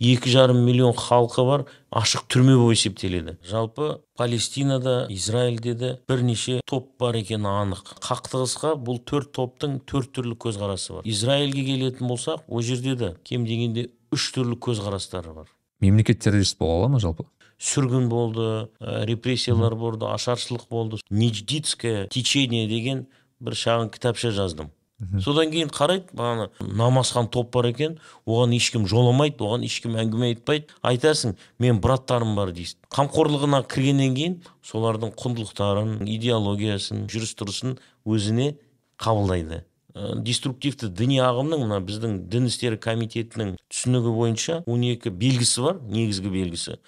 екі жарым миллион халқы бар ашық түрме болып есептеледі. Жалпы палестинада израильде де бірнеше топ бар екені анық. Қақтығысқа бұл төрт топтың төрт түрлі көзқарасы бар. Израильге келетін болсақ ол жерде де кем дегенде үш түрлі көзқарастары бар. Мемлекет террорист бола ала ма жалпы? Сүргін болды ә, репрессиялар болды ашаршылық болды. Ниждитское течение деген бір шағын кітапша жаздым. Содан кейін қарайды бағана намазхан топ бар екен оған ешкім жоламайды оған ешкім әңгіме айтпайды. Айтасың мен браттарым бар дейсің. Қамқорлығына кіргеннен кейін солардың құндылықтарын идеологиясын жүріс тұрысын өзіне қабылдайды. Ә, деструктивті діни ағымның мына біздің дін істері комитетінің түсінігі бойынша 12 белгісі бар негізгі белгісі.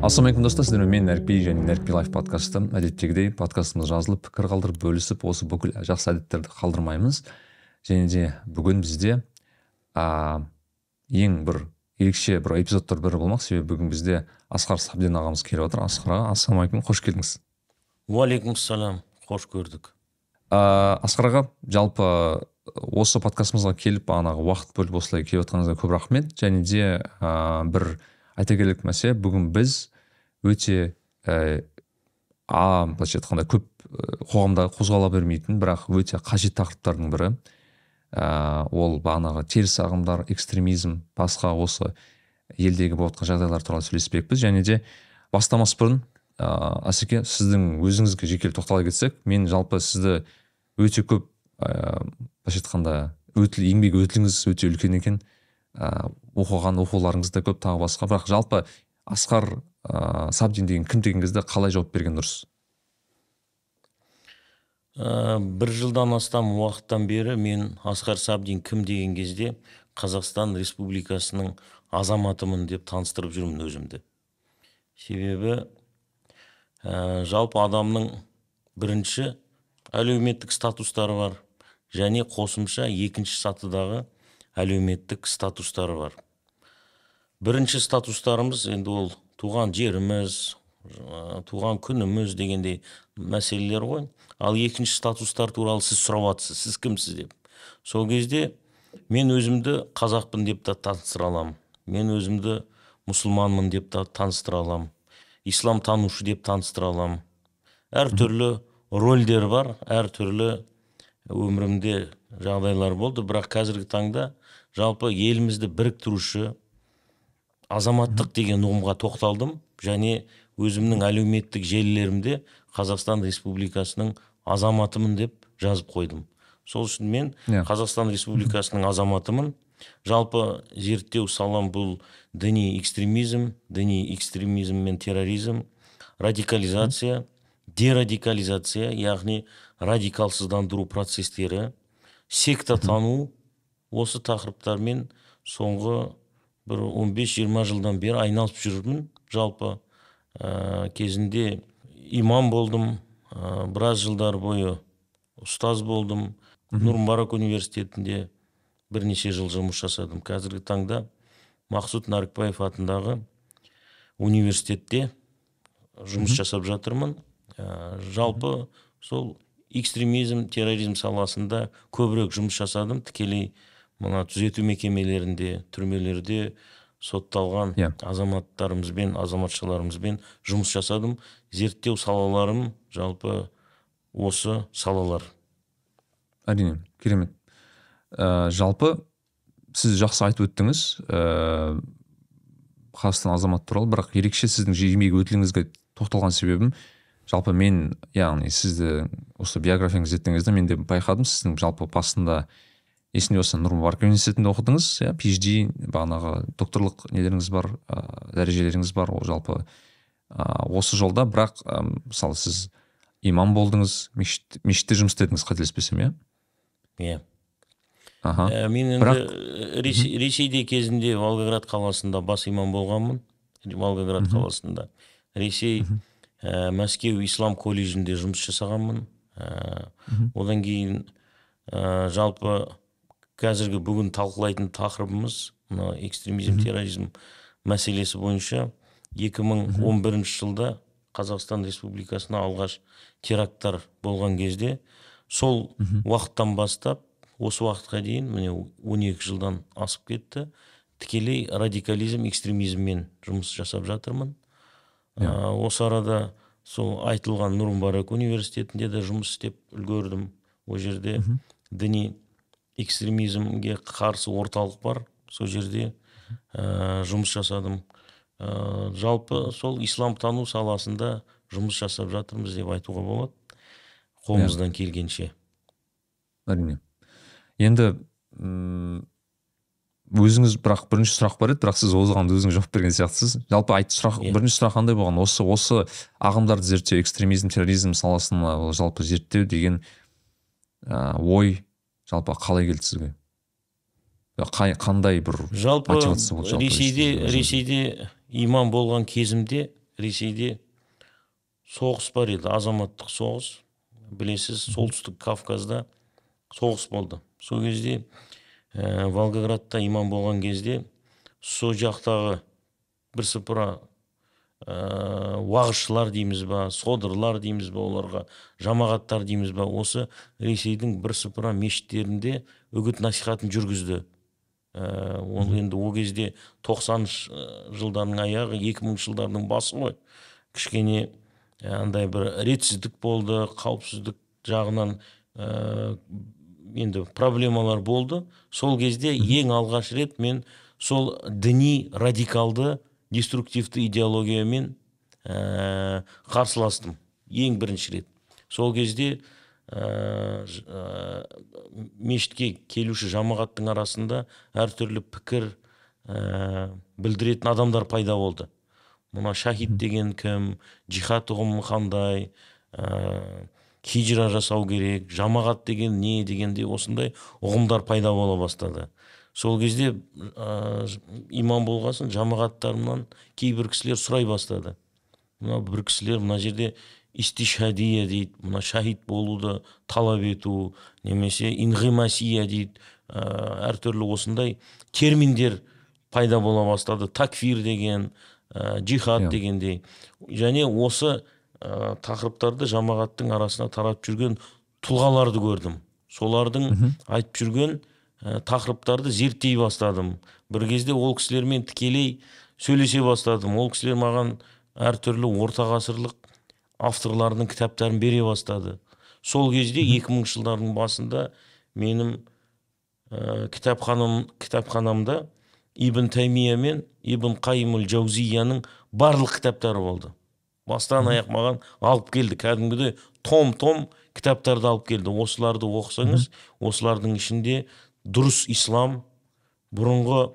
Ассалаумағалейкум достар сіздермен мен нәрікби және нәрікби лайф подкасты әдеттегідей. Подкастымыз жазылып пікір қалдырып бөлісіп осы бүкіл жақсы әдеттерді қалдырмаймыз. Және де бүгін бізде а, ең бір ерекше бір эпизодтар бірі болмақ. Себебі бүгін бізде асқар сабден ағамыз келіп отыр. Асқар аға ассалаумағалейкум қош келдіңіз. Уағалейкумассалам қош көрдік. Ә, асқар аға жалпы осы подкастымызға келіп бағанағы уақыт бөліп осылай келіп отқаныңызға көп рахмет. Және де ә, бір айта келерлік мәселе бүгін біз өте ә, а былайша айтқанда көп қоғамда қозғала бермейтін бірақ өте қажет тақырыптардың бірі. Ә, ол бағанағы теріс ағымдар экстремизм басқа осы елдегі болып жатқан жағдайлар туралы сөйлеспекпіз. Және де бастамас бұрын ә, асеке сіздің өзіңізге жеке тоқтала кетсек мен жалпы сізді өте көп ә, былайша айтқанда өтіл еңбек өтіліңіз өте үлкен екен. Оқыған оқуларыңыз да көп тағы басқа. Бірақ жалпы асқар ә, сабдин деген кім деген кезде қалай жауап берген дұрыс? Ә, бір жылдан астам уақыттан бері мен асқар сабдин кім деген кезде қазақстан республикасының азаматымын деп таныстырып жүрмін өзімді. Себебі ә, жалпы адамның бірінші әлеуметтік статустары бар және қосымша екінші сатыдағы әлеуметтік статустары бар. Бірінші статустарымыз енді ол туған жеріміз туған күніміз дегендей мәселелер ғой. Ал екінші статустар туралы сіз сұрап жатсыз сіз кімсіз деп. Сол кезде мен өзімді қазақпын деп та таныстыра аламын. Мен өзімді мұсылманмын деп та таныстыра аламын. Ислам танушы деп таныстыра аламын. Әртүрлі рольдер бар әртүрлі өмірімде жағдайлар болды. Бірақ қазіргі таңда жалпы елімізді біріктіруші азаматтық деген ұғымға тоқталдым. Және өзімнің әлеуметтік желілерімде қазақстан республикасының азаматымын деп жазып қойдым. Сол үшін мен yeah. Иә. қазақстан республикасының азаматымын. Жалпы зерттеу салам бұл діни экстремизм діни экстремизм мен терроризм радикализация дерадикализация яғни радикалсыздандыру процестері секта тану осы тақырыптармен соңғы бір 15-20 жылдан бері айналысып жүрмін. Жалпы ә, кезінде имам болдым ә, біраз жылдар бойы ұстаз болдым. Нұр мүбарак университетінде бірнеше жыл жұмыс жасадым. Қазіргі таңда мақсұт нәрікбаев атындағы университетте жұмыс жасап жатырмын. Ә, жалпы сол экстремизм терроризм саласында көбірек жұмыс жасадым. Тікелей мына түзету мекемелерінде түрмелерде сотталған yeah. Иә. азаматтарымызбен азаматшаларымызбен жұмыс жасадым зерттеу салаларым жалпы осы салалар әрине керемет ә, жалпы сіз жақсы айтып өттіңіз ә, қазақстан азаматы туралы бірақ ерекше сіздің еңбек өтіліңізге тоқталған себебім жалпы мен яғни сізді осы биографияңызды зерттеген кезде мен де байқадым сіздің жалпы басында есімде болса нұр мүбарак университетінде оқыдыңыз иә? Phd бағанағы докторлық нелеріңіз бар ә, дәрежелеріңіз бар ол жалпы ә, осы жолда. Бірақ ә, мысалы сіз имам болдыңыз мешіт, мешітте жұмыс істедіңіз қателеспесем иә? Иә. Аха. Ә, мен енді бірақ... ресейде кезінде волгоград қаласында бас имам болғанмын. Волгоград қаласында. Ресей ә, мәскеу ислам колледжінде жұмыс жасағанмын. Ә, одан кейін ә, жалпы қазіргі бүгін талқылайтын тақырыбымыз мына экстремизм терроризм мәселесі бойынша 2011 жылда қазақстан республикасына алғаш теракттар болған кезде сол уақыттан бастап осы уақытқа дейін міне 12 жылдан асып кетті. Тікелей радикализм экстремизммен жұмыс жасап жатырмын. Ә, осы арада сол айтылған нұр мүбарак университетінде де жұмыс істеп үлгердім. Ол жерде діни экстремизмге қарсы орталық бар. Сол жерде ә, жұмыс жасадым. Ә, жалпы сол исламтану саласында жұмыс жасап жатырмыз деп айтуға болады. Қолымыздан келгенше. Әрине. Енді өзіңіз бірақ бірінші сұрақ бар еді бірақ сіз оған өзіңіз жауап берген сияқтысыз. Жалпы айт сұрақ Иә. бірінші сұрақ қандай болған? Осы осы ағымдарды зерттеу экстремизм терроризм саласына жалпы зерттеу деген ә, ой жалпы қалай келді сізге? Қай, қандай бір жалпы мотивация болды? Жалпы ресейде ресейде имам болған кезімде ресейде соғыс бар еді азаматтық соғыс. Білесіз солтүстік кавказда соғыс болды. Сол кезде ә, волгоградта имам болған кезде сол жақтағы бірсыпыра ә, уағызшылар дейміз ба содырлар дейміз ба оларға жамағаттар дейміз ба. Осы ресейдің бірсыпыра мешіттерінде үгіт насихатын жүргізді. Ә, ол енді ол кезде 90 жылдардың аяғы 2000 жылдардың басы ғой. Кішкене андай бір ретсіздік болды қауіпсіздік жағынан ә, енді проблемалар болды. Сол кезде ең алғаш рет мен сол діни радикалды деструктивті идеологиямен ә, қарсыластым. Ең бірінші рет. Сол кезде ә, мешітке келуші жамағаттың арасында әртүрлі пікір ә, білдіретін адамдар пайда болды. Мына шахид деген кім джихад ұғымы қандай ә, хижра жасау керек жамағат деген не дегендей осындай ұғымдар пайда бола бастады. Сол кезде ә, имам болғасын жамағаттарымнан кейбір кісілер сұрай бастады. Мына бір кісілер мына жерде истишадия дейді мына шахид болуды талап ету немесе инғимасия дейді ә, әртүрлі осындай терминдер пайда бола бастады. Такфир деген ә, джихад Иә. дегендей. Және осы ә, тақырыптарды жамағаттың арасына таратып жүрген тұлғаларды көрдім. Солардың айтып жүрген ә, тақырыптарды зерттей бастадым. Бір кезде ол кісілермен тікелей сөйлесе бастадым. Ол кісілер маған әртүрлі орта ғасырлық авторлардың кітаптарын бере бастады. Сол кезде 2000 жылдардың басында менің ә, кітапханам кітапханамда ибн таймия мен ибн қайымул жаузияның барлық кітаптары болды. Бастан аяқ маған алып келді. Кәдімгідей том том кітаптарды алып келді. Осыларды оқысаңыз осылардың ішінде дұрыс ислам бұрынғы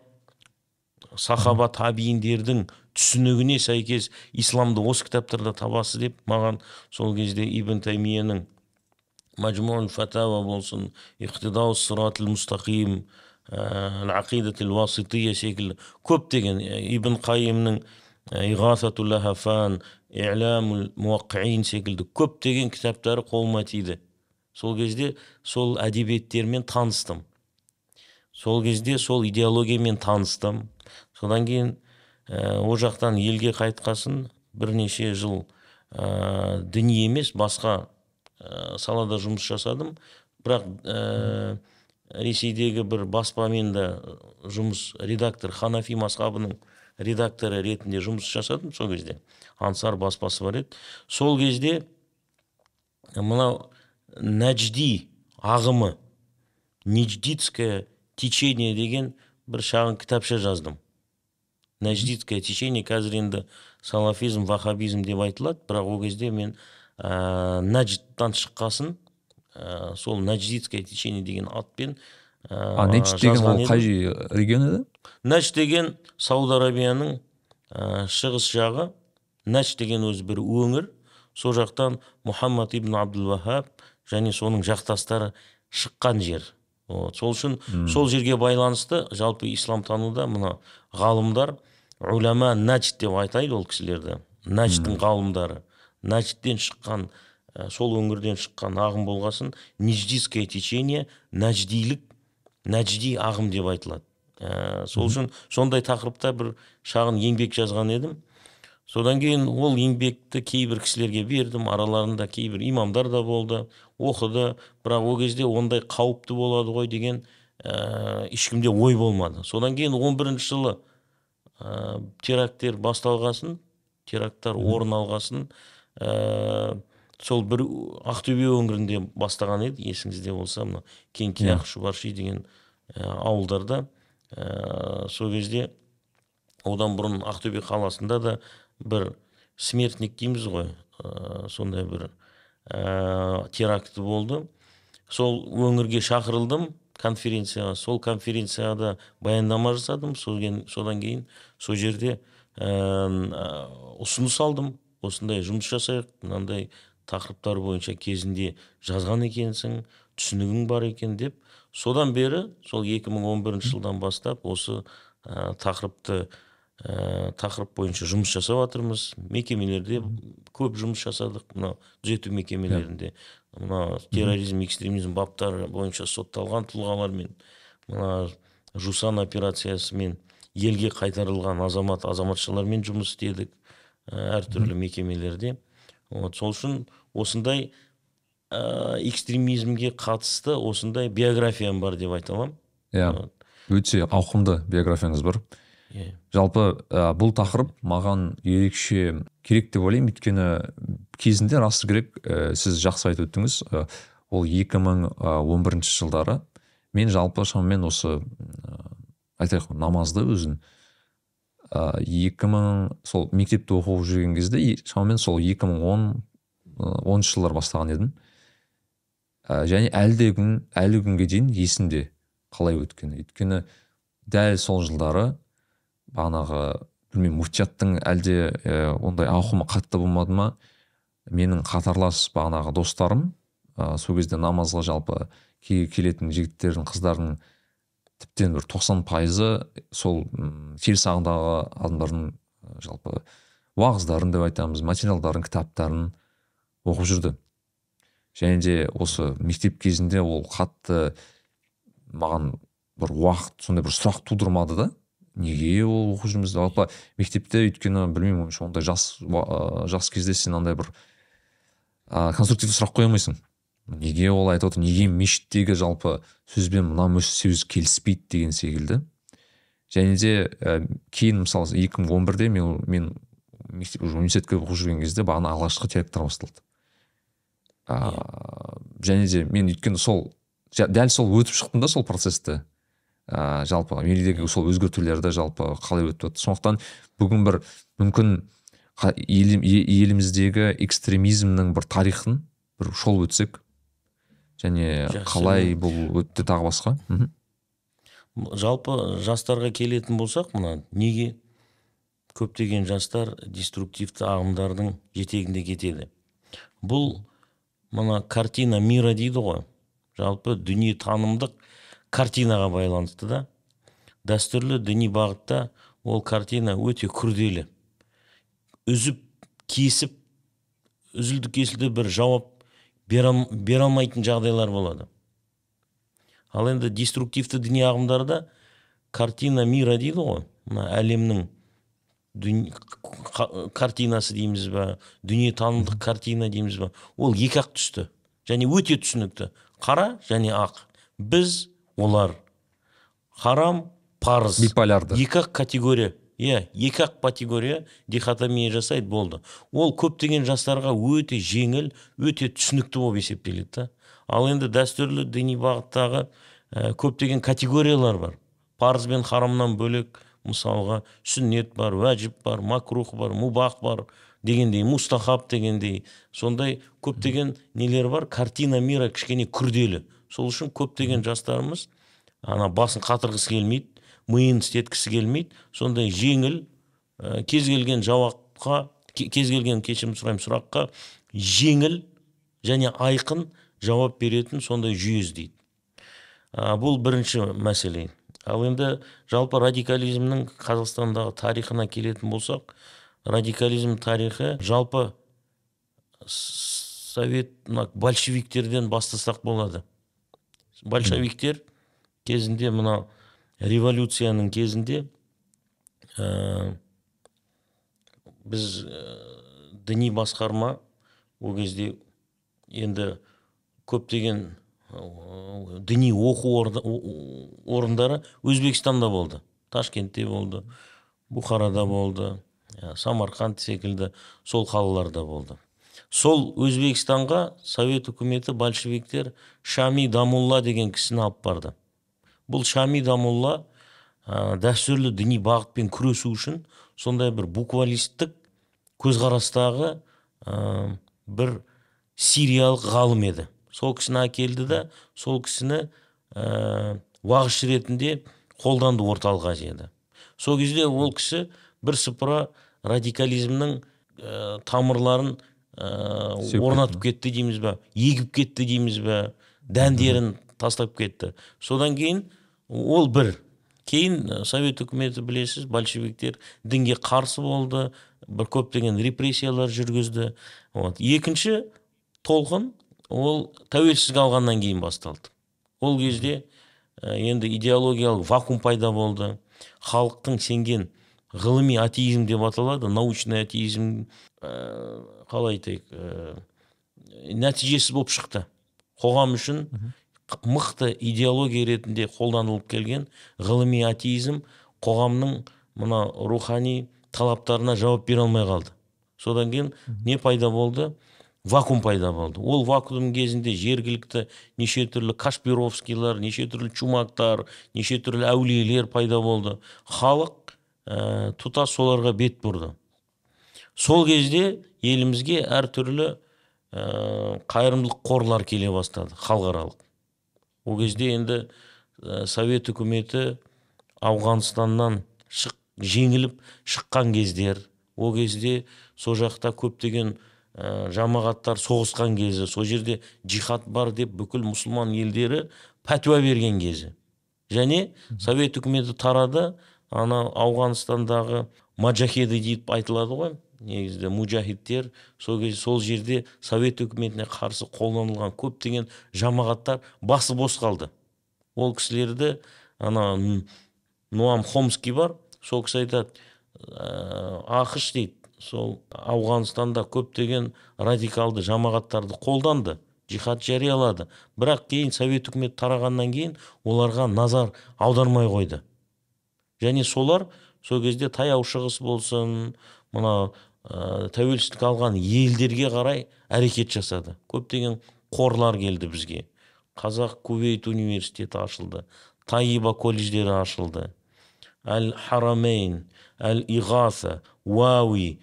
сахаба табииндердің түсінігіне сәйкес исламды осы кітаптарда табасыз деп маған сол кезде ибн таймияның мажмуул фатава болсын иқтидау сыратыл мұстақим ақидатил уасития секілді көптеген ә, ибн қайымның иғасатул лахафан иламул муаққиин секілді көптеген кітаптары қолыма тиді. Сол кезде сол әдебиеттермен таныстым. Сол кезде сол идеологиямен таныстым. Содан кейін ә, ол жақтан елге қайтқасын бірнеше жыл ә, діни емес басқа ә, салада жұмыс жасадым. Бірақ ә, ресейдегі бір баспамен де жұмыс редактор ханафи масхабының редакторы ретінде жұмыс жасадым сол кезде. Ансар баспасы бар еді. Сол кезде мынау нәжди ағымы ниждитское течение деген бір шағын кітапша жаздым. Нәждитское течение қазір енді салафизм вахабизм деп айтылады. Бірақ ол кезде мен ә, нәждтан шыққасын ә, сол нәждитское течение деген атпен ә, а нечт деген ол қай регион еді нәж деген сауд арабияның ә, шығыс жағы. Нәж деген өзі бір өңір. Сол жақтан мұхаммад ибн абдул вахаб және соның жақтастары шыққан жер. Вот. сол үшін сол жерге байланысты жалпы исламтануда мына ғалымдар уляма нәжд деп атайды ол кісілерді. Нәждтің ғалымдары. Нәждтен шыққан ә, сол өңірден шыққан ағым болғасын ниждийское течение нәждилік нәжди ағым деп айтылады. Ә, сол үшін сондай тақырыпта бір шағын еңбек жазған едім. Содан кейін ол еңбекті кейбір кісілерге бердім. Араларында кейбір имамдар да болды. Оқыды бірақ ол кезде ондай қауіпті болады ғой деген ә, ешкімде ой болмады. Содан кейін 11 жылы ә, теракттер басталғасын теракттар орын алғасын ә, сол бір ақтөбе өңірінде бастаған еді есіңізде болса мына кеңкияқ шұбарши деген ә, ауылдарда. Ә, сол кезде одан бұрын ақтөбе қаласында да бір смертник дейміз ғой ә, сондай бір ә, теракті болды. Сол өңірге шақырылдым. Конференцияға сол конференцияда баяндама жасадым. Содан кейін сол жерде ә, ұсыныс алдым. Осындай жұмыс жасайық. Мынандай тақырыптар бойынша кезінде жазған екенсің түсінігің бар екен деп. Содан бері сол 2011 жылдан бастап осы ә, тақырыпты ә, тақырып бойынша жұмыс жасап жатырмыз. Мекемелерде көп жұмыс жасадық. Мына түзету мекемелерінде. Мына терроризм экстремизм баптары бойынша сотталған тұлғалармен мына жусан операциясымен елге қайтарылған азамат азаматшалармен жұмыс істедік ә, әртүрлі мекемелерде. Вот сол үшін осындай ә, экстремизмге қатысты осындай биографиям бар деп айта аламын. Иә. Өте ауқымды биографияңыз бар. иә жалпы ә, бұл тақырып маған ерекше керек деп ойлаймын. Өйткені кезінде расы керек ә, сіз жақсы айтып өттіңіз. Ол 2011 жылдары мен жалпы шамамен осы ә, айтайық намазды өзін ә, 2000 сол мектепте оқып жүрген кезде шамамен сол 2010 оныншы жылдар бастаған едім. Ә, және әлі де күн әлі күнге дейін есімде қалай өткені өйткені дәл сол жылдары бағанағы білмеймін муфтияттың әлде ә, ондай ауқымы қатты болмады ма? Менің қатарлас бағанағы достарым ә, сол кезде намазға жалпы келетін жігіттердің қыздардың тіптен бір тоқсан пайызы сол теріс ағымдағы адамдардың жалпы уағыздарын деп айтамыз материалдарын кітаптарын оқып жүрді. Және де осы мектеп кезінде ол қатты маған бір уақыт сондай бір сұрақ тудырмады да. Неге ол оқып жүрміз жалпы мектепте өйткені білмеймін ойымша ондай жас жас кезде сен андай бір ә, конструктивті сұрақ қоя алмайсың. Неге ол айтып отыр? Неге мешіттегі жалпы сөзбен мына сөз келіспейді деген секілді. Және де ә, кейін мысалы 2011-де мен мен мектеп уже университетке оқып жүрген кезде бағана алғашқы теракттар басталды. Ә, және де мен өйткені сол дәл сол өтіп шықтым да сол процессті. Ә, жалпы мендегі сол өзгертулерді жалпы қалай өтіп жатыр сондықтан бүгін бір мүмкін еліміздегі экстремизмнің бір тарихын бір шолып өтсек және қалай бұл өтті тағы басқа? Үху. жалпы жастарға келетін болсақ мына неге көптеген жастар деструктивті ағымдардың жетегінде кетеді? Бұл мына картина мира дейді ғой. Жалпы танымдық картинаға байланысты да. Дәстүрлі діни бағытта ол картина өте күрделі. Үзіп кесіп үзілді кесілді бір жауап бере алмайтын жағдайлар болады. Ал енді деструктивті діни ағымдарда картина мира дейді ғой. Мына әлемнің картинасы дейміз ба дүниетанымдық картина дейміз ба. Ол екі ақ түсті және өте түсінікті. Қара және ақ. Біз олар харам парыз. Биполярды. Екі ақ категория. Иә екі ақ категория дихотомия жасайды болды. Ол көптеген жастарға өте жеңіл өте түсінікті болып есептеледі да. Ал енді дәстүрлі діни бағыттағы ә, көптеген категориялар бар. Парыз бен харамнан бөлек мысалға сүннет бар уәжіп бар макрух бар мубах бар дегендей мустахаб дегендей. Сондай көптеген нелер бар. Картина мира кішкене күрделі. Сол үшін көптеген жастарымыз ана басын қатырғысы келмейді миын істеткісі келмейді. Сондай жеңіл ә, кез келген жауапқа кез келген кешірім сұраймын сұраққа жеңіл және айқын жауап беретін сондай жүйе іздейді. Ә, бұл бірінші мәселе. Ал енді жалпы радикализмнің қазақстандағы тарихына келетін болсақ радикализм тарихы жалпы совет мына большевиктерден бастасақ болады. Большевиктер кезінде мына революцияның кезінде ә, біз ә, діни басқарма ол кезде енді көптеген ә, діни оқу орындары өзбекстанда болды. Ташкентте болды бұхарада болды ә, самарқанд секілді сол қалаларда болды. Сол өзбекстанға совет үкіметі большевиктер шами дамулла деген кісіні алып барды. Бұл шами дамулла ә, дәстүрлі діни бағытпен күресу үшін сондай бір буквалисттік көзқарастағы ә, бір сириялық ғалым еді. Сол кісіні әкелді да сол кісіні ә, ретінде қолданды орталық азияда. Сол кезде ол кісі бірсыпыра радикализмнің ә, тамырларын ә, орнатып кетті дейміз ба егіп кетті дейміз ба дәндерін тастап кетті содан кейін ол бір кейін совет үкіметі білесіз большевиктер дінге қарсы болды бір көптеген репрессиялар жүргізді вот екінші толқын ол тәуелсіздік алғаннан кейін басталды ол кезде енді идеологиялық вакуум пайда болды халықтың сенген ғылыми атеизм деп аталады научный атеизм ә, қалай айтайық ә, нәтижесіз болып шықты. Қоғам үшін мықты идеология ретінде қолданылып келген ғылыми атеизм қоғамның мына рухани талаптарына жауап бере алмай қалды. Содан кейін не пайда болды? Вакуум пайда болды. Ол вакуум кезінде жергілікті неше түрлі кашпировскийлар неше түрлі чумактар неше түрлі әулиелер пайда болды. Халық ә, тұтас соларға бет бұрды. Сол кезде елімізге әртүрлі ә, қайырымдылық қорлар келе бастады халықаралық. Ол кезде енді ә, совет үкіметі ауғанстаннан шық, жеңіліп шыққан кездер. Ол кезде сол жақта көптеген ә, жамағаттар соғысқан кезі. Сол жерде джихад бар деп бүкіл мұсылман елдері пәтуа берген кезі. Және совет үкіметі тарады ана ауғанстандағы маджахеды деп айтылады ғой. Негізінде мужахидтер сол кезде сол жерде совет үкіметіне қарсы қолданылған көптеген жамағаттар басы бос қалды. Ол кісілерді ана нуам хомский бар сол кісі айтады ә, ақш дейді сол ауғанстанда көптеген радикалды жамағаттарды қолданды джихад жариялады. Бірақ кейін совет үкіметі тарағаннан кейін оларға назар аудармай қойды және солар сол кезде таяу шығыс болсын мына ә, тәуелсіздік алған елдерге қарай әрекет жасады. Көптеген қорлар келді бізге. Қазақ кувейт университеті ашылды таиба колледждері ашылды әл харамейн әл иғаса уауи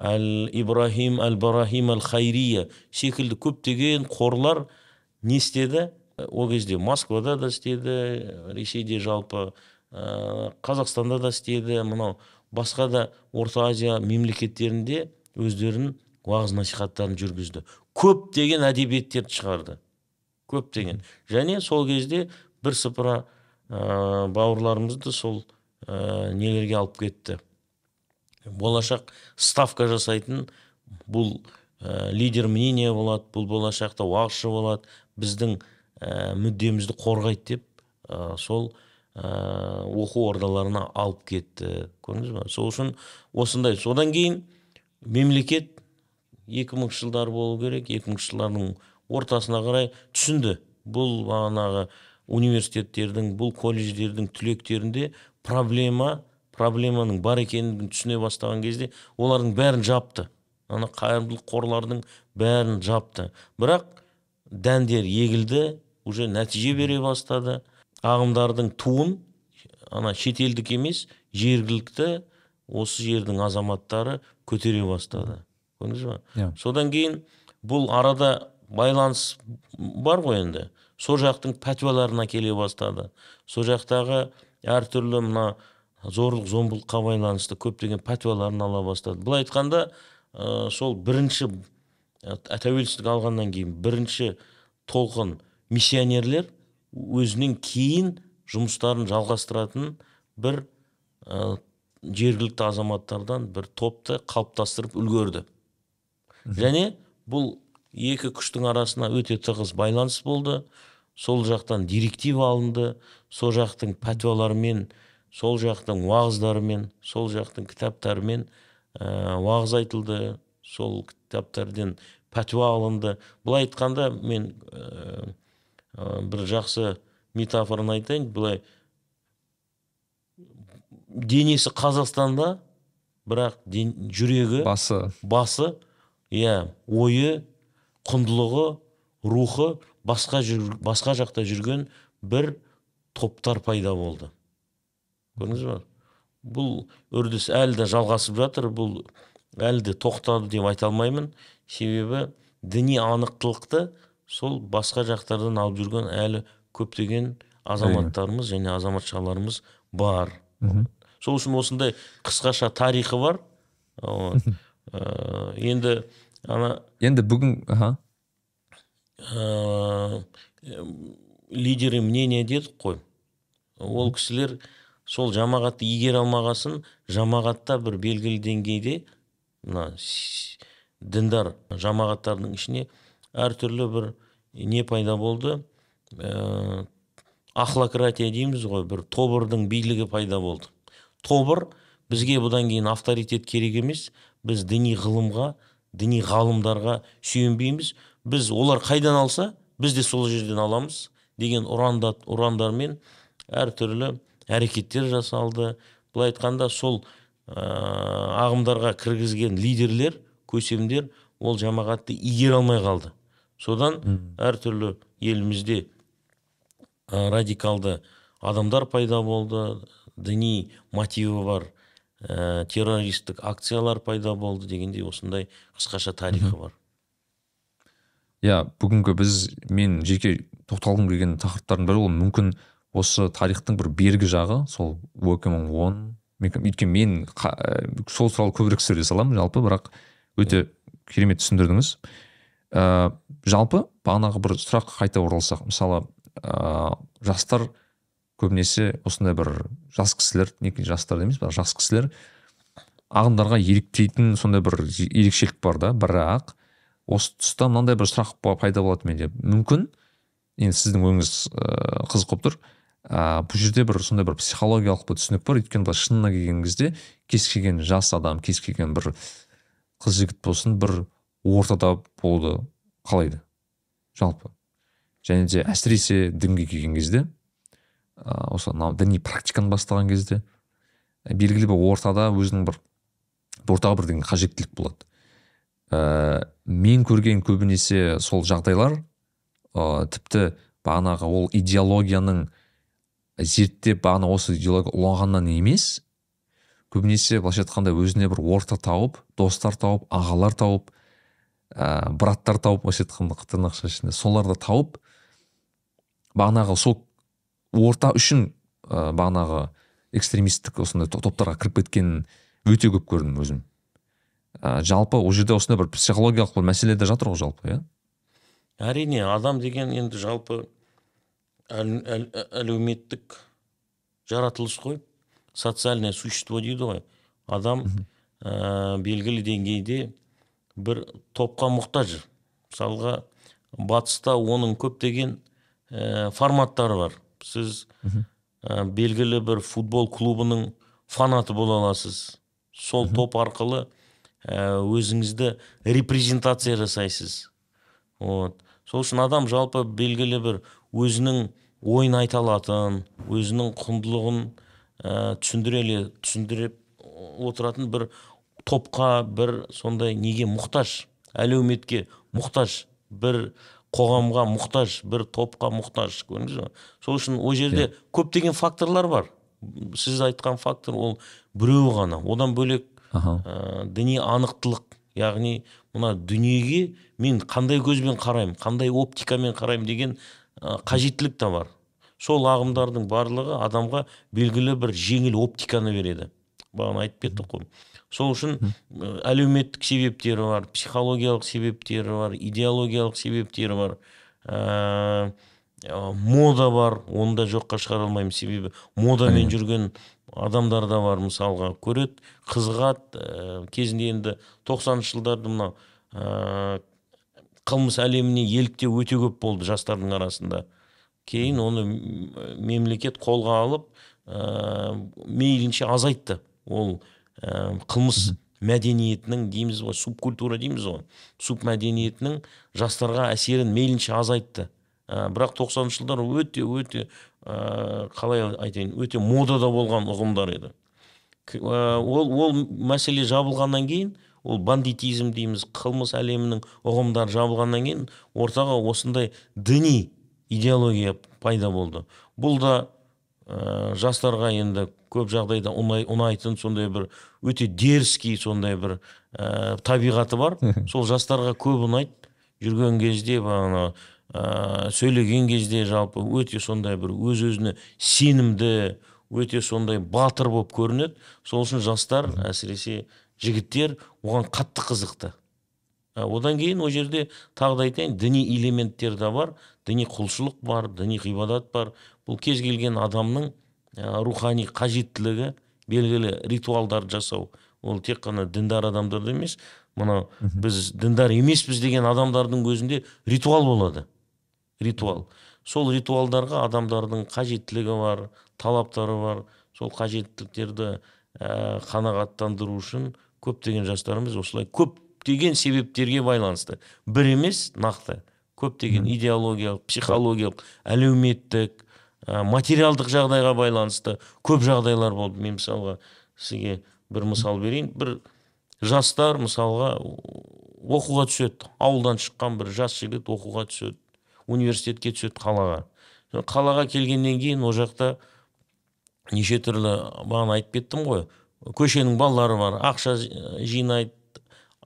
әл ибрахим әл барахим әл хайрия секілді көптеген қорлар не істеді? Ол кезде москвада да істеді ресейде жалпы. Ә, қазақстанда да істеді мынау басқа да орта азия мемлекеттерінде өздерінің уағыз насихаттарын жүргізді. Көптеген әдебиеттерді шығарды. Көптеген. Және сол кезде бірсыпыра ә, бауырларымызды сол ә, нелерге алып кетті. Болашақ ставка жасайтын бұл ә, лидер мнения болады бұл болашақта уағызшы болады біздің ә, мүддемізді қорғайды деп ә, сол оқу ордаларына алып кетті. Көрдіңіз ба сол үшін осындай. Содан кейін мемлекет 2000 жылдар болу керек. 2000 жылдардың ортасына қарай түсінді. Бұл бағанағы университеттердің бұл колледждердің түлектерінде проблема проблеманың бар екенін түсіне бастаған кезде олардың бәрін жапты. Ана қайырымдылық қорлардың бәрін жапты. Бірақ дәндер егілді уже нәтиже бере бастады. Ағымдардың туын ана шетелдік емес жергілікті осы жердің азаматтары көтере бастады. Көрдіңіз ба? Иә. содан кейін бұл арада байланыс бар ғой енді. Сол жақтың пәтуаларына келе бастады. Сол жақтағы әртүрлі мына зорлық зомбылыққа байланысты көптеген пәтуаларын ала бастады. Былай айтқанда ә, сол бірінші ә, тәуелсіздік алғаннан кейін бірінші толқын миссионерлер өзінен кейін жұмыстарын жалғастыратын бір ә, жергілікті азаматтардан бір топты қалыптастырып үлгерді. Және бұл екі күштің арасына өте тығыз байланыс болды. Сол жақтан директива алынды сол жақтың пәтуаларымен сол жақтың уағыздарымен сол жақтың кітаптарымен ә, уағыз айтылды сол кітаптардан пәтуа алынды. Былай айтқанда мен ә, ә, бір жақсы метафораны айтайын. Былай денесі қазақстанда бірақ ден, жүрегі басы. басы иә ойы құндылығы рухы басқа жүр, басқа жақта жүрген бір топтар пайда болды. Көрдіңіз ба? Бұл үрдіс әлі де жалғасып жатыр бұл әлі де тоқтады деп айта алмаймын. Себебі діни анықтылықты сол басқа жақтардан алып жүрген әлі көптеген азаматтарымыз және азаматшаларымыз бар. Сол үшін осындай қысқаша тарихы бар. Вот. Ә, енді ана енді бүгін аха. Ә, лидеры мнения дедік қой. Ол кісілер сол жамағатты игере алмағасын жамағатта бір белгілі деңгейде мына діндар жамағаттардың ішіне әртүрлі бір не пайда болды? Ә, ахлократия дейміз ғой бір тобырдың билігі пайда болды. Тобыр бізге бұдан кейін авторитет керек емес. Біз діни ғылымға діни ғалымдарға сүйенбейміз. Біз олар қайдан алса біз де сол жерден аламыз деген ұранда, ұрандармен әртүрлі әрекеттер жасалды. Былай айтқанда сол ә, ағымдарға кіргізген лидерлер көсемдер ол жамағатты игере алмай қалды. Содан әртүрлі елімізде ә, радикалды адамдар пайда болды діни мотиві бар ә, террористік акциялар пайда болды дегендей осындай қысқаша тарихы бар. Иә бүгінгі біз мен жеке тоқталғым келген тақырыптардың бірі ол мүмкін осы тарихтың бір бергі жағы сол екі мың он өйткені мен қа- ә, сол туралы көбірек сөйлей саламын жалпы бірақ өте керемет түсіндірдіңіз. Ә, жалпы бағанағы бір сұраққа қайта оралсақ мысалы ә, жастар көбінесе осындай бір жас кісілер неге жастар емес бірақ жас кісілер ағымдарға еліктейтін сондай бір ерекшелік бар да бірақ осы тұста мынандай бір сұрақ па- пайда болады менде. Мүмкін енді сіздің ойыңыз ыыы қызық болып тұр. Ә, бұл жерде бір сондай бір психологиялық бір түсінік бар. Өйткені былай шынына келген кезде кез келген жас адам кез келген бір қыз жігіт болсын бір ортада болуды қалайды. Жалпы. Және де әсіресе дінге келген кезде ә, осы діни практиканы бастаған кезде белгілі бір ортада өзінің бір ортаға деген қажеттілік болады. Ә, мен көрген көбінесе сол жағдайлар ә, тіпті бағанағы ол идеологияның зерттеп бағана осы идеология ұлағаннан емес көбінесе былайша айтқанда өзіне бір орта тауып достар тауып ағалар тауып ә, браттар тауып былайша айтқанда тырнақша ішінде. Соларды тауып бағанағы сол орта үшін ә, бағанағы экстремистік осындай то- топтарға кіріп кеткенін өте көп көрдім өзім. Ә, жалпы ол жерде осындай бір психологиялық бір мәселе де жатыр ғой жалпы иә? Әрине адам деген енді жалпы әл- әл- әлеуметтік жаратылыс қой. Социальное существо дейді ғой. Адам ә, белгілі деңгейде бір топқа мұқтаж. Мысалға батыста оның көптеген ә, форматтары бар. Сіз ә, белгілі бір футбол клубының фанаты бола аласыз. Сол топ арқылы ә, өзіңізді репрезентация жасайсыз. Вот. Сол үшін адам жалпы белгілі бір өзінің ойын айта алатын өзінің құндылығын ә, түсіндіре түсіндіріп отыратын бір топқа бір сондай неге мұқтаж әлеуметке мұқтаж бір қоғамға мұқтаж бір топқа мұқтаж көрдіңіз ба сол үшін ол жерде көптеген факторлар бар. Сіз айтқан фактор ол біреу ғана. Одан бөлек ә, діни анықтылық яғни мына дүниеге мен қандай көзбен қараймын қандай оптикамен қараймын деген ә, қажеттілік та бар. Сол ағымдардың барлығы адамға белгілі бір жеңіл оптиканы береді. Бағана айтып кеттік қой. Сол үшін әлеуметтік себептері бар психологиялық себептері бар идеологиялық себептері бар. Ә, мода бар оны да жоққа шығара алмаймын. Себебі модамен жүрген адамдар да бар мысалға. Көреді қызығады ә, кезінде енді тоқсаныншы жылдарда мынау ә, қылмыс әлеміне еліктеу өте көп болды жастардың арасында. Кейін оны мемлекет қолға алып ә, мейлінше азайтты ол. Қылмыс мәдениетінің дейміз ғой субкультура дейміз ғой. Субмәдениетінің жастарға әсерін мейлінше азайтты. Ә, бірақ тоқсаныншы жылдар өте өте ә, қалай айтайын өте модада болған ұғымдар еді. Ә, ол ол мәселе жабылғаннан кейін ол бандитизм дейміз қылмыс әлемінің ұғымдары жабылғаннан кейін ортаға осындай діни идеология пайда болды. Бұл да ә, жастарға енді көп жағдайда ұнай, ұнайтын сондай бір өте дерзкий сондай бір ә, табиғаты бар. Сол жастарға көп ұнайды. Жүрген кезде бағана ә, сөйлеген кезде жалпы өте сондай бір өз өзіне сенімді өте сондай батыр болып көрінеді. Сол үшін жастар әсіресе жігіттер оған қатты қызықты. Одан кейін ол жерде тағы да айтайын діни элементтер де бар діни құлшылық бар діни ғибадат бар. Бұл кез келген адамның ә, рухани қажеттілігі белгілі ритуалдарды жасау. Ол тек қана діндар адамдарда емес мынау біз діндар емеспіз деген адамдардың өзінде ритуал болады. Ритуал. Сол ритуалдарға адамдардың қажеттілігі бар талаптары бар. Сол қажеттіліктерді ә, қанағаттандыру үшін көптеген жастарымыз осылай көптеген себептерге байланысты. Бір емес нақты. Көптеген идеологиялық психологиялық әлеуметтік ә, материалдық жағдайға байланысты көп жағдайлар болды. Мен мысалға сізге бір мысал берейін. Бір жастар мысалға оқуға түседі. Ауылдан шыққан бір жас жігіт оқуға түседі. Университетке түседі қалаға. Қалаға келгеннен кейін ол жақта неше түрлі бағана айтып кеттім ғой. Көшенің балалары бар ақша жи- жинайды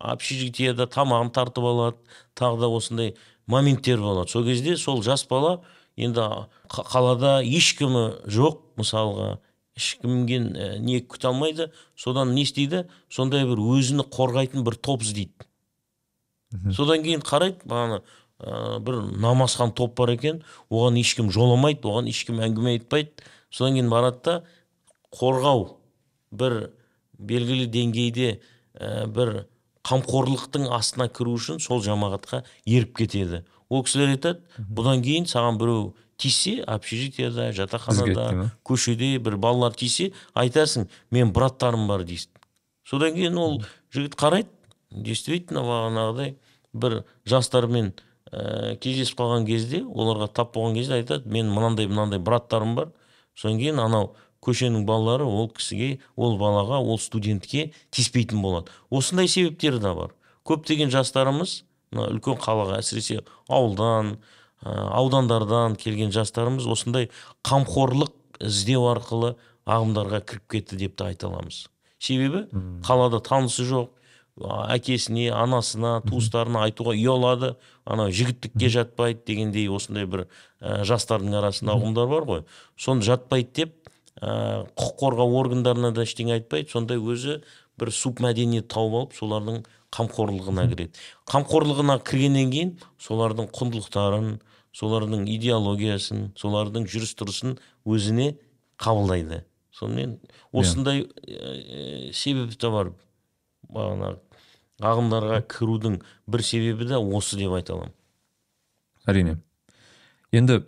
общежитиеда тамағын тартып алады тағы да осындай моменттер болады. Сол кезде сол жас бала енді қа- қалада ешкімі жоқ. Мысалға ешкімнен ә, не күте алмайды. Содан не істейді? Сондай бір өзіні қорғайтын бір топ іздейді. Содан кейін қарайды бағана ә, бір намазхан топ бар екен. Оған ешкім жоламайды оған ешкім әңгіме айтпайды. Содан кейін барады да қорғау бір белгілі деңгейде ә, бір қамқорлықтың астына кіру үшін сол жамағатқа еріп кетеді. Ол кісілер айтады бұдан кейін саған біреу тисе общежитиеда Бізге жатақханада көшеде бір балалар тисе айтасың мен браттарым бар дейсің. Содан кейін ол жігіт қарайды действительно бағанағыдай бір жастармен ә, кездесіп қалған кезде оларға тап болған кезде айтады мен мынандай мынандай браттарым бар содан кейін анау көшенің балалары ол кісіге ол балаға ол студентке тиіспейтін болады. Осындай себептері де бар. Көптеген жастарымыз мына үлкен қалаға әсіресе ауылдан ә, аудандардан келген жастарымыз осындай қамқорлық іздеу арқылы ағымдарға кіріп кетті деп те айта аламыз. Себебі қалада танысы жоқ әкесіне анасына туыстарына айтуға ұялады. Анау жігіттікке жатпайды дегендей осындай бір ә, жастардың арасында ұғымдар бар ғой. Соны жатпайды деп ә, құқық қорғау органдарына да ештеңе айтпайды. Сондай өзі бір субмәдениет тауып алып солардың қамқорлығына кіреді. Қамқорлығына кіргеннен кейін солардың құндылықтарын солардың идеологиясын солардың жүріс тұрысын өзіне қабылдайды. Сонымен осындай ә, себеп те бар. Бағана ағымдарға кірудің бір себебі де осы деп айта аламын. Әрине. Енді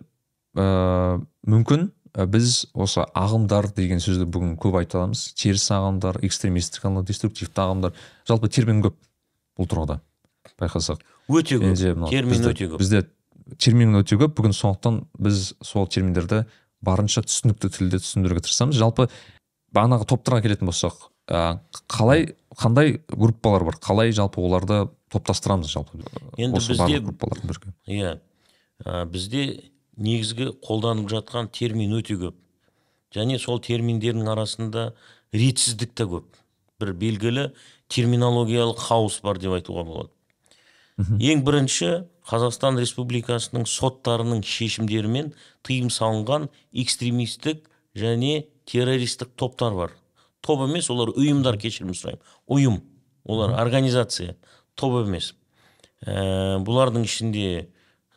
ә, мүмкін ә, біз осы ағымдар деген сөзді бүгін көп айта аламыз. Теріс ағымдар экстремистік ағымдар деструктивті ағымдар. Жалпы термин көп бұл тұрғыда байқасақ. Өте көп. Термин өте көп. бізде термин өте көп. Бүгін сондықтан біз сол терминдерді барынша түсінікті тілде түсіндіруге тырысамыз. Жалпы бағанағы топтарға келетін болсақ ә, қалай қандай группалар бар? Қалай жалпы оларды топтастырамыз жалпы? Енді бізде- бірге. иә бізде негізгі қолданып жатқан термин өте көп. Және сол терминдердің арасында ретсіздік те көп. Бір белгілі терминологиялық хаос бар деп айтуға болады. Ең бірінші қазақстан республикасының соттарының шешімдерімен тыйым салынған экстремистік және террористік топтар бар. Топ емес олар ұйымдар кешірім сұраймын. Ұйым олар организация. Топ емес. Ә, бұлардың ішінде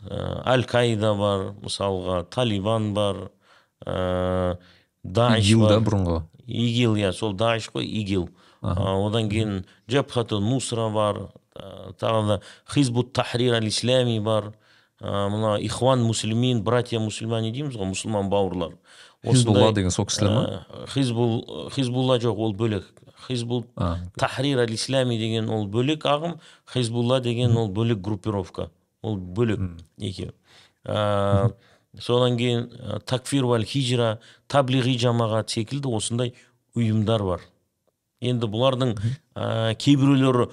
аль каида бар мысалға талибан бар ә, даиш игил да бұрынғы игил иә сол даиш қой игил одан кейін джабхату нусра бар ә, тағы да хизбут тахрир аль ислами бар ә, мына ихван муслимин братья мусульмане дейміз ғой мұсылман бауырлар хизбулла деген сол кісілер ма хизбул хизбулла жоқ ол бөлек хизбул тахрир аль ислами деген ол бөлек ағым хизбулла деген ол бөлек группировка ол бөлек екеуі ә, содан кейін ә, такфир валь хижра таблиғи жамағат секілді осындай ұйымдар бар. Енді бұлардың ә, кейбіреулері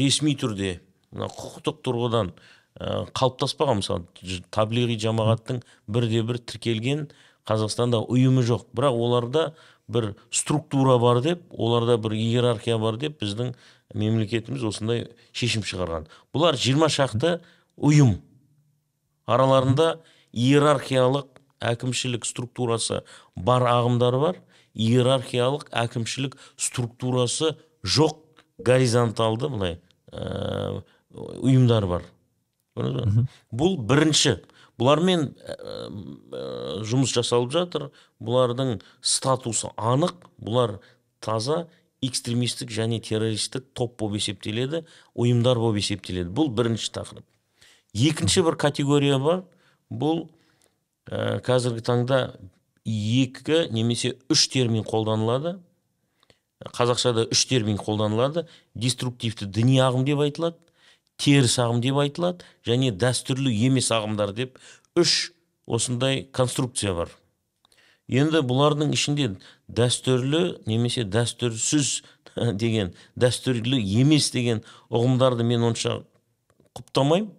ресми түрде мына құқықтық тұрғыдан ә, қалыптаспаған. Мысалы таблиғи жамағаттың бірде бір тіркелген қазақстанда ұйымы жоқ бірақ оларда бір структура бар деп оларда бір иерархия бар деп біздің мемлекетіміз осындай шешім шығарған. Бұлар жиырма шақты ұйым. Араларында иерархиялық әкімшілік структурасы бар ағымдары бар. Иерархиялық әкімшілік структурасы жоқ. Горизонталды былай ә, ұйымдар бар. Бұл бірінші. Бұлармен ә, ә, жұмыс жасалып жатыр. Бұлардың статусы анық. Бұлар таза экстремистік және террористік топ болып есептеледі ұйымдар болып есептеледі. Бұл бірінші тақырып. Екінші бір категория бар. Бұл ә, қазіргі таңда екі немесе үш термин қолданылады. Қазақшада үш термин қолданылады. Деструктивті діни ағым деп айтылады теріс ағым деп айтылады және дәстүрлі емес ағымдар деп үш осындай конструкция бар. Енді бұлардың ішінде дәстүрлі немесе дәстүрсіз деген дәстүрлі емес деген ұғымдарды мен онша құптамаймын.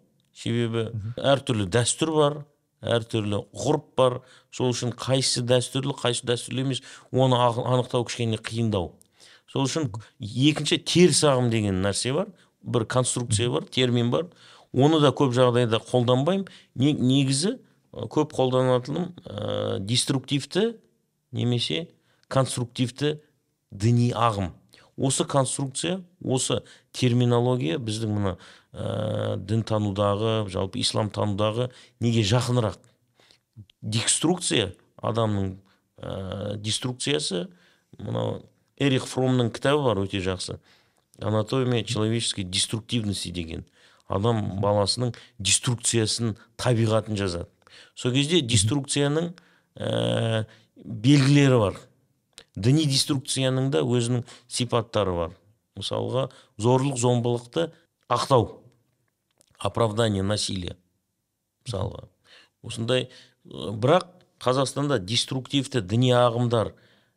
Себебі әртүрлі дәстүр бар әртүрлі ғұрып бар. Сол үшін қайсысы дәстүрлі қайсысы дәстүрлі емес оны анықтау кішкене қиындау. Сол үшін екінші теріс ағым деген нәрсе бар бір конструкция бар термин бар. Оны да көп жағдайда қолданбаймын. Не- негізі көп қолданатыным ә, деструктивті немесе конструктивті діни ағым. Осы конструкция осы терминология біздің мына ә, дінтанудағы жалпы исламтанудағы неге жақынырақ? Деструкция адамның ә, деструкциясы мынау эрих фромның кітабы бар өте жақсы. Анатомия человеческой деструктивности деген. Адам баласының деструкциясын табиғатын жазады. Сол кезде деструкцияның ә, белгілері бар. Діни деструкцияның да өзінің сипаттары бар. Мысалға зорлық зомбылықты ақтау оправдание насилия. Мысалға. Осындай ә, бірақ қазақстанда деструктивті діни ағымдар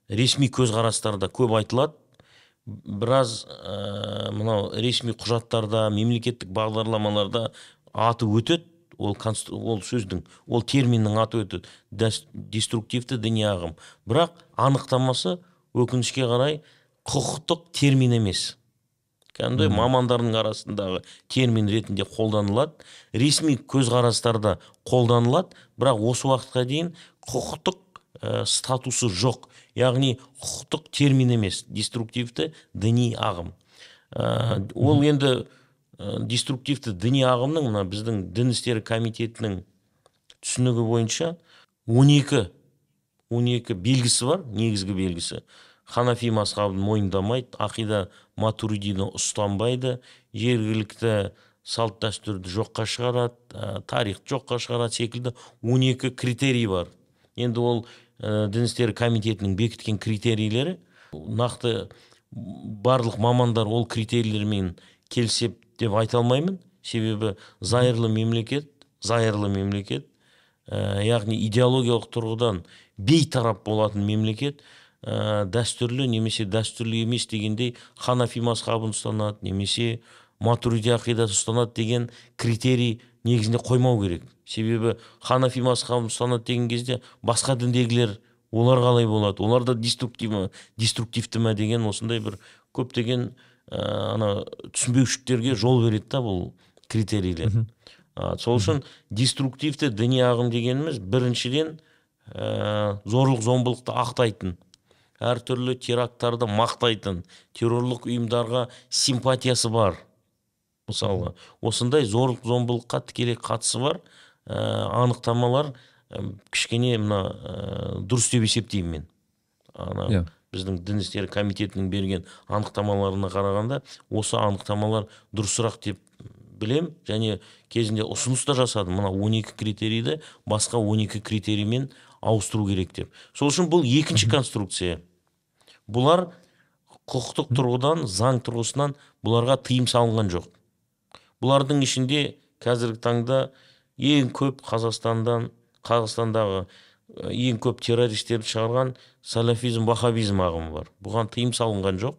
ресми көзқарастарда көп айтылады. Біраз ә, мынау ресми құжаттарда мемлекеттік бағдарламаларда аты өтеді. Ол ол сөздің ол терминнің аты Дәс- деструктивті діни ағым бірақ анықтамасы өкінішке қарай құқықтық термин емес. Кәдімгідей мамандардың арасындағы термин ретінде қолданылады. Ресми көзқарастарда қолданылады. Бірақ осы уақытқа дейін құқықтық ә, статусы жоқ. Яғни құқықтық термин емес деструктивті діни ағым. Ә, ол енді деструктивті діни ағымның мына біздің дін істері комитетінің түсінігі бойынша 12 12 белгісі бар негізгі белгісі. Ханафи мазхабын мойындамайды ақида матуридині ұстанбайды жергілікті салт дәстүрді жоққа шығарады ә, тарихты жоққа шығарады секілді 12 критерий бар. Енді ол ә, дін істері комитетінің бекіткен критерийлері. Нақты барлық мамандар ол критерийлермен келіседі деп айта алмаймын. Себебі зайырлы мемлекет зайырлы мемлекет ә, яғни идеологиялық тұрғыдан бейтарап болатын мемлекет ә, дәстүрлі немесе дәстүрлі емес дегендей ханафи мазхабын ұстанады немесе матуриди ақидасы ұстанады деген критерий негізінде қоймау керек. Себебі ханафи мазхабын ұстанады деген кезде басқа діндегілер олар қалай болады. Олар да деструктив деструктивті ма деген осындай бір көптеген ана түсінбеушіліктерге жол береді да бұл критерийлер. Сол үшін деструктивті діни ағым дегеніміз біріншіден ә, зорлық зомбылықты ақтайтын әртүрлі теракттарды мақтайтын террорлық ұйымдарға симпатиясы бар. Мысалға осындай зорлық зомбылыққа тікелей қатысы бар. Ә, анықтамалар ә, кішкене мына ә, дұрыс деп есептеймін мен. Ана Иә. Біздің дін істері комитетінің берген анықтамаларына қарағанда осы анықтамалар дұрысырақ деп білем және кезінде ұсыныс та жасадым. Мына 12 критерийді басқа 12 критериймен ауыстыру керек деп. Сол үшін бұл екінші конструкция. Бұлар құқықтық тұрғыдан заң тұрғысынан бұларға тыйым салынған жоқ. Бұлардың ішінде қазіргі таңда ең көп қазақстандан қазақстандағы ең көп террористерді шығарған салафизм вахабизм ағымы бар. Бұған тыйым салынған жоқ.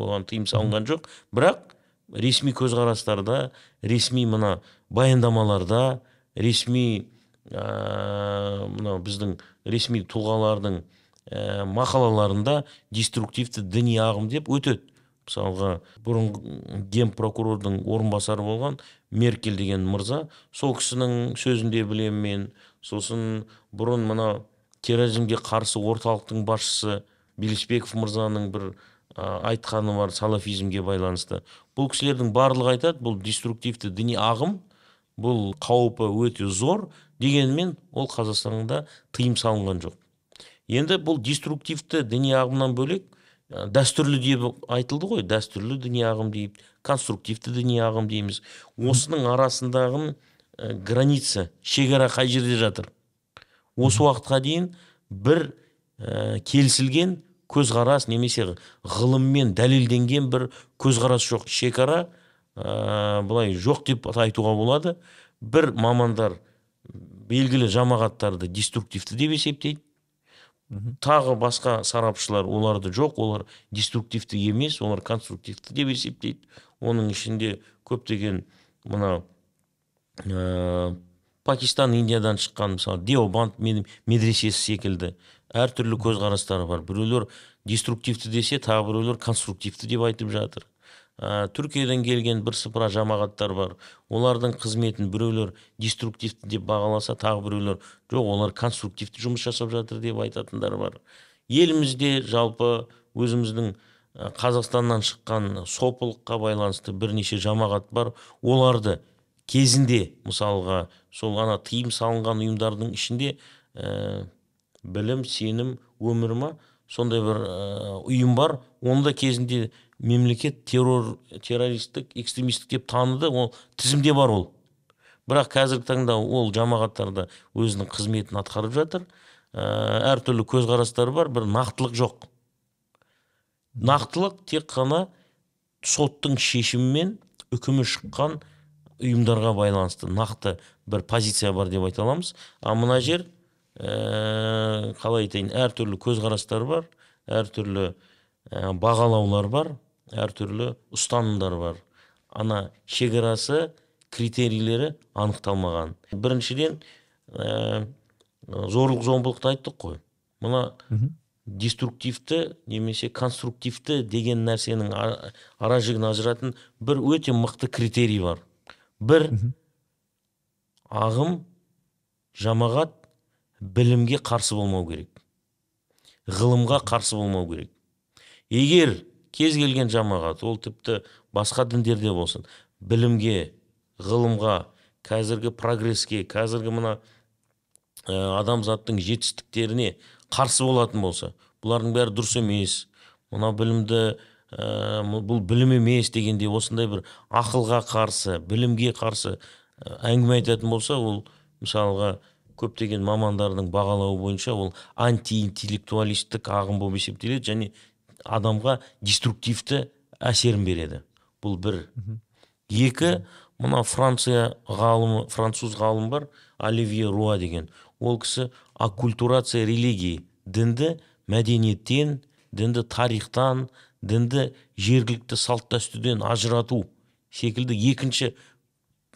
Бұған тыйым салынған жоқ. Бірақ ресми көзқарастарда ресми мына баяндамаларда ресми ә, мынау біздің ресми тұлғалардың ә, мақалаларында деструктивті діни ағым деп өтеді. Мысалға бұрын ген прокурордың орынбасары болған меркель деген мырза сол кісінің сөзінде білемін мен сосын бұрын мына терроризмге қарсы орталықтың басшысы белесбеков мырзаның бір айтқаны бар салафизмге байланысты. Бұл кісілердің барлығы айтады бұл деструктивті діни ағым бұл қаупі өте зор дегенмен ол қазақстанда тыйым салынған жоқ. Енді бұл деструктивті діни ағымнан бөлек дәстүрлі деп айтылды ғой дәстүрлі діни ағым дейді конструктивті діни ағым дейміз. Осының арасындағы ә, граница шекара қай жерде жатыр? Осы уақытқа дейін бір ә, келісілген көзқарас немесе ғылыммен дәлелденген бір көзқарас жоқ. Шекара ә, былай жоқ деп айтуға болады. Бір мамандар белгілі жамағаттарды деструктивті деп есептейді. Тағы басқа сарапшылар оларды жоқ олар деструктивті емес олар конструктивті деп есептейді. Оның ішінде көптеген мына ә, пакистан индиядан шыққан мысалы деобанд медресесі секілді. Әртүрлі көзқарастары бар. Біреулер деструктивті десе тағы біреулер конструктивті деп айтып жатыр. Ә, түркиядан келген бір сыпыра жамағаттар бар. Олардың қызметін біреулер деструктивті деп бағаласа тағы біреулер жоқ олар конструктивті жұмыс жасап жатыр деп айтатындар бар. Елімізде жалпы өзіміздің қазақстаннан шыққан сопылыққа байланысты бірнеше жамағат бар. Оларды кезінде мысалға сол ана тыйым салынған ұйымдардың ішінде білім сенім өмір ма сондай бір ұйым бар. Онда кезінде мемлекет террор террористік экстремистік деп таныды. Ол тізімде бар ол. Бірақ қазіргі таңда ол жамағаттарда өзінің қызметін атқарып жатыр. Ә, әртүрлі көзқарастары бар бір нақтылық жоқ. Нақтылық тек қана соттың шешімімен үкімі шыққан ұйымдарға байланысты нақты бір позиция бар деп айта аламыз. А мына жер ә, қалай айтайын әртүрлі көзқарастар бар әртүрлі ә, бағалаулар бар әртүрлі ұстанымдар бар. Ана шекарасы критерийлері анықталмаған. Біріншіден ә, зорлық зомбылықты айттық қой. Мына деструктивті немесе конструктивті деген нәрсенің ара жігін ажыратын бір өте мықты критерий бар. Бір ағым жамағат білімге қарсы болмау керек ғылымға қарсы болмау керек егер кез келген жамағат ол тіпті басқа діндерде болсын білімге ғылымға қазіргі прогреске қазіргі мына ә, адамзаттың жетістіктеріне қарсы болатын болса бұлардың бәрі дұрыс емес мына білімді ә, бұл білім емес дегенде осындай бір ақылға қарсы білімге қарсы ә, әңгіме айтатын болса ол мысалға көптеген мамандардың бағалауы бойынша ол антиинтеллектуалистік ағым болып есептеледі және адамға деструктивті әсерін береді. Бұл бір. Екі мына франция ғалымы француз ғалым бар оливье руа деген. Ол кісі аккультурация религии дінді мәдениеттен дінді тарихтан дінді жергілікті салт дәстүрден ажырату секілді екінші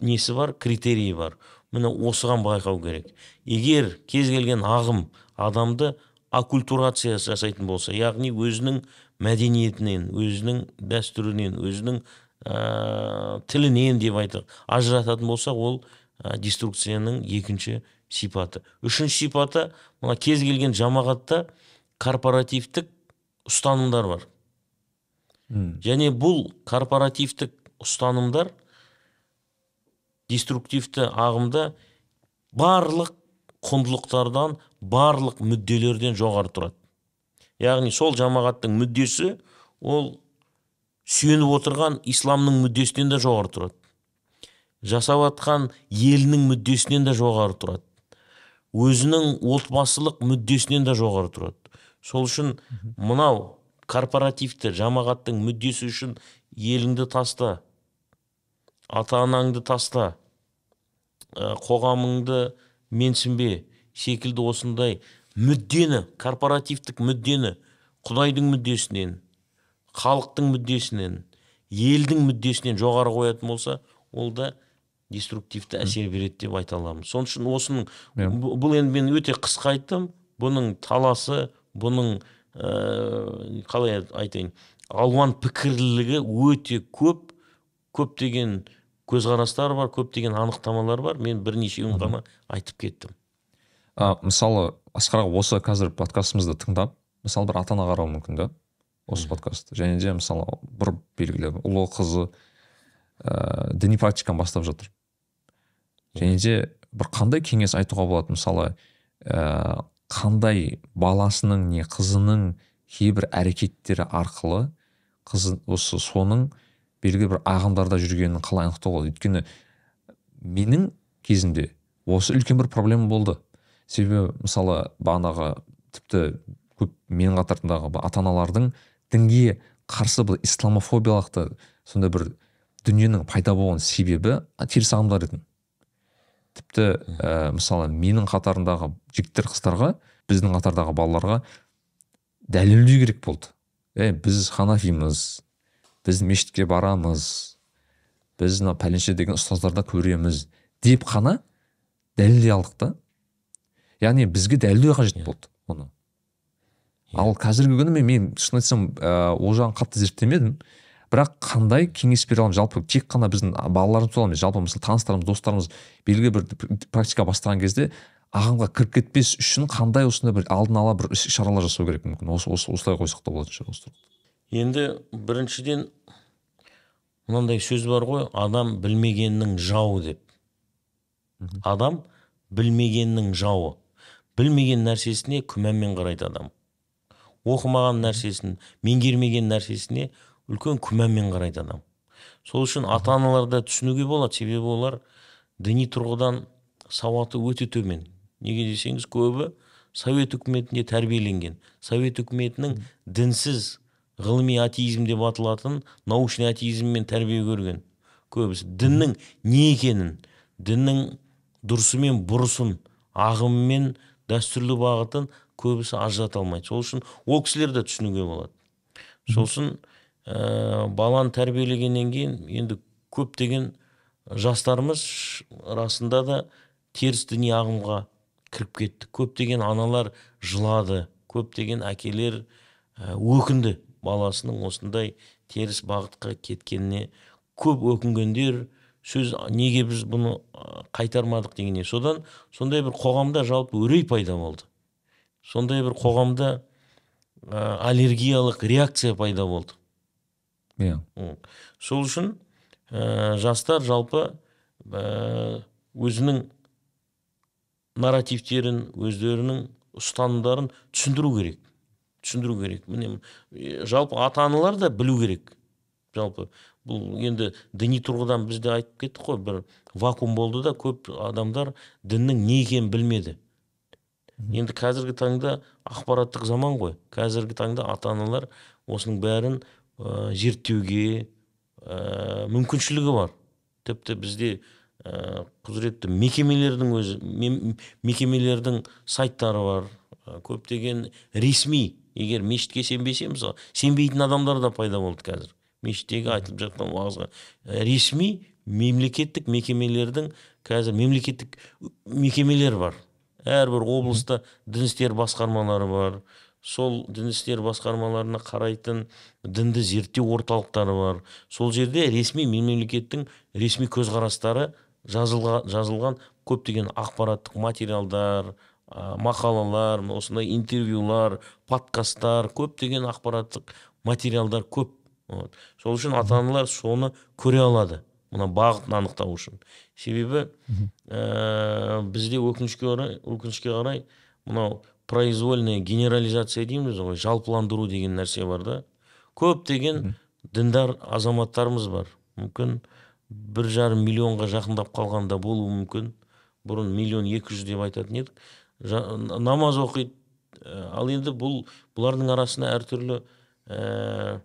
несі бар? Критерийі бар. Міне осыған байқау керек. Егер кез келген ағым адамды аккультурация жасайтын болса яғни өзінің мәдениетінен өзінің дәстүрінен өзінің ә, тілінен деп айтық ажырататын болса ол ә, деструкцияның екінші сипаты. Үшінші сипаты мына кез келген жамағатта корпоративтік ұстанымдар бар. Және бұл корпоративтік ұстанымдар деструктивті ағымда барлық құндылықтардан барлық мүдделерден жоғары тұрады. Яғни сол жамағаттың мүддесі ол сүйеніп отырған исламның мүддесінен де жоғары тұрады. Жасап жатқан елінің мүддесінен де жоғары тұрады. Өзінің отбасылық мүддесінен де жоғары тұрады. Сол үшін мынау корпоративті жамағаттың мүддесі үшін еліңді таста ата анаңды таста қоғамыңды менсінбе секілді осындай мүддені корпоративтік мүддені құдайдың мүддесінен халықтың мүддесінен елдің мүддесінен жоғары қоятын болса ол да деструктивті әсер береді деп айта аламыз. Сол үшін осының бұ- бұл енді мен өте қысқа айттым. Бұның таласы бұның ә, қалай айтайын. Алуан пікірлілігі өте көп көптеген көзқарастар бар көптеген анықтамалар бар. Мен бірнешеуін ғана айтып кеттім. А, мысалы асқар осы қазір подкастымызды тыңдап мысалы бір ата ана қарауы мүмкін да осы подкастты және де мысалы бір белгілі ұлы қызы ә, діни практиканы бастап жатыр. Және де бір қандай кеңес айтуға болады? Мысалы ә, қандай баласының не қызының кейбір әрекеттері арқылы қызы осы соның белгілі бір ағымдарда жүргенін қалай анықтауға болады? Өйткені менің кезімде осы үлкен бір проблема болды. Себебі мысалы бағанағы тіпті көп менің қатарымдағы ата аналардың дінге қарсы бір исламофобиялық та сондай бір дүниенің пайда болған себебі теріс ағымдар еді тіпті ә, мысалы менің қатарымдағы жігіттер қыздарға біздің қатардағы балаларға дәлелдеу керек болды. Е біз ханафимыз біз мешітке барамыз біз мына пәленше деген ұстаздарды көреміз деп қана дәлелдей алдық та. Яғни бізге дәлелдеу қажет болды оны. Ал қазіргі күні мен, мен шын айтсам ә, ол жағын қатты зерттемедім. Бірақ қандай кеңес бере аламын жалпы тек қана біздің балаларымыз туралы емес жалпы мысалы таныстарымыз достарымыз белгілі бір практика бастаған кезде ағымға кіріп кетпес үшін қандай осындай бір алдын ала бір іс шаралар жасау керек мүмкін? осы осы осылай қойсақ та болатын шығар осы енді біріншіден мынандай сөз бар ғой адам білмегеннің жауы деп. Адам білмегеннің жауы. Білмеген нәрсесіне күмәнмен қарайды адам. Оқымаған нәрсесін меңгермеген нәрсесіне үлкен күмәнмен қарайды адам. Сол үшін ата аналарды түсінуге болады себебі олар діни тұрғыдан сауаты өте төмен. Неге десеңіз көбі совет үкіметінде тәрбиеленген. Совет үкіметінің дінсіз ғылыми атеизм деп аталатын научный атеизммен тәрбие көрген көбісі. Діннің не екенін діннің дұрысы мен бұрысын ағымы мен дәстүрлі бағытын көбісі ажырата алмайды. Сол үшін ол кісілерді түсінуге болады. Сол үшін ә, баланы тәрбиелегеннен кейін енді көптеген жастарымыз расында да теріс діни ағымға кіріп кетті. Көптеген аналар жылады көптеген әкелер ә, өкінді баласының осындай теріс бағытқа кеткеніне. Көп өкінгендер сөз неге біз бұны қайтармадық? дегенде содан сондай бір қоғамда жалпы үрей пайда болды. Сондай бір қоғамда ә, аллергиялық реакция пайда болды. Иә. Сол үшін ә, жастар жалпы ә, өзінің нарративтерін өздерінің ұстанымдарын түсіндіру керек. Түсіндіру керек. Міне жалпы ата аналар да білу керек. Жалпы бұл енді діни тұрғыдан біз де айтып кеттік қой бір вакуум болды да көп адамдар діннің не екенін білмеді. Енді қазіргі таңда ақпараттық заман ғой. Қазіргі таңда ата аналар осының бәрін ә, зерттеуге ә, мүмкіншілігі бар. Тіпті бізде ә, құзыретті мекемелердің өзі мекемелердің сайттары бар. Ә, көптеген ресми егер мешітке сенбесе мысалы сенбейтін адамдар да пайда болды қазір. Мешіттегі айтылып жатқан уағызға. Ресми мемлекеттік мекемелердің қазір мемлекеттік мекемелер бар. Әрбір облыста дін істер басқармалары бар. Сол дін істер басқармаларына қарайтын дінді зерттеу орталықтары бар. Сол жерде ресми мемлекеттің ресми көзқарастары жазылға, жазылған көптеген ақпараттық материалдар а, мақалалар осындай интервьюлар подкасттар көптеген ақпараттық материалдар көп. Вот. сол үшін ата аналар соны көре алады мына бағытын анықтау үшін. Себебі ә, бізде өкінішке орай өкінішке қарай мынау произвольная генерализация дейміз ғой жалпыландыру деген нәрсе бар да. Көптеген діндар азаматтарымыз бар. Мүмкін бір жарым миллионға жақындап қалған да болуы мүмкін. Бұрын миллион екі жүз деп айтатын едік. Жа- намаз оқиды. Ә, ал енді бұл бұлардың арасында әртүрлі ә,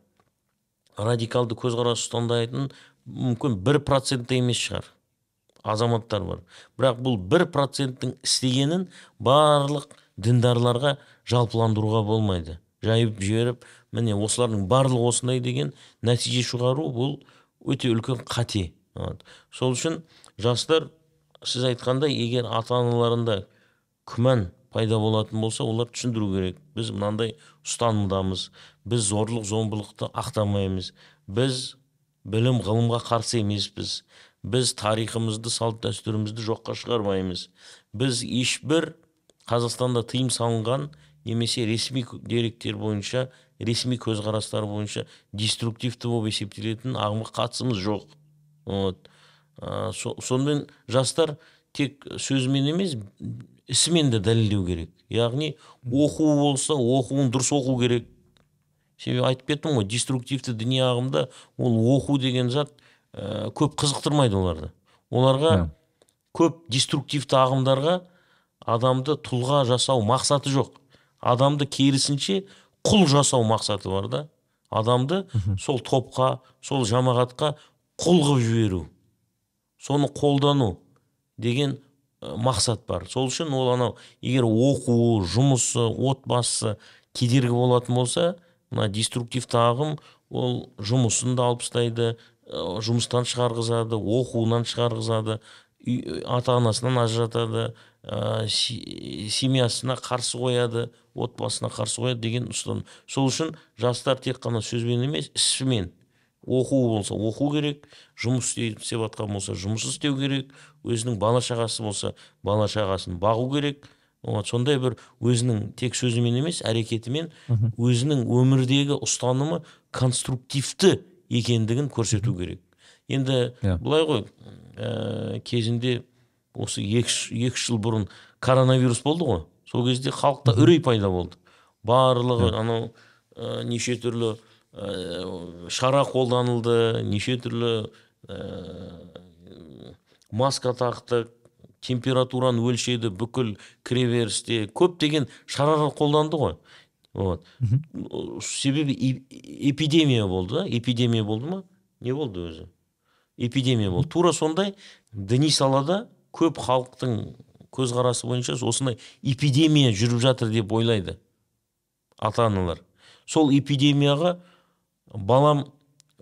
радикалды көзқарас ұстандайтын мүмкін бір процент емес шығар. Азаматтар бар. Бірақ бұл бір проценттің істегенін барлық діндарларға жалпыландыруға болмайды. Жайып жіберіп міне осылардың барлығы осындай деген нәтиже шығару бұл өте үлкен қате. Сол үшін жастар сіз айтқандай егер ата аналарында күмән пайда болатын болса олар түсіндіру керек. Біз мынандай ұстанымдамыз біз зорлық зомбылықты ақтамаймыз біз білім ғылымға қарсы емеспіз біз тарихымызды салт дәстүрімізді жоққа шығармаймыз. Біз ешбір қазақстанда тыйым салынған немесе ресми деректер бойынша ресми көзқарастар бойынша деструктивті болып есептелетін ағымға қатысымыз жоқ. Вот. Ә, со- сонымен жастар тек сөзімен емес ісімен де дәлелдеу керек. Яғни оқу болса оқуын дұрыс оқу керек. Себебі айтып кеттім ғой деструктивті діни ағымда ол оқу деген зат ә, көп қызықтырмайды оларды. Оларға көп деструктивті ағымдарға адамды тұлға жасау мақсаты жоқ. Адамды керісінше құл жасау мақсаты бар да. Адамды сол топқа сол жамағатқа құл қылып жіберу. Соны қолдану деген мақсат бар. Сол үшін ол анау егер оқуы жұмысы отбасы кедергі болатын болса мына деструктивті ағым ол жұмысын да алып тастайды жұмыстан шығарғызады оқуынан шығарғызады үй- ата анасынан ажыратады ә, семьясына қарсы қояды отбасына қарсы қояды деген ұстаным. Сол үшін жастар тек қана сөзбен емес ісімен оқу болса оқу керек жұмыс істеп жатқан болса жұмыс істеу керек өзінің бала шағасы болса бала шағасын бағу керек. Вот сондай бір өзінің тек сөзімен емес әрекетімен өзінің өмірдегі ұстанымы конструктивті екендігін көрсету керек. Енді Иә. былай ғой ә, кезінде осы екі, үш- екі үш жыл бұрын коронавирус болды ғой. Сол кезде халықта үрей пайда болды. Барлығы анау ә, неше түрлі ә, шара қолданылды неше түрлі ә, маска тақтық температураны өлшеді бүкіл кіреберісте. Көптеген шаралар қолданды ғой. Вот. Себебі эпидемия болды да. Эпидемия болды ма? Не болды өзі. Эпидемия болды. Тура сондай діни салада көп халықтың көзқарасы бойынша осындай эпидемия жүріп жатыр деп ойлайды ата аналар сол эпидемияға балам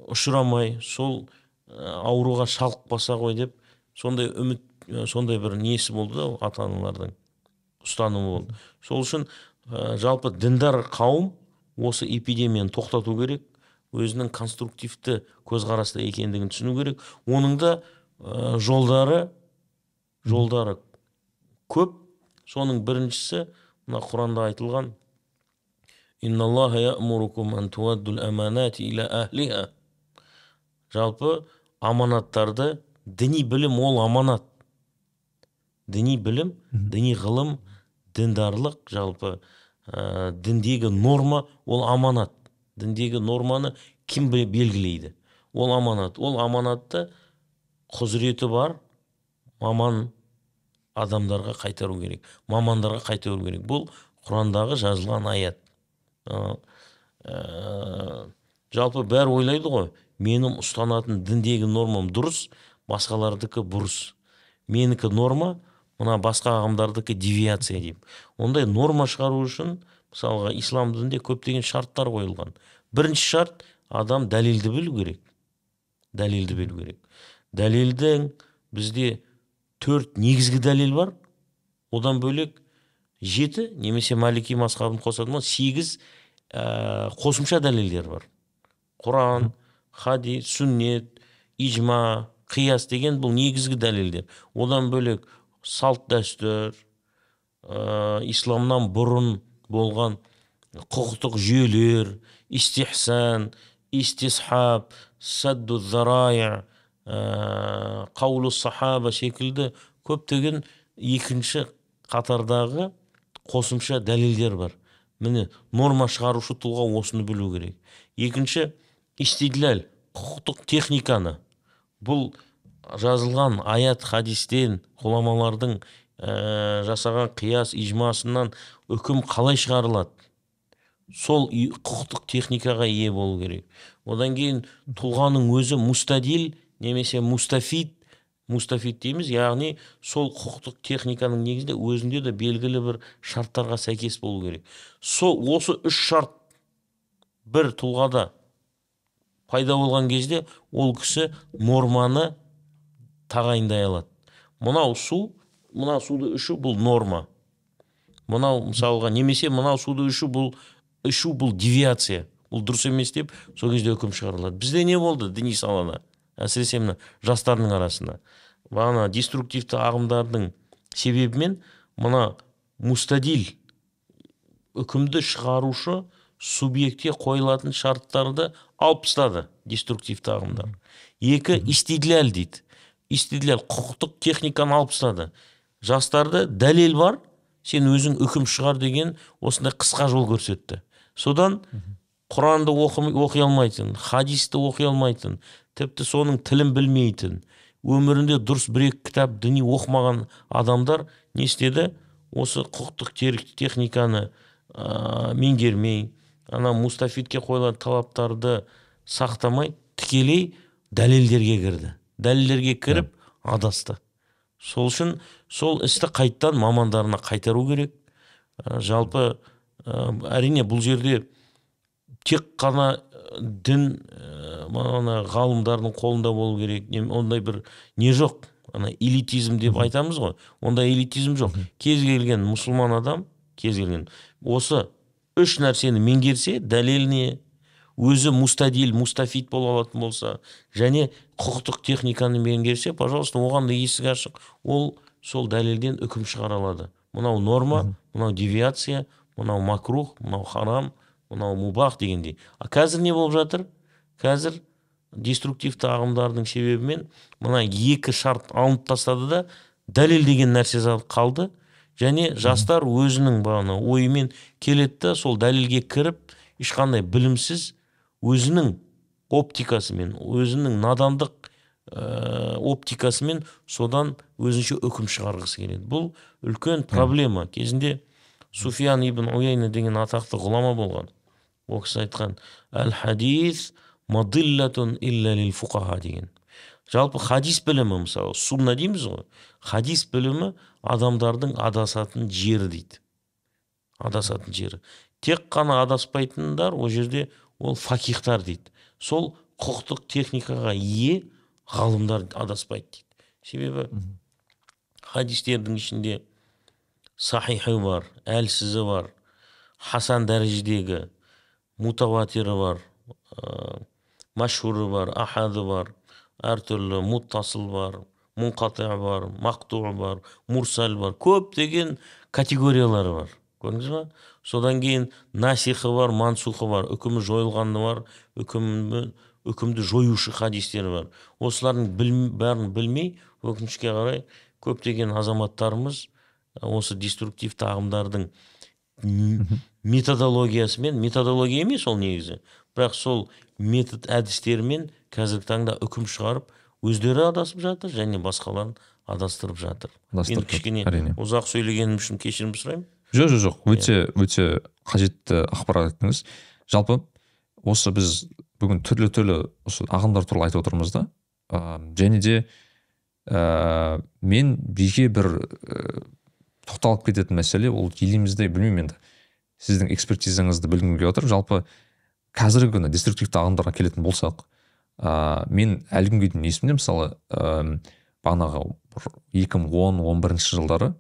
ұшырамай сол ә, ауруға шалдықпаса ғой деп сондай үміт ә, сондай бір несі болды да ата аналардың ұстанымы болды. Сол үшін ә, жалпы діндар қауым осы эпидемияны тоқтату керек өзінің конструктивті көзқараста екендігін түсіну керек. Оның да ә, жолдары жолдары көп. Соның біріншісі мына құранда айтылған жалпы аманаттарды діни білім ол аманат. Діни білім діни ғылым діндарлық жалпы ә, діндегі норма ол аманат. Діндегі норманы кім бе- белгілейді? Ол аманат. Ол аманатты құзыреті бар маман адамдарға қайтару керек мамандарға қайтару керек. Бұл құрандағы жазылған аят. Ә, жалпы бәрі ойлайды ғой менің ұстанатын діндегі нормам дұрыс басқалардікі бұрыс. Менікі норма мына басқа ағымдардікі девиация деймін ондай норма шығару үшін мысалға ислам дінінде көптеген шарттар қойылған. Бірінші шарт адам дәлелді білу керек. Дәлелді білу керек. Дәлелдің бізде төрт негізгі дәлел бар. Одан бөлек жеті немесе малики мазхабын қосатын болсақ сегіз ә, қосымша дәлелдер бар. Құран хадис сүннет ижма қияс деген бұл негізгі дәлелдер. Одан бөлек салт дәстүр ә, исламнан бұрын болған құқықтық жүйелер истихсан истисхаб садду зарая ә, қаулу сахаба секілді көптеген екінші қатардағы қосымша дәлелдер бар. Міне норма шығарушы тұлға осыны білу керек. Екінші истидләл құқықтық техниканы. Бұл жазылған аят хадистен ғұламалардың ә, жасаған қияс ижмасынан үкім қалай шығарылады? Сол құқықтық техникаға ие болу керек. Одан кейін тұлғаның өзі мустадил немесе мустафид мустафид дейміз. Яғни сол құқықтық техниканың негізінде өзінде де белгілі бір шарттарға сәйкес болу керек. Сол осы үш шарт бір тұлғада пайда болған кезде ол кісі норманы тағайындай алады. Мынау су мына суды ішу бұл норма. Мынау мысалға немесе мынау суды ішу бұл ішу бұл девиация. Бұл дұрыс емес деп сол кезде үкім шығарылады. Бізде не болды діни салада әсіресе мына жастардың арасында. Бағана деструктивті ағымдардың себебімен мына мустадил үкімді шығарушы субъектке қойылатын шарттарды алып тастады деструктивті ағымдар. Екі истидляль дейді. Истидляль құқықтық техниканы алып тастады жастарды дәлел бар сен өзің үкім шығар деген осындай қысқа жол көрсетті. Содан құранды оқи алмайтын хадисті оқи алмайтын тіпті соның тілін білмейтін өмірінде дұрыс бір екі кітап діни оқымаған адамдар не істеді? Осы құқықтық техниканы ә, меңгермей ана мустафидке қойылатын талаптарды сақтамай тікелей дәлелдерге кірді. Дәлелдерге кіріп адасты. Сол үшін сол істі қайттан мамандарына қайтару керек. Ә, жалпы ә, әрине бұл жерде тек қана дін ә, ана ғалымдардың қолында болу керек. Не- ондай бір не жоқ? Ана элитизм деп айтамыз ғой. Ондай элитизм жоқ. Кез келген мұсылман адам кез келген осы үш нәрсені меңгерсе дәлеліне өзі мустадил мустафид бола алатын болса және құқықтық техниканы меңгерсе пожалуйста оған да есік ашық. Ол сол дәлелден үкім шығара алады. Мынау норма мынау девиация мынау макрух мынау харам мынау мубах дегендей. А қазір не болып жатыр? Қазір деструктивті ағымдардың себебімен мына екі шарт алынып тастады да дәлел деген нәрсе қалды. Және жастар өзінің бағана ойымен келеді да сол дәлелге кіріп ешқандай білімсіз өзінің оптикасымен өзінің надандық ә, оптикасымен содан өзінше үкім шығарғысы келеді. Бұл үлкен проблема. Кезінде суфиян ибн уяйна деген атақты ғұлама болған. Ол кісі айтқан әл хадис мадиллатун илля лил деген жалпы хадис білімі мысалы сунна дейміз ғой. Хадис білімі адамдардың адасатын жері дейді. Адасатын жері. Тек қана адаспайтындар ол жерде ол факихтар дейді. Сол құқықтық техникаға ие ғалымдар адаспайды дейді. Себебі хадистердің ішінде сахихы бар әлсізі бар хасан дәрежедегі мутаватирі бар ә, машһуры бар ахады бар әртүрлі муттасыл бар мұнқаты бар мақтуы бар мурсал бар көптеген категориялары бар көрдіңіз ба содан кейін насихы бар мансухы бар үкімі жойылғаны бар үкімі үкімді жоюшы хадистері бар осылардың бәрін білмей өкінішке қарай көптеген азаматтарымыз осы деструктивті ағымдардың методологиясымен методология емес ол негізі. Бірақ сол метод әдістерімен қазіргі таңда үкім шығарып өздері адасып жатыр және басқаларын адастырып жатыр. Енді кішкене әрине. ұзақ сөйлегенім үшін кешірім сұраймын. Жоқ жоқ жоқ. Өте өте қажетті ақпарат айттыңыз. Жалпы осы біз бүгін түрлі түрлі осы ағымдар туралы айтып отырмыз да. Ә, және де ә, мен биге бір ә, тоқталып кететін мәселе ол елімізде білмеймін енді сіздің экспертизаңызды білгім келіп отыр. Жалпы қазіргі күні деструктивті ағымдарға келетін болсақ ә, мен әлі күнге дейін есімде мысалы ә, бағанағы екі мың он он бірінші жылдары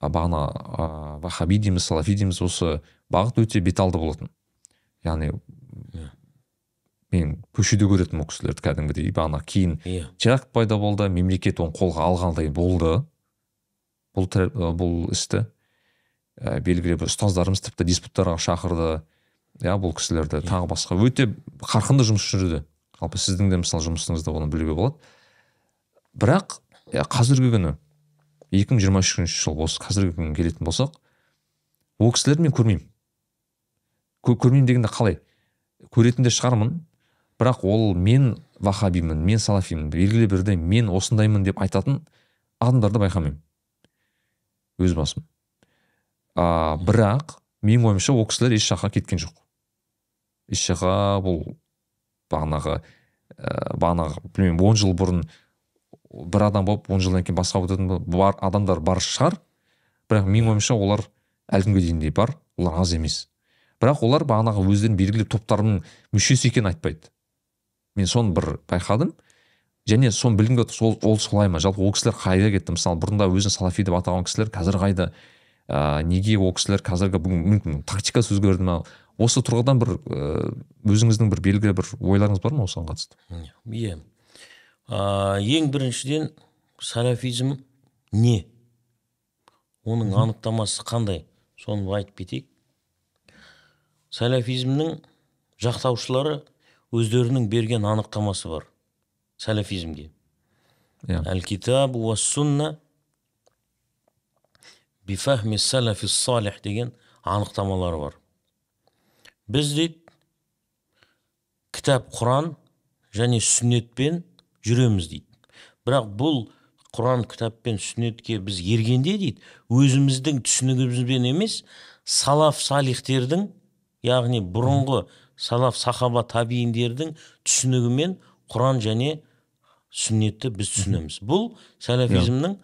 бағана ә, вахаби дейміз салафи дейміз осы бағыт өте беталды болатын. Яғни мен көшеде көретінмін ол кісілерді кәдімгідей бағана кейін иә. теракт пайда болды мемлекет оны қолға алғандай болды. Бұл ә, бұл істі ә, белгілі бір ұстаздарымыз тіпті диспуттарға шақырды. Иә бұл кісілерді тағы басқа. Өте қарқынды жұмыс жүрді. Жалпы сіздің де мысалы жұмысыңызда оны білуге болады. Бірақ иә, қазіргі күні 2023 жыл осы қазіргі күнге келетін болсақ ол кісілерді мен көрмеймін. Кө- көрмеймін дегенде қалай? Көретін де шығармын бірақ ол мен вахабимін мен салафимін белгілі бірде мен осындаймын деп айтатын адамдарды байқамаймын. Өз басым. А, бірақ менің ойымша ол кісілер еш жаққа кеткен жоқ. Еш жаққа бұл бағанағы ә, бағанағы білмеймін он жыл бұрын бір адам болып он жылдан кейін басқа болатын бар адамдар бар шығар. Бірақ менің ойымша олар әлі күнге дейін де бар олар аз емес. Бірақ олар бағанағы өздерінің белгілі топтарының мүшесі екенін айтпайды. Мен соны бір байқадым. Және соны білгім келіп сол ол солай ма? жалпы ол кісілер қайда кетті? мысалы бұрында өзін салафи деп атаған кісілер қазір қайда? Ә, неге ол кісілер қазіргі бүгін мүмкін тактикасы өзгерді ма? осы тұрғыдан бір ә, өзіңіздің бір белгілі бір ойларыңыз бар ма осыған қатысты? Иә. Ең біріншіден салафизм не? Оның анықтамасы қандай? Соны айтып кетейік. Салафизмнің жақтаушылары өздерінің берген анықтамасы бар. Салафизмге иә әл китаб уа сунна бифахми салафи салих деген анықтамалары бар. Біз дейді кітап құран және сүннетпен жүреміз дейді. Бірақ бұл құран кітап пен сүннетке біз ергенде дейді өзіміздің түсінігімізбен емес салаф салихтердің яғни бұрынғы салаф сахаба табииндердің түсінігімен құран және сүннетті біз түсінеміз. Бұл салафизмнің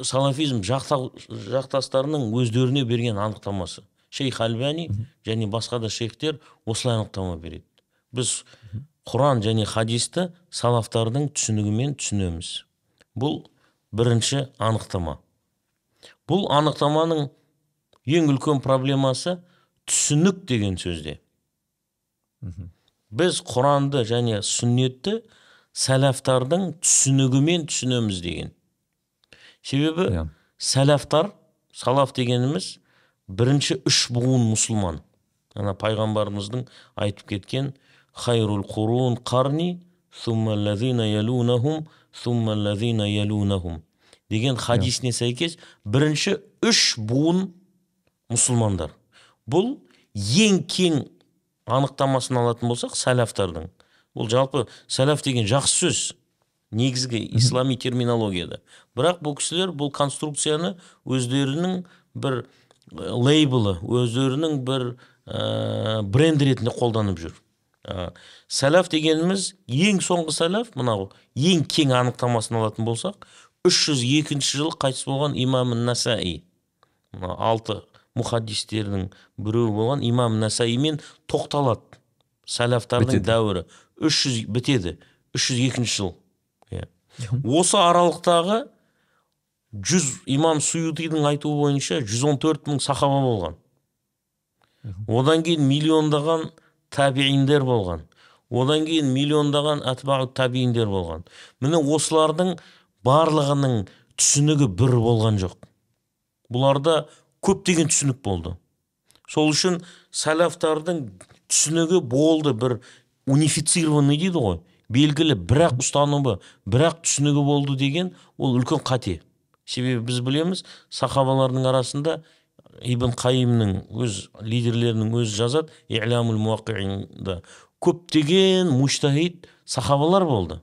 салафизм жақтастарының өздеріне берген анықтамасы. Шейх альбани және басқа да шейхтер осылай анықтама береді. Біз құран және хадисті салафтардың түсінігімен түсінеміз. Бұл бірінші анықтама. Бұл анықтаманың ең үлкен проблемасы түсінік деген сөзде. Біз құранды және сүннетті сәләфтардың түсінігімен түсінеміз деген себебі сәләфтар салаф дегеніміз бірінші үш буын мұсылман ана пайғамбарымыздың айтып кеткен хайрул қурун қарни ялунахум деген хадисіне сәйкес бірінші үш буын мұсылмандар бұл ең кең анықтамасын алатын болсақ сәләфтардың бұл жалпы сәләф деген жақсы сөз. Негізгі ислами терминологияда. Бірақ бұл кісілер бұл конструкцияны өздерінің бір ә, лейблі өздерінің бір ә, бренд ретінде қолданып жүр. Ә, сәләф дегеніміз ең соңғы сәләф мынау ең кең анықтамасын алатын болсақ 302 жылы қайтыс болған имам насаи. Мына алты мұхаддистердің біреуі болған имам насаимен тоқталады сәләфтардың Бітеді. Дәуірі 300 бітеді. 302 жыл. Иә. Осы аралықтағы жүз имам суютидің айтуы бойынша 114 мың сахаба болған. Одан кейін миллиондаған табииндер болған. Одан кейін миллиондаған атбау табииндер болған. Міне осылардың барлығының түсінігі бір болған жоқ. Бұларда көптеген түсінік болды. Сол үшін сәләфтардың түсінігі болды бір унифицированный дейді ғой. Белгілі бірақ ұстанымы бірақ түсінігі болды деген ол үлкен қате. Себебі біз білеміз сахабалардың арасында ибн қайымның өз лидерлерінің өзі жазады илямул муақиинда көптеген муштахид сахабалар болды.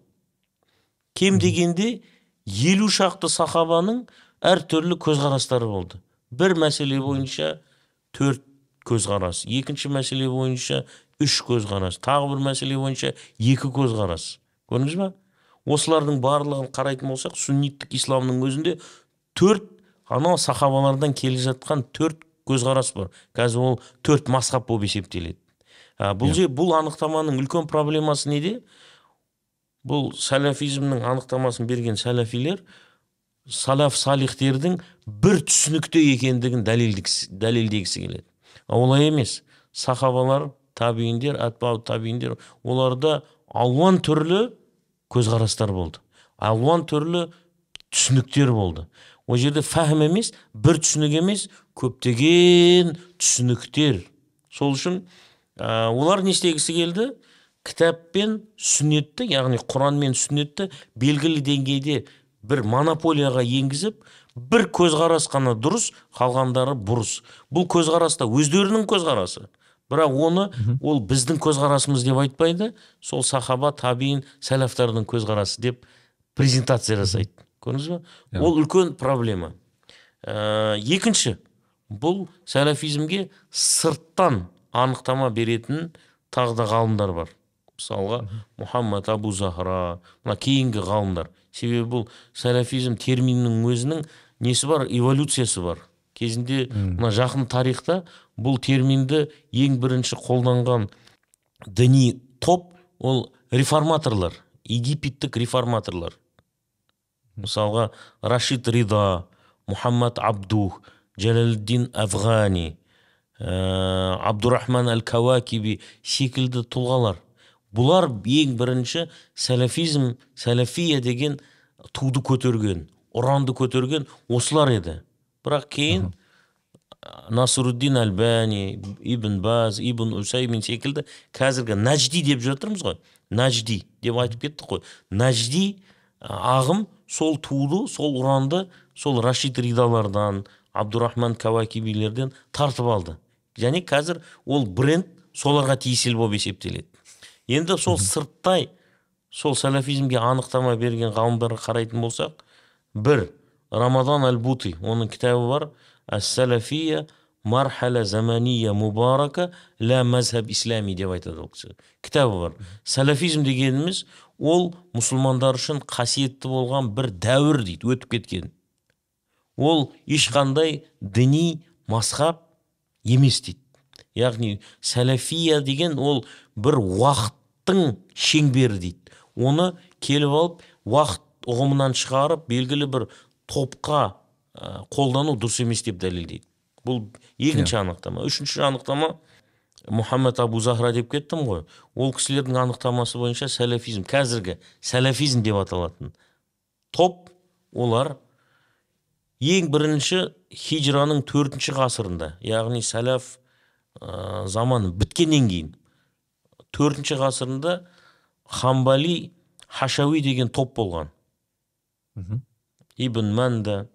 Кем дегенде елу шақты сахабаның әртүрлі көзқарастары болды. Бір мәселе бойынша төрт көзқарас. Екінші мәселе бойынша үш көзқарас. Тағы бір мәселе бойынша екі көзқарас. Көрдіңіз ба осылардың барлығын қарайтын болсақ сунниттік исламның өзінде төрт анау сахабалардан келе жатқан төрт көзқарас бар. Қазір ол төрт масхаб болып есептеледі. А, бұл же бұл анықтаманың үлкен проблемасы неде? Бұл сәләфизмнің анықтамасын берген сәләфилер салаф салихтердің бір түсінікте екендігін дәлелдегісі, келеді. Олай емес. Сахабалар табииндер атбау табииндер оларда алуан түрлі көзқарастар болды. Алуан түрлі түсініктер болды. Ол жерде фәһім емес бір түсінік емес көптеген түсініктер. Сол үшін ә, олар не істегісі келді? Кітап пен сүннетті яғни құран мен сүннетті белгілі деңгейде бір монополияға енгізіп бір көзқарас қана дұрыс қалғандары бұрыс. Бұл көзқарас та өздерінің көзқарасы. Бірақ оны ол біздің көзқарасымыз деп айтпайды. Сол сахаба табиин сәләфтардың көзқарасы деп презентация жасайды. Көрдіңіз ба ол үлкен проблема. Ә, екінші бұл сәләфизмге сырттан анықтама беретін тағы да ғалымдар бар. Мысалға мұхаммад абу захра мына кейінгі ғалымдар. Себебі бұл сәләфизм терминінің өзінің несі бар? Эволюциясы бар. Кезінде мына жақын тарихта бұл терминді ең бірінші қолданған діни топ ол реформаторлар египеттік реформаторлар. Мысалға рашид рида мұхаммад абдух жәлелдин афғани ә, абдурахман әл кауакиби секілді тұлғалар. Бұлар ең бірінші сәләфизм сәләфия деген туды көтерген. Ұранды көтерген осылар еді бірақ кейін насруддин әлбәни ибн баз ибн усаймин секілді қазіргі нәжди деп жатырмыз ғой нәжди деп айтып кеттік қой нәжди ағым сол туды сол ұранды сол рашид ридалардан абдурахман кавакибилерден тартып алды және қазір ол бренд соларға тиесілі болып есептеледі енді сол сырттай сол сәләфизмге анықтама берген ғалымдарға қарайтын болсақ бір рамадан әл бути оның кітабы бар әс-сәләфия мархала замания мубарака ля мазхаб ислами деп айтады ол кісі кітабы бар сәләфизм дегеніміз ол мұсылмандар үшін қасиетті болған бір дәуір дейді өтіп кеткен ол ешқандай діни мазхаб емес дейді яғни сәләфия деген ол бір уақыттың шеңбері дейді оны келіп алып уақыт ұғымынан шығарып белгілі бір топқа ә, қолдану дұрыс емес деп дәлелдейді. Бұл екінші анықтама. Үшінші анықтама мұхаммед абу захра деп кеттім ғой. Ол кісілердің анықтамасы бойынша сәләфизм қазіргі сәләфизм деп аталатын топ олар ең бірінші хижраның төртінші ғасырында яғни сәләф ә, заманы біткеннен кейін төртінші ғасырында хамбали хашауи деген топ болған. Ибн манда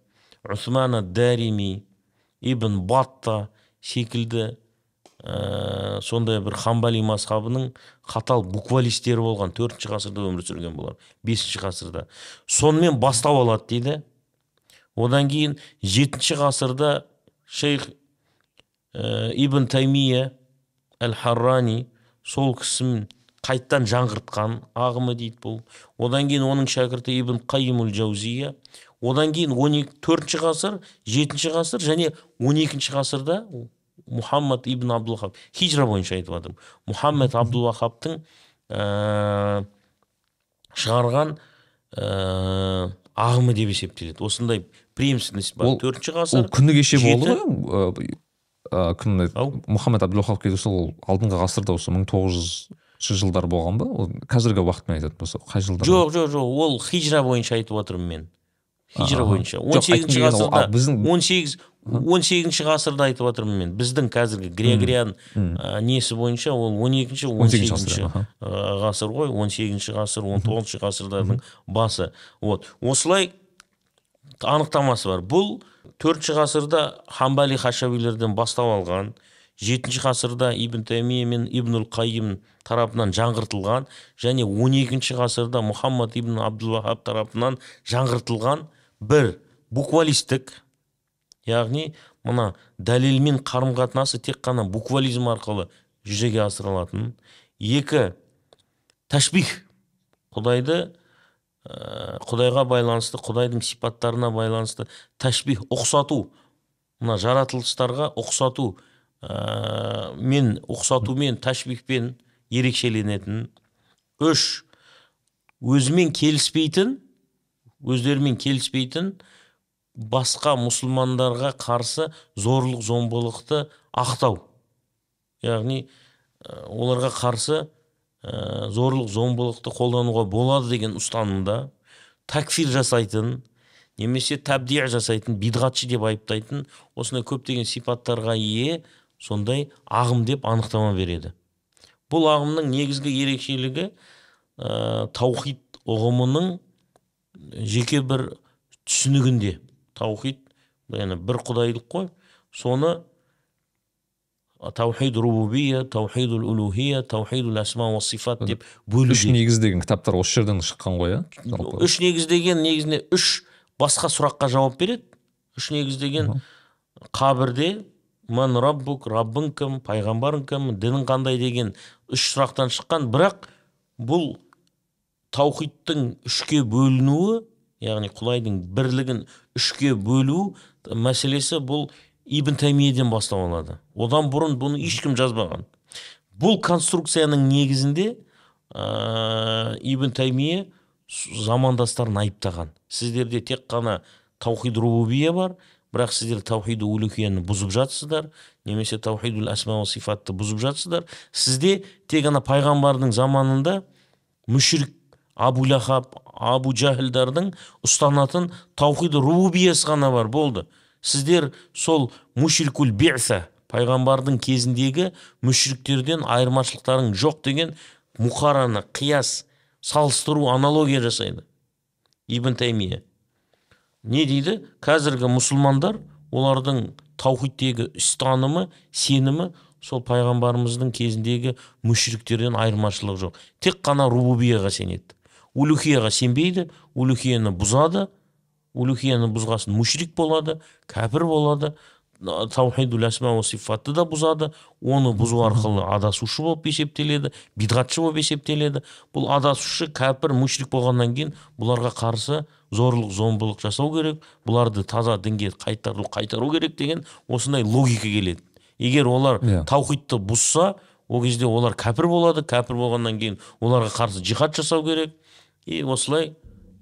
усман дарими ибн батта секілді ә, сондай бір хамбали мазхабының қатал буквалистері болған төртінші ғасырда өмір сүрген болар бесінші ғасырда. Сонымен бастау алады дейді. Одан кейін жетінші ғасырда шейх ә, ибн таймия әл харрани сол кісінің қайттан жаңғыртқан ағымы дейді бұл одан кейін оның шәкірті ибн қайимул жаузия одан кейін он төртінші ғасыр жетінші ғасыр және он екінші ғасырда мұхаммад ибн абдул хижра бойынша айтып жатырмын мұхаммед абдул вахабтың ә, шығарған ә, ағымы деп есептеледі осындай преемственность бар Ол- төртінші ол ғасыр күні кеше болды ғой кім? Ау. мұхаммед келді сол алдыңғы ғасырда осы мың тоғыз жүзінші жылдар болған ба? Ол қазіргі уақытпен айтатын болса қай жылдар жоқ жоқ жоқ. Ол хижра бойынша айтып отырмын мен. Хижра бойынша. Он сегізінші ғасырда біздің- он сегіз он сегізінші ғасырда айтып отырмын мен. Біздің қазіргі грегориан ә, несі бойынша? Ол он екінші он 18-ші сегізінші ғасыр, ғой. Он сегізінші ғасыр он тоғызыншы ғасырлардың басы. Вот. Осылай анықтамасы бар. Бұл төртінші ғасырда хамбали хашауилерден бастау алған жетінші ғасырда ибн таймия мен ибнул қайым тарапынан жаңғыртылған және он екінші ғасырда мұхаммад ибн абдул вахаб тарапынан жаңғыртылған бір буквалистік яғни мына дәлелмен қарым қатынасы тек қана буквализм арқылы жүзеге асырылатын. Екі ташбих құдайды ә, құдайға байланысты құдайдың сипаттарына байланысты ташбих ұқсату. Мына жаратылыстарға ұқсату. Ә, мен ұқсатумен ташбихпен ерекшеленетін үш өзімен келіспейтін өздерімен келіспейтін басқа мұсылмандарға қарсы зорлық зомбылықты ақтау яғни ә, оларға қарсы ә, зорлық зомбылықты қолдануға болады деген ұстанымда такфир жасайтын немесе тәбдия жасайтын бидғатшы деп айыптайтын осындай көптеген сипаттарға ие сондай ағым деп анықтама береді. Бұл ағымның негізгі ерекшелігі ә, таухид ұғымының жеке бір түсінігінде. Таухид яғни бір құдайлық қой соны таухид рубубия таухид улухия таухид асма ва сифат деп үш бөлуде негіз деген кітаптар осы жерден шыққан ғой иә үш негіздеген негізінде үш басқа сұраққа жауап береді. Үш негіздеген қабірде ман раббук раббың кім пайғамбарың кім дінің қандай деген үш сұрақтан шыққан. Бірақ бұл таухидтың үшке бөлінуі яғни құдайдың бірлігін үшке бөлу мәселесі бұл ибн таймиеден бастау алады. Одан бұрын бұны ешкім жазбаған. Бұл конструкцияның негізінде ә, ибн таймие замандастарын айыптаған. Сіздерде тек қана таухид рубубия бар бірақ сіздер таухид улухияны бұзып жатсыздар немесе таухидул асма ва сифатты бұзып жатсыздар сізде тек ана пайғамбардың заманында мүшрик абу лахаб абу жахілдардың ұстанатын таухид рубубиясы ғана бар болды. Сіздер сол мушрикул биса пайғамбардың кезіндегі мүшриктерден айырмашылықтарың жоқ деген мұқараны қияс салыстыру аналогия жасайды. Ибн таймия. Не дейді? Қазіргі мұсылмандар олардың таухидтегі ұстанымы сенімі сол пайғамбарымыздың кезіндегі мүшриктерден айырмашылық жоқ. Тек қана рубубияға сенеді. Улухияға сенбейді улухияны бұзады улухияны бұзғасын мушрик болады кәпір болады таухидул асма ва сифатты да бұзады оны бұзу арқылы адасушы болып есептеледі бидғатшы болып есептеледі. Бұл адасушы кәпір мушрик болғаннан кейін бұларға қарсы зорлық зомбылық жасау керек бұларды таза дінге қайтару қайтару керек деген осындай логика келеді. Егер олар Иә. таухидты бұзса ол кезде олар кәпір болады. Кәпір болғаннан кейін оларға қарсы жихад жасау керек. И осылай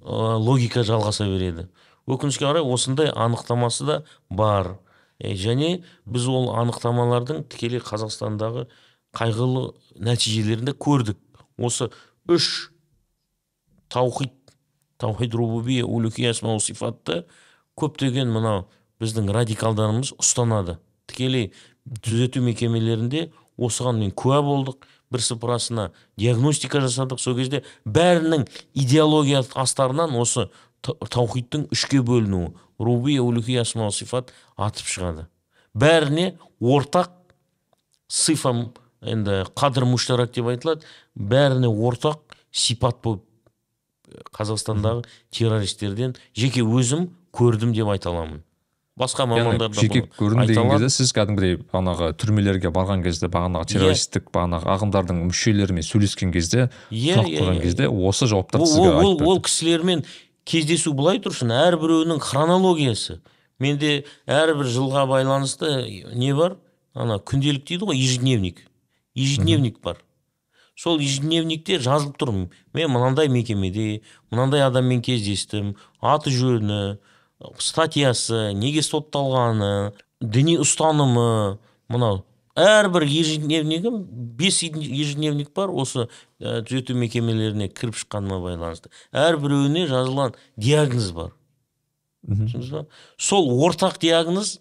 ә, логика жалғаса береді. Өкінішке қарай осындай анықтамасы да бар. Және біз ол анықтамалардың тікелей қазақстандағы қайғылы нәтижелерін де көрдік. Осы үш таухид таухид рубубия улухия асма ва сифатты көптеген мынау біздің радикалдарымыз ұстанады. Тікелей түзету мекемелерінде осыған мен куә болдық. Бірсыпырасына диагностика жасадық. Сол кезде бәрінің идеология астарынан осы та- таухидтың үшке бөлінуі рубия улухия асма сифат атып шығады. Бәріне ортақ сифа енді қадір муштарак деп айтылады. Бәріне ортақ сипат болып қазақстандағы террористерден жеке өзім көрдім деп айта аламын. Басқа мамандар да жеке көрдім деген кезде сіз кәдімгідей бағанағы түрмелерге барған кезде бағанағы террористік бағанағы ағымдардың мүшелерімен сөйлескен кезде Иә, сұрақ иә, қойған иә. кезде осы жауаптарды ол, сізге ол, ол кісілермен кездесу былай тұрсын әрбіреуінің хронологиясы. Менде әрбір жылға байланысты не бар? Ана күнделік дейді ғой ежедневник. Ежедневник бар. Сол ежедневникте жазылып тұр мен мынандай мекемеде мынандай адаммен кездестім. Аты жөні статьясы неге сотталғаны діни ұстанымы. Мынау әрбір ежедневнигім бес ежедневник бар осы ә, түзету мекемелеріне кіріп шыққаныма байланысты. Әрбіреуіне жазылған диагноз бар. Түсіндіңіз ба? Сол ортақ диагноз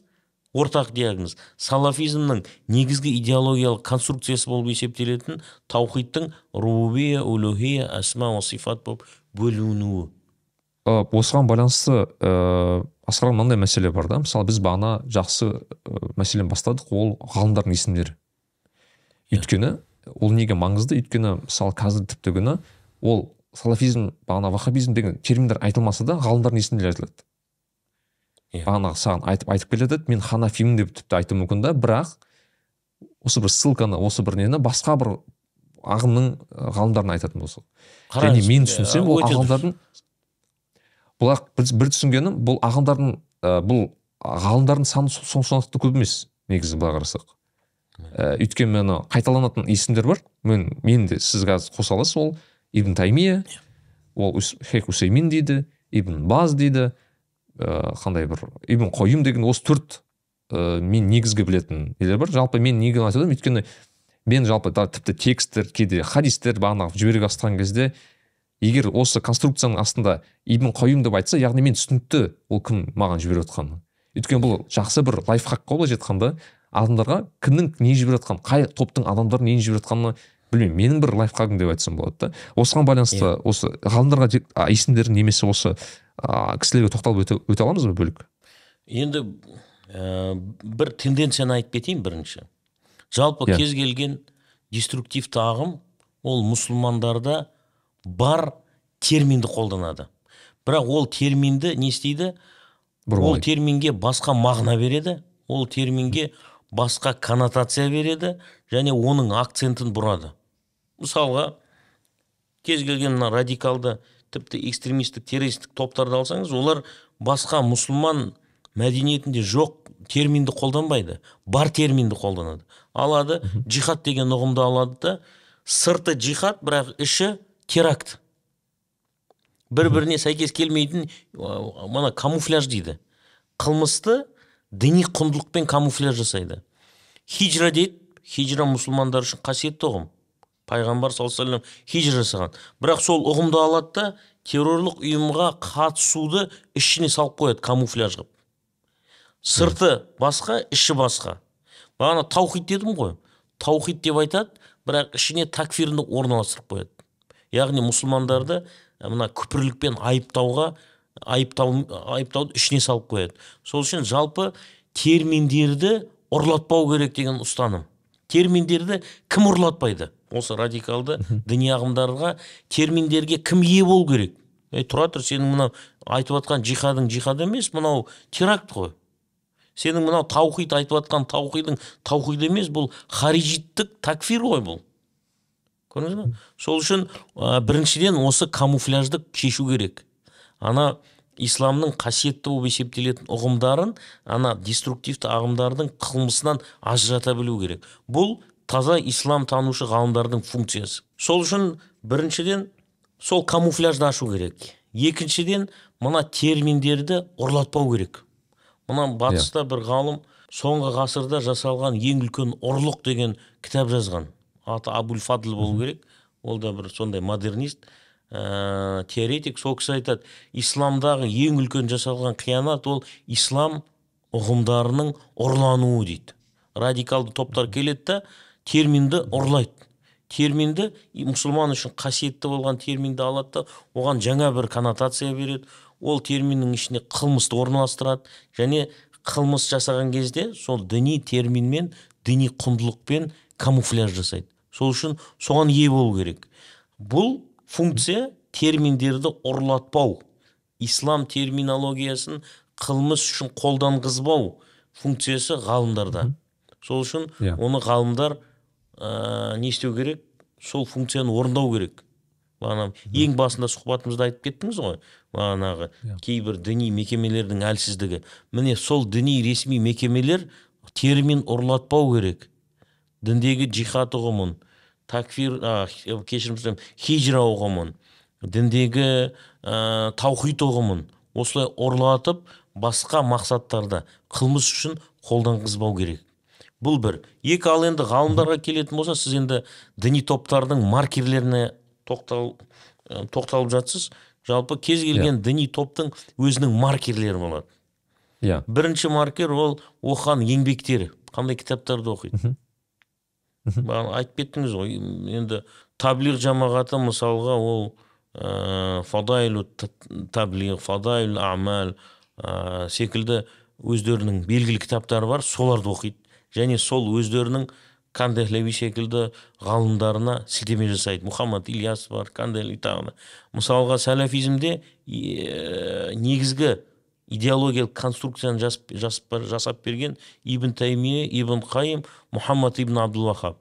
ортақ диагноз. Салафизмнің негізгі идеологиялық конструкциясы болып есептелетін таухидтың рубубия улухия асма сифат болып бөлінуі. Ә, осыған байланысты ә, асқар мынандай мәселе бар да. Мысалы біз бағана жақсы ә, мәселені бастадық ол ғалымдардың есімдері. Өйткені ол неге маңызды? Өйткені мысалы қазір тіпті күні ол салафизм бағана вахабизм деген терминдер айтылмаса да ғалымдардың есімдері айтылады. Иә. Бағанағы саған айтып айтып келеді мен ханафимін деп тіпті айтуы мүмкін да. Бірақ осы бір ссылканы осы бір нені басқа бір ағымның ғалымдарына айтатын болсақ. Және мен түсінсем ол ағымдардың бұлар бір, бір түсінгенім бұл ағымдардың ә, бұл ғалымдардың саны со- соншалықты көп емес негізі былай қарасақ. Ә, өйткені мені қайталанатын есімдер бар. Мен мен де сіз қазір қоса аласыз ол ибн таймия ол Ус- шейх усеймин дейді ибн баз дейді ә, қандай бір ибн қойым деген осы төрт ә, мен негізгі білетін нелер бар. Жалпы мен неге айтып отырмын өйткені мен жалпы да, тіпті тексттер кейде хадистер бағанағы жіберіп асқан кезде егер осы конструкцияның астында ибн қойым деп айтса яғни мен түсінікті ол кім маған жіберіп жатқаны өйткені бұл жақсы бір лайфхак қой былайша айтқанда адамдарға кімнің не жіберіп жатқанын қай топтың адамдары нені жіберіп жатқанын білмеймін менің бір лайфхагым деп айтсам болады да. Осыған байланысты осы ғалымдарға же- а, есімдерін немесе осы а, кісілерге тоқталып өте, өте аламыз ба бөлік енді ә, бір тенденцияны айтып кетейін бірінші. Жалпы Иә. кез келген деструктивті ағым ол мұсылмандарда бар терминді қолданады. Бірақ ол терминді не істейді? Ол терминге басқа мағына береді ол терминге басқа коннотация береді және оның акцентін бұрады. Мысалға кез келген мына радикалды тіпті экстремистік террористік топтарды алсаңыз олар басқа мұсылман мәдениетінде жоқ терминді қолданбайды. Бар терминді қолданады. Алады джихад деген ұғымды алады да сырты джихад бірақ іші теракт. Бір біріне сәйкес келмейтін мына камуфляж дейді. Қылмысты діни құндылықпен камуфляж жасайды. Хижра дейді. Хижра мұсылмандар үшін қасиетті ұғым. Пайғамбар саллаллаху алейhi вассалам хижра жасаған. Бірақ сол ұғымды алады да террорлық ұйымға қатысуды ішіне салып қояды камуфляж қылып. Сырты басқа іші басқа. Бағана таухид дедім ғой. Таухид деп айтады бірақ ішіне такфирді орналастырып қояды. Яғни мұсылмандарды мына күпірлікпен айыптауға айыптау айыптауды ішіне салып қояды. Сол үшін жалпы терминдерді ұрлатпау керек деген ұстаным. Терминдерді кім ұрлатпайды? Осы радикалды діни ағымдарға терминдерге кім ие болу керек? Ей тұра тұр сенің мынау айтып жатқан джихадың джихад емес мынау теракт қой. Сенің мынау таухид айтып жатқан таухидың таухид емес бұл харижиттік такфир ғой бұл. Көрдіңіз ба сол үшін ә, біріншіден осы камуфляжды шешу керек. Ана исламның қасиетті болып есептелетін ұғымдарын ана деструктивті ағымдардың қылмысынан ажырата білу керек. Бұл таза ислам танушы ғалымдардың функциясы. Сол үшін біріншіден сол камуфляжды ашу керек. Екіншіден мына терминдерді ұрлатпау керек. Мына батыста бір ғалым соңғы ғасырда жасалған ең үлкен ұрлық деген кітап жазған. Аты абуль фадл болу керек. Ол да бір сондай модернист ә, теоретик. Сол кісі айтады исламдағы ең үлкен жасалған қиянат ол ислам ұғымдарының ұрлануы дейді. Радикалды топтар келеді да терминді ұрлайды. Терминді мұсылман үшін қасиетті болған терминді алады да оған жаңа бір коннотация береді. Ол терминнің ішіне қылмысты орналастырады. Және қылмыс жасаған кезде сол діни терминмен діни құндылықпен камуфляж жасайды. Сол үшін соған ие болу керек. Бұл функция терминдерді ұрлатпау. Ислам терминологиясын қылмыс үшін қолданғызбау функциясы ғалымдарда. Сол үшін Иә. оны ғалымдар ә, не істеу керек сол функцияны орындау керек. Бағана ең басында сұхбатымызда айтып кеттіңіз ғой бағанағы кейбір діни мекемелердің әлсіздігі. Міне сол діни ресми мекемелер термин ұрлатпау керек. Діндегі джихад ұғымын такфир х- кешірім сұраймын хижра ұғымын діндегі ә, таухид ұғымын осылай ұрлатып басқа мақсаттарда қылмыс үшін қолданғызбау керек. Бұл бір. Екі ал енді ғалымдарға келетін болса сіз енді діни топтардың маркерлеріне тоқтал, ә, тоқталып жатсыз. Жалпы кез келген діни топтың өзінің маркерлері болады. Иә. Бірінші маркер ол оқыған еңбектері. Қандай кітаптарды оқиды? Бағана айтып кеттіңіз ғой. Енді таблиғ жамағаты мысалға ол ә, фадайлу таблиғ фадайлу амал ә, секілді өздерінің белгілі кітаптары бар. Соларды оқиды. Және сол өздерінің кандехлеви секілді ғалымдарына сілтеме жасайды. Мұхаммад ильяс бар кандели тағы да. мысалға сәләфизмде негізгі идеологиялық конструкцияны жасап, жасап, жасап берген ибн таймия ибн қайым мұхаммад ибн абдул вахаб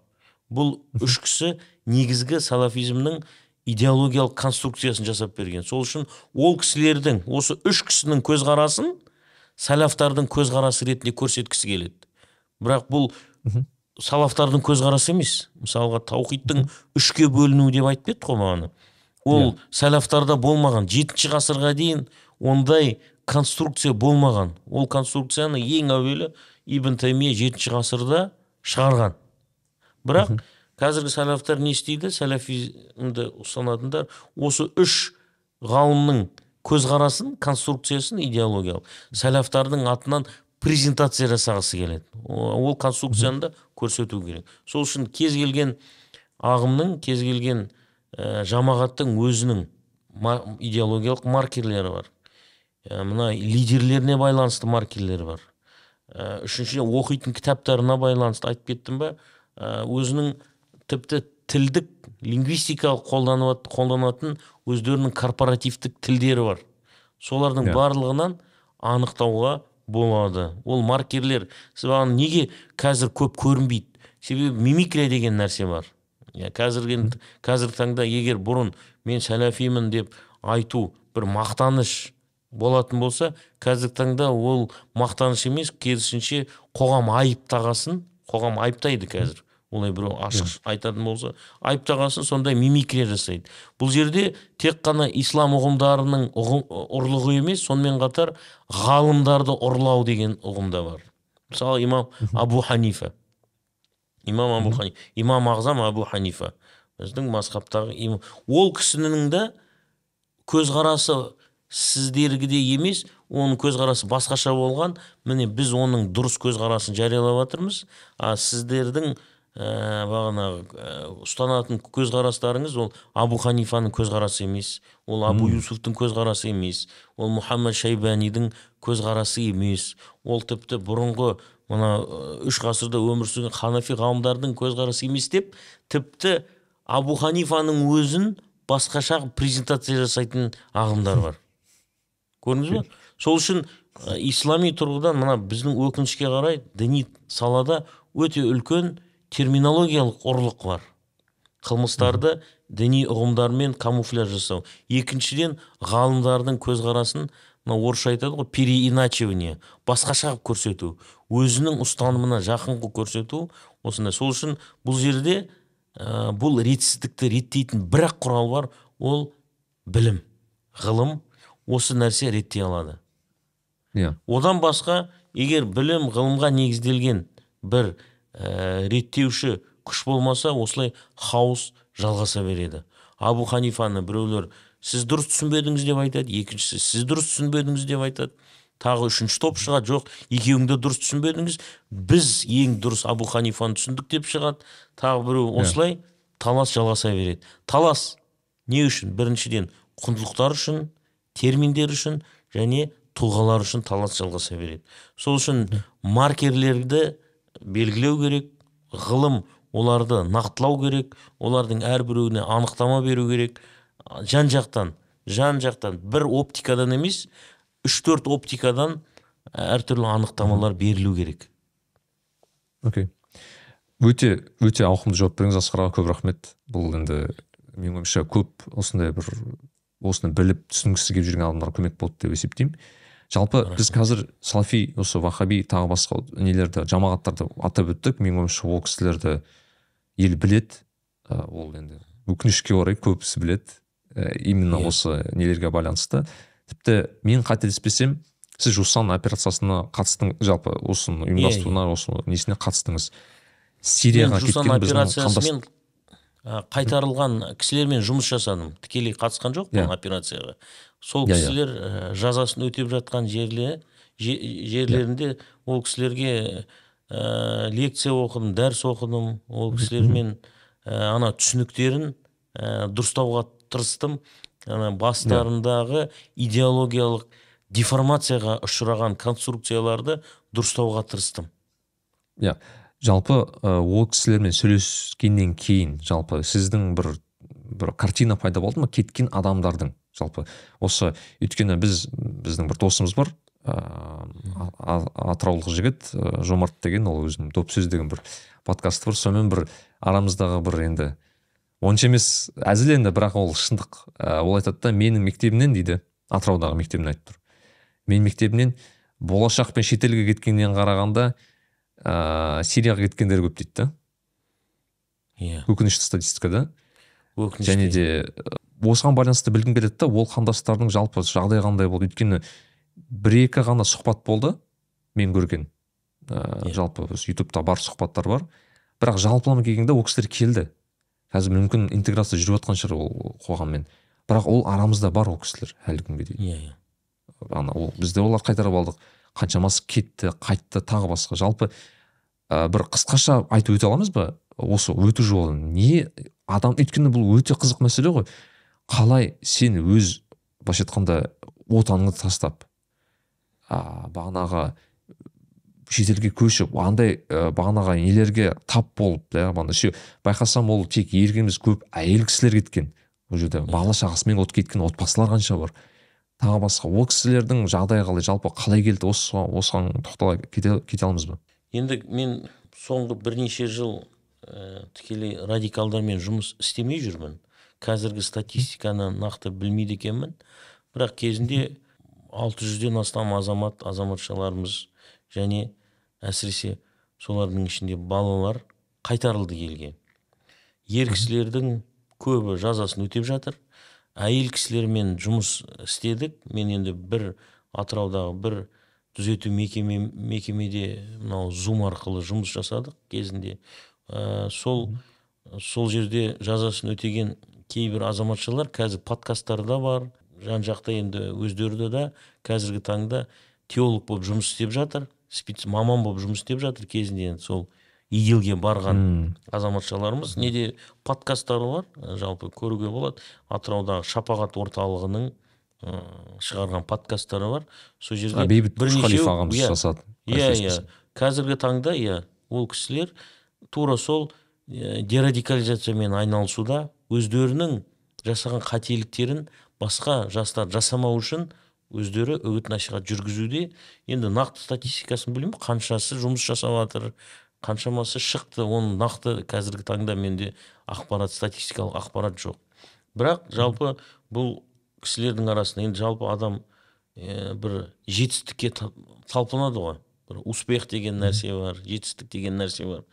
бұл үш кісі негізгі салафизмнің идеологиялық конструкциясын жасап берген. Сол үшін ол кісілердің осы үш кісінің көзқарасын сәлафтардың көзқарасы ретінде көрсеткісі келеді. Бірақ бұл салафтардың көзқарасы емес. Мысалға таухидтың үшке бөліну деп айтып кетті ғой бағана ол сәлафтарда болмаған. Жетінші ғасырға дейін ондай конструкция болмаған. Ол конструкцияны ең әуелі ибн таймия жетінші ғасырда шығарған. Бірақ қазіргі сәлафтар не істейді? Сәлафизмді ұстанатындар осы үш ғалымның көзқарасын конструкциясын идеологиялық. Сәлафтардың атынан презентация жасағысы келеді. Ол конструкцияны да көрсету керек. Сол үшін кез келген ағымның кез келген ә, жамағаттың өзінің ма- идеологиялық маркерлері бар. Ә, мына лидерлеріне байланысты маркерлері бар. Ә, үшіншіден оқитын кітаптарына байланысты айтып кеттім ба ә, өзінің тіпті тілдік лингвистикалық қолданып қолданатын өздерінің корпоративтік тілдері бар. Солардың барлығынан анықтауға болады. Ол маркерлер сіз маған неге қазір көп көрінбейді? Себебі мимикрия деген нәрсе бар. Иә қазіргі қазіргі таңда егер бұрын мен сәләфимін деп айту бір мақтаныш болатын болса қазіргі таңда ол мақтаныш емес керісінше қоғам айыптағасын қоғам айыптайды қазір. Олай біреу ашық айтатын болса айыптағасын сондай мимикрия жасайды. Бұл жерде тек қана ислам ұғымдарының ұғым, ұрлығы емес сонымен қатар ғалымдарды ұрлау деген ұғым да бар. Мысалы имам абу ханифа. Имам абу ханифа имам ағзам абу ханифа. Біздің мазхабтағы имам ол кісінің де көзқарасы сіздергідей емес оның көзқарасы басқаша болған. Міне біз оның дұрыс көзқарасын жариялап жатырмыз. А сіздердің ә, бағанағы ә, ұстанатын көзқарастарыңыз ол абу ханифаның көзқарасы емес ол абу юсуфтың көзқарасы емес ол мұхаммад шайбанидің көзқарасы емес. Ол тіпті бұрынғы мына ә, үш ғасырда өмір сүрген ханафи ғалымдардың көзқарасы емес деп тіпті абу ханифаның өзін басқаша презентация жасайтын ағымдар бар. Көрдіңіз ба? Сол үшін ә, ислами тұрғыдан мына біздің өкінішке қарай діни салада өте үлкен терминологиялық ұрлық бар. Қылмыстарды діни ұғымдармен камуфляж жасау. Екіншіден ғалымдардың көзқарасын мына орысша айтады ғой переиначивание басқаша қылып көрсету өзінің ұстанымына жақын қылып көрсету осындай сол үшін бұл жерде ә, бұл ретсіздікті реттейтін бір ақ құрал бар ол білім ғылым осы нәрсе реттей алады. Иә. Одан басқа егер білім ғылымға негізделген бір ә, реттеуші күш болмаса осылай хаос жалғаса береді. Абу ханифаны біреулер сіз дұрыс түсінбедіңіз деп айтады. Екіншісі сіз дұрыс түсінбедіңіз деп айтады. Тағы үшінші топ шығады. Жоқ екеуің де дұрыс түсінбедіңіз. Біз ең дұрыс абу ханифаны түсіндік деп шығады. Тағы біреу осылай талас жалғаса береді. Талас не үшін? Біріншіден құндылықтар үшін терминдер үшін және тұлғалар үшін талас жалғаса береді. Сол үшін маркерлерді белгілеу керек ғылым оларды нақтылау керек олардың әрбіреуіне анықтама беру керек. Жан жақтан жан жақтан бір оптикадан емес үш төрт оптикадан әртүрлі анықтамалар берілу керек. Окей. Өте өте ауқымды жауап бердіңіз асқар аға көп рахмет. Бұл енді менің ойымша көп осындай бір осыны біліп түсінгісі келіп жүрген адамдарға көмек болды деп есептеймін. Жалпы біз қазір салафи осы вахаби тағы басқа нелерді жамағаттарды атап өттік. Менің ойымша ол кісілерді ел біледі. Ә, ол енді өкінішке орай көбісі біледі. Ә, именно Иә. осы нелерге байланысты. Тіпті мен қателеспесем сіз жусан операциясына қатыстың жалпы осының ұйымдастыруына осы несіне қатыстыңыз? Сирияға кеткен біздің қайтарылған кісілермен жұмыс жасадым. Тікелей қатысқан жоқпын Иә. операцияға. Сол Иә, иә. кісілер ә, жазасын өтеп жатқан жерле же- жерлерінде ол кісілерге ә, лекция оқыдым дәріс оқыдым. Ол кісілермен ә, ана түсініктерін ә, дұрыстауға тырыстым. Ана бастарындағы идеологиялық деформацияға ұшыраған конструкцияларды дұрыстауға тырыстым. Иә. Жалпы ол кісілермен сөйлескеннен кейін жалпы сіздің бір бір картина пайда болды ма кеткен адамдардың? Жалпы осы өйткені біз біздің бір досымыз бар ыыы атыраулық жігіт жомарт деген ол өзінің доп сөз деген бір подкасты бар. Сонымен бір арамыздағы бір енді онша емес әзіл енді бірақ ол шындық. Ол айтады да менің мектебімнен дейді. Атыраудағы мектебін айтып тұр. Менің мектебімнен болашақ пен шетелге кеткеннен қарағанда ыыы сирияға кеткендер көп дейді да? Иә. Өкінішті статистика да? Өкінішті және де э, осыған байланысты білгім келеді да ол қандастардың жалпы жағдайы қандай болды? Өйткені бір екі ғана сұхбат болды мен көрген. Ыыы Иә. жалпы осы ютубта бар сұхбаттар бар. Бірақ жалпылама келгенде ол кісілер келді. Қазір мүмкін интеграция жүріп жатқан шығар ол қоғаммен. Бірақ ол арамызда бар ол кісілер әлі күнге дейін. Иә иә. Ана ол бізде олар қайтарып алдық. Қаншамасы кетті қайтты тағы басқа. Жалпы ә, бір қысқаша айтып өте аламыз ба? Осы өту жолын. Не? Адам өйткені бұл өте қызық мәселе ғой. Қалай сен өз былайша айтқанда отаныңды тастап а, бағанағы шетелге көшіп андай ә, бағанағы нелерге тап болып да еще байқасам ол тек еркек емес көп әйел кісілер кеткен. Ол жерде бала шағасымен от кеткен отбасылар қанша бар. Тағы басқа ол кісілердің жағдайы қалай? Жалпы қалай келді? Осы осыған тоқтала кете, кете аламыз ба? Енді мен соңғы бірнеше жыл ә, тікелей радикалдармен жұмыс істемей жүрмін. Қазіргі статистиканы нақты білмейді екенмін. Бірақ кезінде алты жүзден астам азамат азаматшаларымыз және әсіресе солардың ішінде балалар қайтарылды елге. Ер кісілердің көбі жазасын өтеп жатыр. Әйел кісілермен жұмыс істедік. Мен енді бір атыраудағы бір түзету мекеме, мекемеде мынау зум арқылы жұмыс жасадық кезінде. Ә, сол сол жерде жазасын өтеген кейбір азаматшалар қазір подкасттарда бар жан жақта енді өздері да қазіргі таңда теолог болып жұмыс істеп жатыр спец маман болып жұмыс істеп жатыр кезінде енді сол идилге барған азаматшаларымыз. Неде подкасттары бар жалпы көруге болады. Атыраудағы шапағат орталығының шығарған подкасттары бар. Сол жерде бейбіт құшқалиев ағамыз иә, жасады иә иә. Қазіргі таңда иә ол кісілер тура сол ә, дерадикализациямен айналысуда өздерінің жасаған қателіктерін басқа жастар жасамау үшін өздері үгіт насихат жүргізуде. Енді нақты статистикасын білмеймін қаншасы жұмыс жасап жатыр қаншамасы шықты оның нақты қазіргі таңда менде ақпарат статистикалық ақпарат жоқ. Бірақ жалпы бұл кісілердің арасында енді жалпы адам ә, бір жетістікке талпынады ғой. Бір успех деген нәрсе бар жетістік деген нәрсе бар.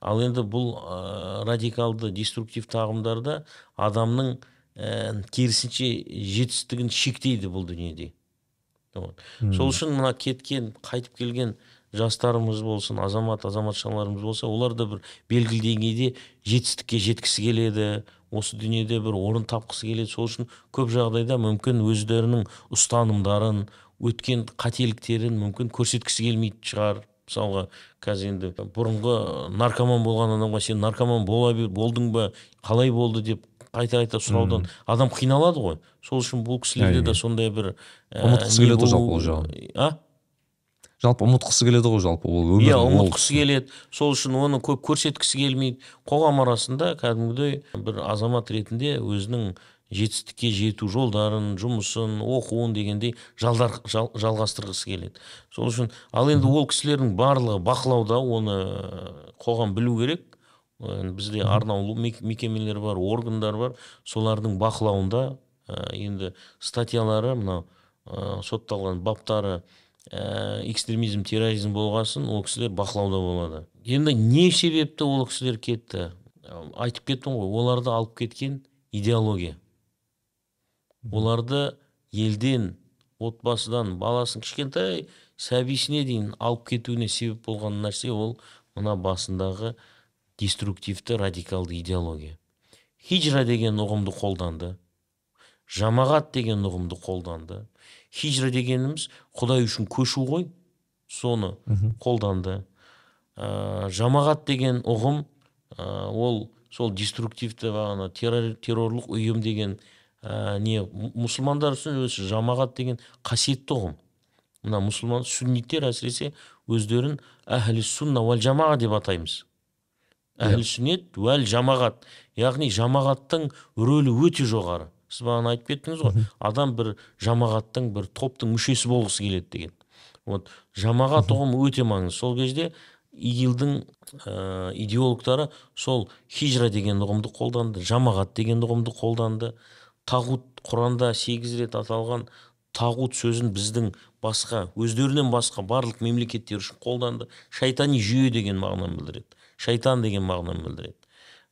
Ал енді бұл ә, радикалды деструктивті ағымдарда адамның ә, керісінше жетістігін шектейді бұл дүниеде. Вот. сол үшін мына кеткен қайтып келген жастарымыз болсын азамат азаматшаларымыз болса олар да бір белгілі деңгейде жетістікке жеткісі келеді осы дүниеде бір орын тапқысы келеді. Сол үшін көп жағдайда мүмкін өздерінің ұстанымдарын өткен қателіктерін мүмкін көрсеткісі келмейтін шығар. Мысалға қазір енді бұрынғы наркоман болған адамға сен наркоман бола болдың ба қалай болды деп қайта қайта сұраудан адам қиналады ғой. Сол үшін бұл кісілерде де сондай бір ұмытқысы келеді жалпы ол жағын. а? Жалпы ұмытқысы келеді ғой жалпы ол өмір иә ұмытқысы келеді. Сол үшін оны көп көрсеткісі келмейді. Қоғам арасында кәдімгідей бір азамат ретінде өзінің жетістікке жету жолдарын жұмысын оқуын дегендей жалдар, жал, жалғастырғысы келеді. Сол үшін ал енді ол кісілердің барлығы бақылауда оны қоғам білу керек. Бізде арнаулы мекемелер бар органдар бар. Солардың бақылауында енді статьялары мынау сотталған баптары ә, экстремизм терроризм болғасын ол кісілер бақылауда болады. Енді не себепті ол кісілер кетті? Айтып кеттім ғой оларды алып кеткен идеология. Оларды елден отбасыдан баласын кішкентай сәбисіне дейін алып кетуіне себеп болған нәрсе ол мына басындағы деструктивті радикалды идеология. Хижра деген ұғымды қолданды. Жамағат деген ұғымды қолданды. Хижра дегеніміз құдай үшін көшу ғой. Соны қолданды. Ә, жамағат деген ұғым ә, ол сол деструктивті бағана террор, террорлық ұйым деген ә, не мұсылмандар үшін өзі жамағат деген қасиетті ұғым. Мына мұсылман сүнниттер әсіресе өздерін әхлі сунна уәл жамаға деп атаймыз. Әхлі сүннет уәл жамағат. Яғни жамағаттың рөлі өте жоғары. Сіз бағана айтып кеттіңіз ғой. Адам бір жамағаттың бір топтың мүшесі болғысы келеді деген. Вот жамағат ұғымы өте маңызды. Сол кезде игилдің ә, идеологтары сол хижра деген ұғымды қолданды жамағат деген ұғымды қолданды. Тағут құранда сегіз рет аталған тағут сөзін біздің басқа өздерінен басқа барлық мемлекеттер үшін қолданды. Шайтани жүйе деген мағынаны білдіреді. Шайтан деген мағынаны білдіреді.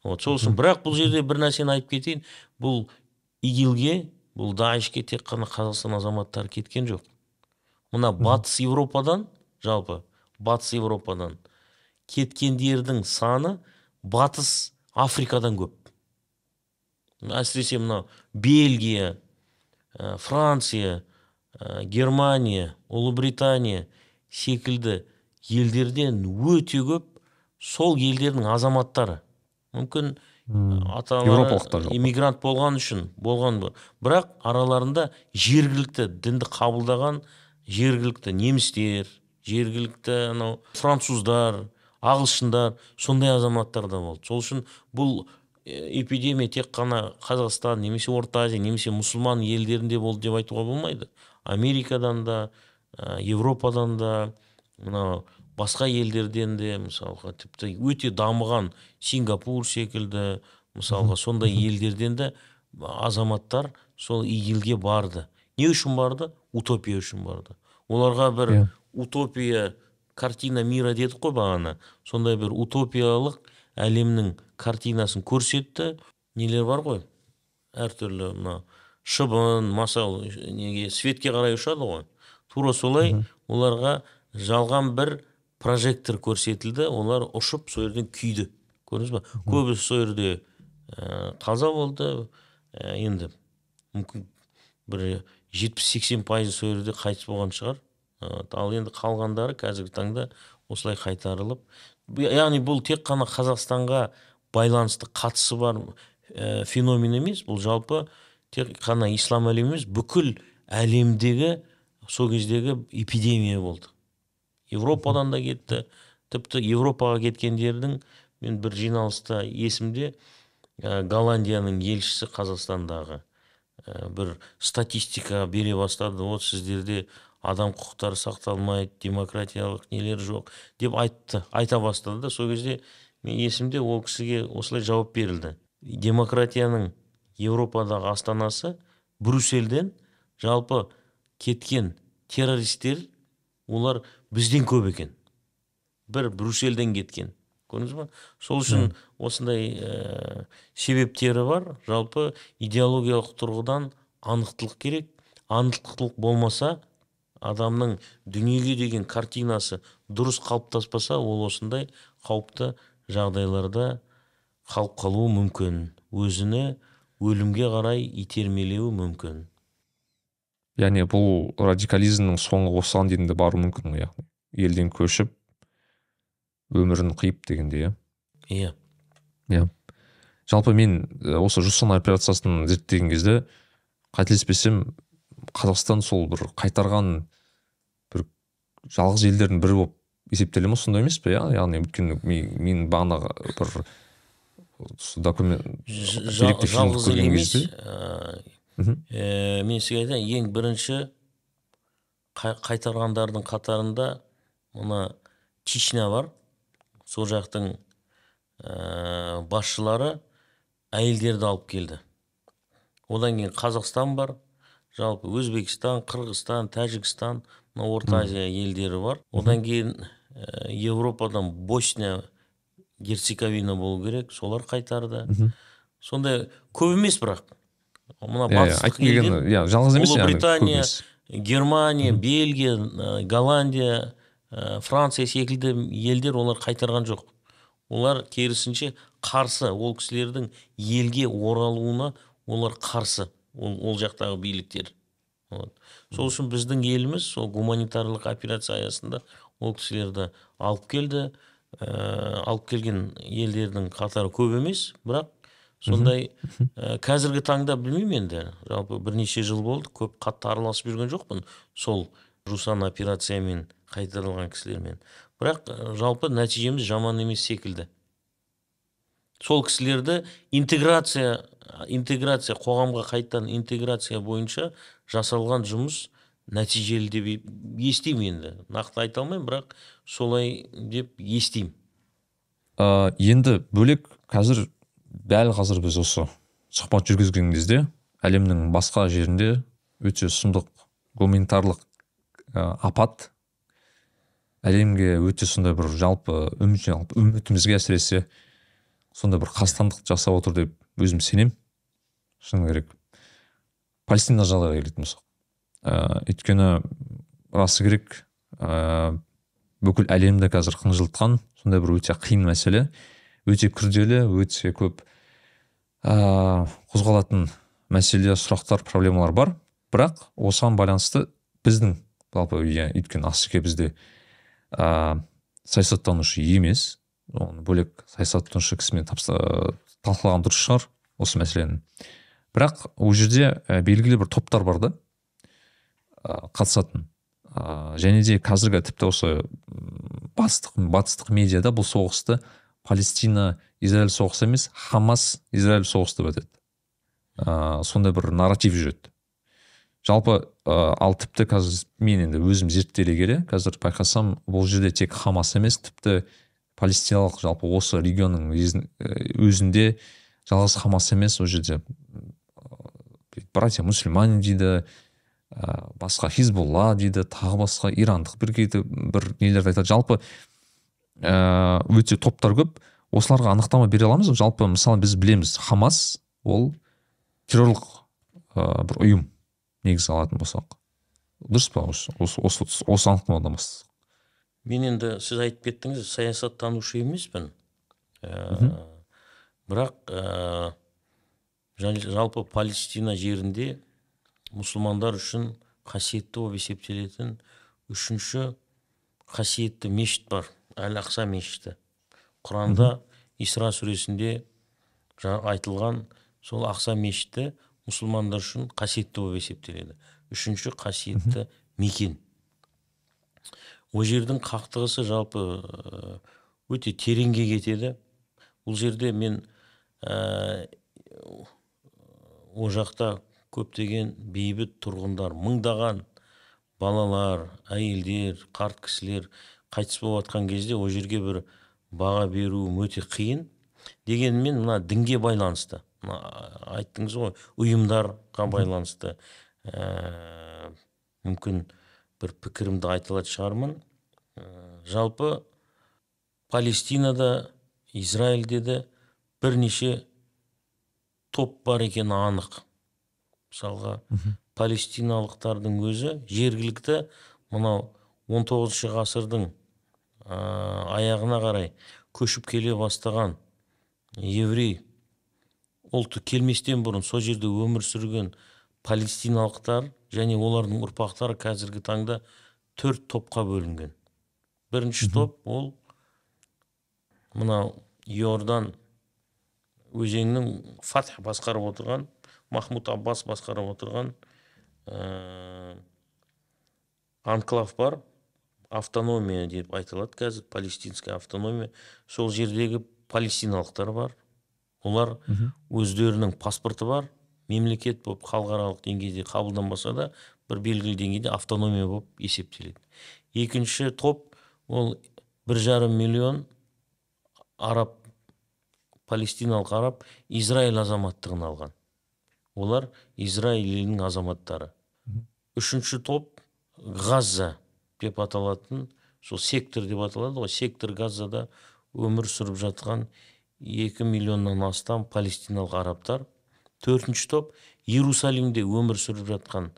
Вот сол үшін бірақ бұл жерде бір нәрсені айтып кетейін. Бұл игилге бұл даишке тек қана қазақстан азаматтары кеткен жоқ. Мына батыс еуропадан жалпы батыс еуропадан кеткендердің саны батыс африкадан көп. Әсіресе мынау бельгия ә, франция ә, германия ұлыбритания секілді елдерден өте көп сол елдердің азаматтары. Мүмкін аталары иммигрант болған үшін болған бірақ араларында жергілікті дінді қабылдаған жергілікті немістер жергілікті анау француздар ағылшындар сондай азаматтар да болды. Сол үшін бұл э, эпидемия тек қана қазақстан немесе орта азия немесе мұсылман елдерінде болды деп айтуға болмайды. Америкадан да ә, европадан да мынау басқа елдерден де мысалға тіпті өте дамыған сингапур секілді мысалға сондай елдерден де азаматтар сол игилге барды. Не үшін барды? Утопия үшін барды. Оларға бір Иә. утопия картина мира дедік қой бағана. Сондай бір утопиялық әлемнің картинасын көрсетті. Нелер бар ғой? Әртүрлі мына шыбын масал неге светке қарай ұшады ғой. Тура солай оларға жалған бір прожектор көрсетілді олар ұшып сол жерден күйді көрдіңіз ба көбісі сол жерде ә, қаза болды ә, енді мүмкін бір жетпіс сексен пайызы сол жерде қайтыс болған шығар Ә, ал енді қалғандары қазіргі таңда осылай қайтарылып яғни бұл тек қана қазақстанға байланысты қатысы бар ә, феномен емес бұл жалпы тек қана ислам әлемі емес бүкіл әлемдегі сол кездегі эпидемия болды европадан да кетті. Тіпті европаға кеткендердің мен бір жиналыста есімде ә, голландияның елшісі қазақстандағы ә, бір статистика бере бастады. Вот сіздерде адам құқықтары сақталмайды демократиялық нелер жоқ деп айтты айта бастады да. Сол кезде мен есімде ол кісіге осылай жауап берілді. Демократияның европадағы астанасы брюссельден жалпы кеткен террористер олар бізден көп екен. Бір брюссельден кеткен. Көрдіңіз ба? Сол үшін осындай ә, себептері бар. Жалпы идеологиялық тұрғыдан анықтылық керек. Анықтылық болмаса адамның дүниеге деген картинасы дұрыс қалыптаспаса ол осындай қауіпті жағдайларда қалып қалуы мүмкін. Өзіні өлімге қарай итермелеуі мүмкін. Яғни бұл радикализмнің соңы осыған дейін де баруы мүмкін ғой яғни. Елден көшіп өмірін қиып дегендей иә. Иә. Жалпы мен осы жусан операциясын зерттеген кезде қателеспесем қазақстан сол бір қайтарған бір жалғыз елдердің бірі болып есептеле ма сондай емес пе иә? Яғни өйткені мен, бағанағы бір документ жалғыз ел емес ә, ә, мен сізге айтайын ең бірінші қай- қайтарғандардың қатарында мына чечня бар. Сол жақтың ә, басшылары әйелдерді алып келді. Одан кейін қазақстан бар жалпы өзбекстан қырғызстан тәжікстан мына орта азия елдері бар. Одан кейін ә, европадан босния герцеговина болу керек солар қайтарды. Сондай көп емес бірақ. Мына иә, иә, батыстық елдер иә жалғыз емес ұлыбритания германия бельгия ә, голландия ә, франция секілді елдер олар қайтарған жоқ. Олар керісінше қарсы ол кісілердің елге оралуына олар қарсы ол, ол жақтағы биліктер. Вот. сол үшін біздің еліміз сол гуманитарлық операция аясында ол кісілерді алып келді. Ә, алып келген елдердің қатары көп емес бірақ сондай ә, қазіргі таңда білмеймін енді. Жалпы бірнеше жыл болды көп қатты араласып жүрген жоқпын сол жусан операциямен қайтарылған кісілермен. Бірақ ә, жалпы нәтижеміз жаман емес секілді. Сол кісілерді интеграция интеграция қоғамға қайтадан интеграция бойынша жасалған жұмыс нәтижелі деп естимін енді. Нақты айта алмаймын бірақ солай деп естимін. Ә, енді бөлек қазір дәл қазір біз осы сұхбат жүргізген кезде әлемнің басқа жерінде өте сұмдық гуманитарлық ә, апат әлемге өте сондай бір жалпы үміт жалпы үмітімізге әсіресе сондай бір қастандық жасап отыр деп өзім сенемін шыны керек. Палестина жағдайға келетін болсақ ә, өйткені расы керек ә, бүкіл әлемді қазір қынжылтқан сондай бір өте қиын мәселе. Өте күрделі өте көп ә, қозғалатын мәселе сұрақтар проблемалар бар. Бірақ осыған байланысты біздің жалпы иә өйткені асеке бізде ә, саясаттанушы емес. Оны бөлек саясаттанушы кісімен талқылаған дұрыс шығар осы мәселені. Бірақ ол жерде ә, белгілі бір топтар бар да ә, қатысатын. Ә, және де қазіргі тіпті осы м, батыстық батыстық медиада бұл соғысты палестина израиль соғысы емес хамас израиль соғысы деп айтады ыыы сондай бір нарратив жүреді. Жалпы ә, ал тіпті қазір мен енді өзім зерттеле келе қазір байқасам бұл жерде тек хамас емес тіпті палестиналық жалпы осы регионның ә, өзінде жалғыз хамас емес ол жерде братья мусульмане дейді ә, басқа хизбулла дейді тағы басқа ирандық бір бір нелерді айтады. Жалпы ә, өте топтар көп. Осыларға анықтама бере аламыз. Ба жалпы мысалы біз білеміз хамас ол террорлық ә, бір ұйым негізі алатын болсақ. Дұрыс па осы осы осы, осы анықтамадан бастасақ? Мен енді сіз айтып кеттіңіз саясаттанушы емеспін. Ә, бірақ ә, жал- жалпы палестина жерінде мұсылмандар үшін қасиетті болып есептелетін үшінші қасиетті мешіт бар. Әл ақса мешіті. Құранда исра сүресінде айтылған сол ақса мешіті мұсылмандар үшін қасиетті болып есептеледі. Үшінші қасиетті мекен. Ол жердің қақтығысы жалпы ә, өте тереңге кетеді. Бұл жерде мен ә, ол жақта көптеген бейбіт тұрғындар мыңдаған балалар әйелдер қарт кісілер қайтыс болып жатқан кезде ол жерге бір баға беруім өте қиын. Дегенмен мына дінге байланысты. Мына айттыңыз ғой ұйымдарға байланысты. Ә, мүмкін бір пікірімді айта алатын шығармын. Ә, жалпы палестинада израильде де бірнеше топ бар екені анық. Мысалға палестиналықтардың өзі жергілікті мынау 19 ғасырдың ә, аяғына қарай көшіп келе бастаған еврей ұлты келместен бұрын сол жерде өмір сүрген палестиналықтар және олардың ұрпақтары қазіргі таңда төрт топқа бөлінген. Бірінші топ ол мынау иордан өзенінің фатх басқарып отырған махмуд аббас басқарып отырған ә, анклав бар. Автономия деп айтылады қазір палестинская автономия. Сол жердегі палестиналықтар бар. Олар өздерінің паспорты бар. Мемлекет болып халықаралық деңгейде қабылданбаса да бір белгілі деңгейде автономия болып есептеледі. Екінші топ ол бір жарым миллион араб палестиналық араб израиль азаматтығын алған. Олар израиль елінің азаматтары. Үшінші топ газа. Деп аталатын сол сектор деп аталады ғой. Сектор газада өмір сүріп жатқан екі миллионнан астам палестиналық арабтар. Төртінші топ иерусалимде өмір сүріп жатқан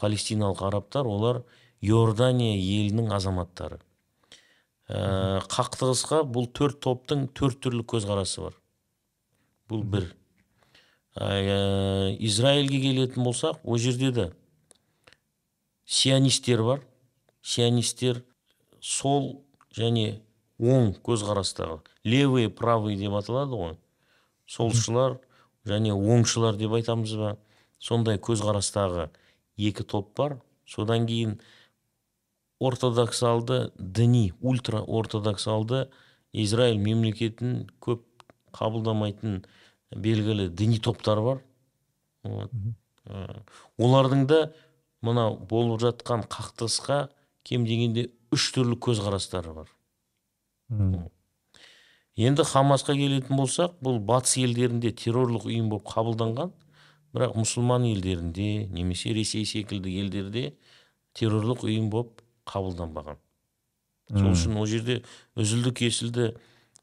палестиналық арабтар олар иордания елінің азаматтары. Ә, қақтығысқа бұл төрт топтың төрт түрлі көзқарасы бар. Бұл бір. Ә, израильге келетін болсақ ол жерде де сионистер бар. Сионистер сол және оң көзқарастағы левый правый деп аталады ғой. Солшылар және оңшылар деп айтамыз ба? Сондай көзқарастағы екі топ бар. Содан кейін ортодоксалды діни ультра ортодоксалды израиль мемлекетін көп қабылдамайтын белгілі діни топтар бар. Вот. Ә, олардың да мынау болып жатқан қақтығысқа кем дегенде үш түрлі көзқарастары бар. Енді хамасқа келетін болсақ бұл батыс елдерінде террорлық ұйым болып қабылданған бірақ мұсылман елдерінде немесе ресей секілді елдерде террорлық ұйым болып қабылданбаған. Сол үшін ол жерде үзілді кесілді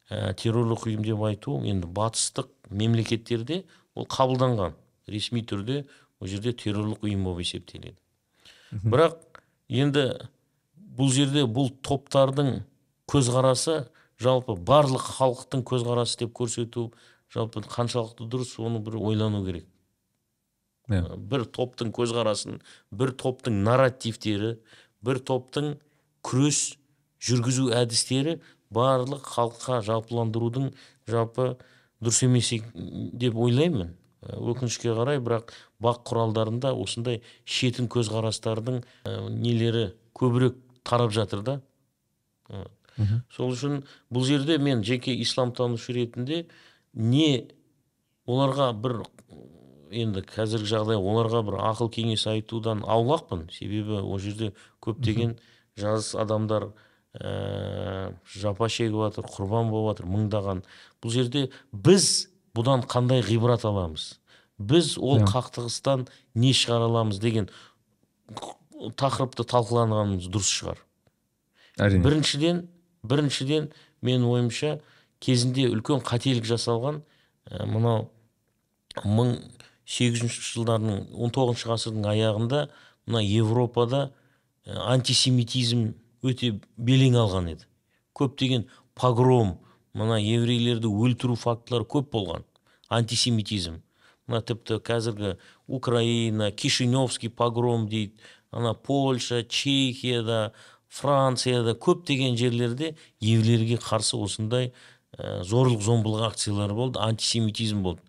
ә, террорлық ұйым деп айту енді батыстық мемлекеттерде ол қабылданған. Ресми түрде ол жерде террорлық ұйым болып есептеледі. Бірақ енді бұл жерде бұл топтардың көзқарасы жалпы барлық халықтың көзқарасы деп көрсету жалпы қаншалықты дұрыс оны бір ойлану керек Иә. бір топтың көзқарасын бір топтың нарративтері бір топтың күрес жүргізу әдістері барлық халыққа жалпыландырудың жалпы дұрыс емес деп ойлаймын өкінішке қарай бірақ бақ құралдарында осындай шетін көзқарастардың ә, нелері көбірек тарап жатыр да. Сол үшін бұл жерде мен жеке исламтанушы ретінде не оларға бір енді қазіргі жағдай оларға бір ақыл кеңес айтудан аулақпын. Себебі ол жерде көптеген жас адамдар ә, жапа шегіп жатыр құрбан болып жатыр мыңдаған. Бұл жерде біз бұдан қандай ғибрат аламыз? Біз ол қақтығыстан не шығара аламыз деген тақырыпты талқыланғанымыз дұрыс шығар. әрине. Біріншіден біріншіден менің ойымша кезінде үлкен қателік жасалған ә, мынау мың сегіз жүзінші жылдардың он тоғызыншы ғасырдың аяғында мына европада ә, антисемитизм өте белең алған еді. Көптеген погром мына еврейлерді өлтіру фактылары көп болған антисемитизм. Мына тіпті қазіргі украина кишиневский погром дейді ана польша чехияда францияда көптеген жерлерде еврейлерге қарсы осындай ә, зорлық зомбылық акциялар болды антисемитизм болды.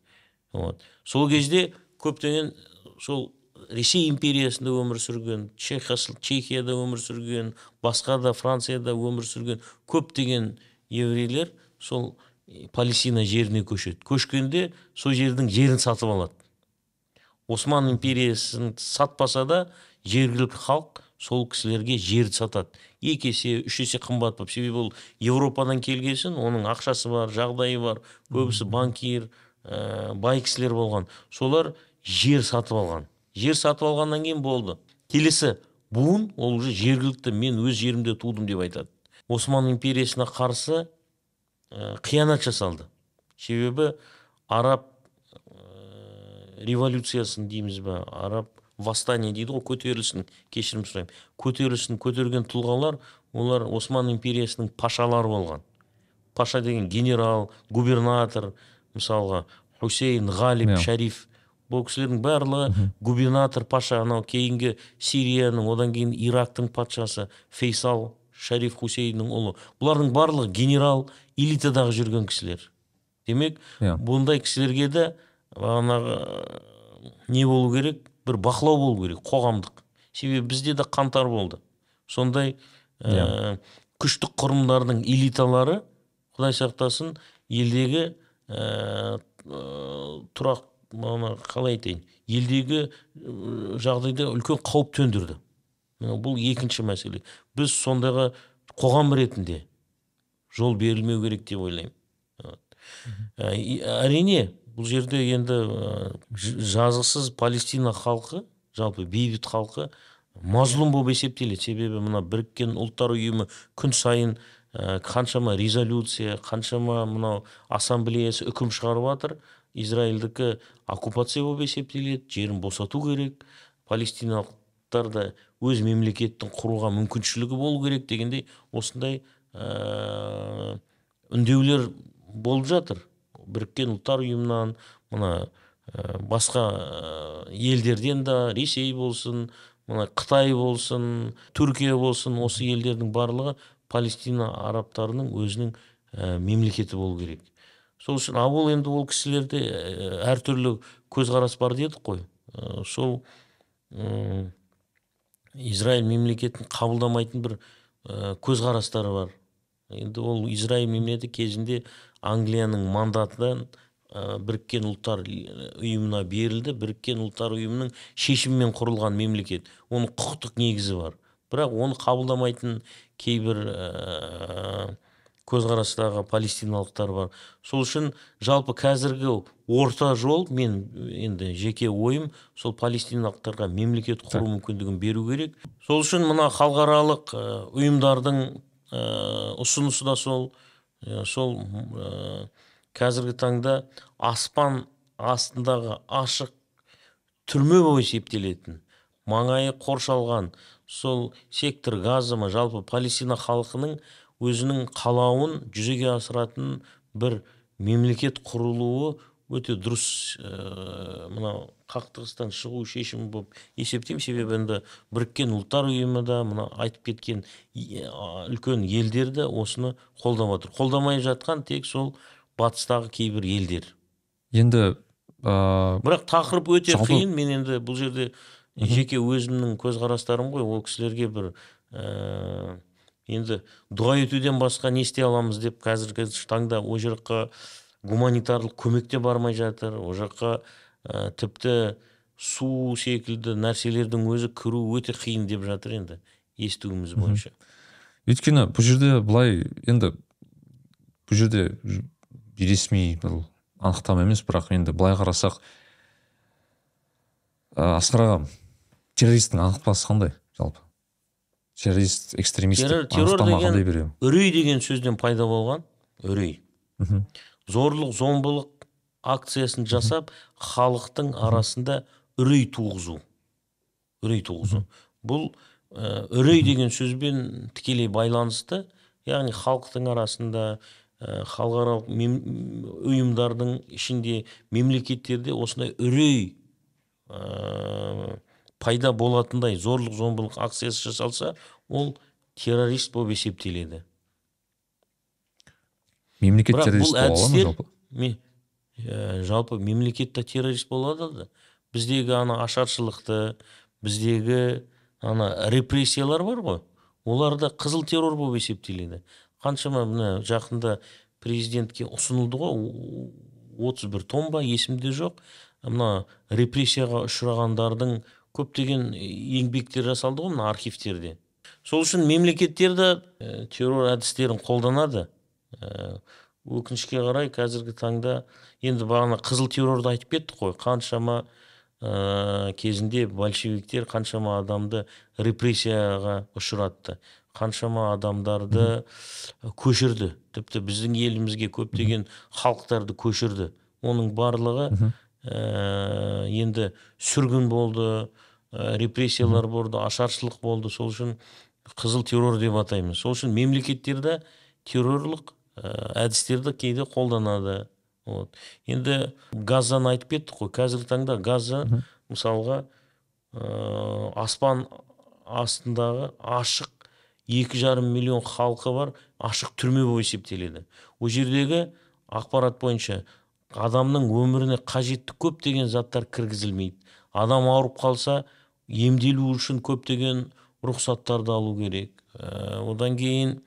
Вот. Сол кезде көптеген сол ресей империясында өмір сүрген чехияда өмір сүрген басқа да францияда өмір сүрген көптеген еврейлер сол э, палестина жеріне көшеді. Көшкенде сол жердің жерін сатып алады. Осман империясын сатпаса да жергілікті халық сол кісілерге жерді сатады. Екі есе үш есе қымбат болып себебі ол европадан келгесін оның ақшасы бар жағдайы бар көбісі банкир ә, бай кісілер болған. Солар жер сатып алған. Жер сатып алғаннан кейін болды. Келесі буын ол уже жергілікті мен өз жерімде тудым деп айтады. Осман империясына қарсы ә, қиянат жасалды. Себебі араб ә, революциясын дейміз ба араб восстание дейді ғой көтерілісін кешірім сұраймын. Көтерілісін көтерген тұлғалар олар осман империясының пашалары болған. Паша деген генерал губернатор мысалға хусейн ғалиб Иә. шариф бұл кісілердің барлығы губернатор паша анау кейінгі сирияның одан кейін ирактың патшасы фейсал шариф хусейннің ұлы. Бұлардың барлығы генерал элитадағы жүрген кісілер. Демек Иә. бұндай кісілерге де бағанағы не болу керек? Бір бақылау болу керек қоғамдық. Себебі бізде де қантар болды. Сондай ә, күштік құрымдардың элиталары құдай сақтасын елдегі ә, тұрақ қалай айтайын елдегі жағдайда үлкен қауіп төндірді. Бұл екінші мәселе. Біз сондайға қоғам ретінде жол берілмеу керек деп ойлаймын. Ә, әрине бұл жерде енді жазықсыз палестина халқы жалпы бейбіт халқы мазлұм болып есептеледі. Себебі мына біріккен ұлттар ұйымы күн сайын қаншама резолюция қаншама мынау ассамблеясы үкім шығарып жатыр. Израильдікі оккупация болып есептеледі жерін босату керек. Палестиналықтар да өз мемлекеттің құруға мүмкіншілігі болу керек дегендей осындай ә, үндеулер болып жатыр. Біріккен ұлттар ұйымынан мына ә, басқа ә, елдерден да ресей болсын мына қытай болсын түркия болсын осы елдердің барлығы палестина арабтарының өзінің ә, мемлекеті болу керек. Сол үшін ал ол енді ол кісілерде ә, әртүрлі көзқарас бар дедік қой. Ә, сол м, израиль мемлекетін қабылдамайтын бір ә, көзқарастары бар. Енді ол израиль мемлекеті кезінде англияның мандатынан ә, біріккен ұлттар ұйымына берілді. Біріккен ұлттар ұйымының шешімімен құрылған мемлекет. Оның құқықтық негізі бар. Бірақ оны қабылдамайтын кейбір ә, көзқарастағы палестиналықтар бар. Сол үшін жалпы қазіргі орта жол мен енді жеке ойым сол палестиналықтарға мемлекет құру мүмкіндігін беру керек. Сол үшін мына халықаралық ұйымдардың ұсынысы да сол. Сол ә, қазіргі таңда аспан астындағы ашық түрме болып есептелетін маңайы қоршалған. Сол сектор газы ма жалпы палестина халқының өзінің қалауын жүзеге асыратын бір мемлекет құрылуы өте дұрыс ә, мынау қақтығыстан шығу шешімі болып есептеймін. Себебі енді біріккен ұлттар ұйымы да мына айтып кеткен үлкен елдер де осыны қолдап отыр. Қолдамай жатқан тек сол батыстағы кейбір елдер. Енді ә, бірақ тақырып өте Жалпы- қиын. Мен енді бұл жерде жеке өзімнің көзқарастарым ғой. Ол кісілерге бір ә, енді дұға етуден басқа не істей аламыз деп қазіргі таңда ол жаққа гуманитарлық көмек те бармай жатыр. Ол жаққа ә, тіпті су секілді нәрселердің өзі кіру өте қиын деп жатыр енді естуіміз бойынша. Өйткені бұл жерде былай енді бұл жерде ресми бұл анықтама емес бірақ енді былай қарасақ ә, асқар ағам террористтің анықтамасы қандай? Жалпы. Террорист экстремист террор, деген үрей деген сөзден пайда болған үрей. Мхм. Зорлық зомбылық акциясын жасап халықтың арасында үрей туғызу. Үрей туғызу. Бұл ә, үрей деген сөзбен тікелей байланысты яғни халықтың арасында ә, халықаралық мем- ұйымдардың ішінде мемлекеттерде осындай үрей ә, пайда болатындай зорлық зомбылық акциясы жасалса ол террорист болып есептеледі. Мемлекет террорист бола ала ма әдістер жалпы? ме- ә, жалпы мемлекет те террорист болады да. Біздегі ана ашаршылықты біздегі ана репрессиялар бар ғой. Олар да қызыл террор болып есептеледі. Қаншама мына жақында президентке ұсынылды ғой отыз бір том ба есімде жоқ мына репрессияға ұшырағандардың көптеген еңбектер жасалды ғой мына архивтерде. Сол үшін мемлекеттер де террор әдістерін қолданады. Өкінішке қарай қазіргі таңда енді бағана қызыл террорды айтып кеттік қой. Қаншама ә, кезінде большевиктер қаншама адамды репрессияға ұшыратты. Қаншама адамдарды көшірді. Тіпті біздің елімізге көптеген халықтарды көшірді. Оның барлығы ә, енді сүргін болды ә, репрессиялар болды ашаршылық болды. Сол үшін қызыл террор деп атаймыз. Сол үшін мемлекеттерде террорлық ә, әдістерді кейде қолданады. Вот. Енді газдан айтып кеттік қой. Қазіргі таңда газа мысалға ә, аспан астындағы ашық екі жарым миллион халқы бар ашық түрме болып есептеледі. Ол жердегі ақпарат бойынша адамның өміріне қажетті көптеген заттар кіргізілмейді. Адам ауырып қалса емделу үшін көптеген рұқсаттарды алу керек. Ә, одан кейін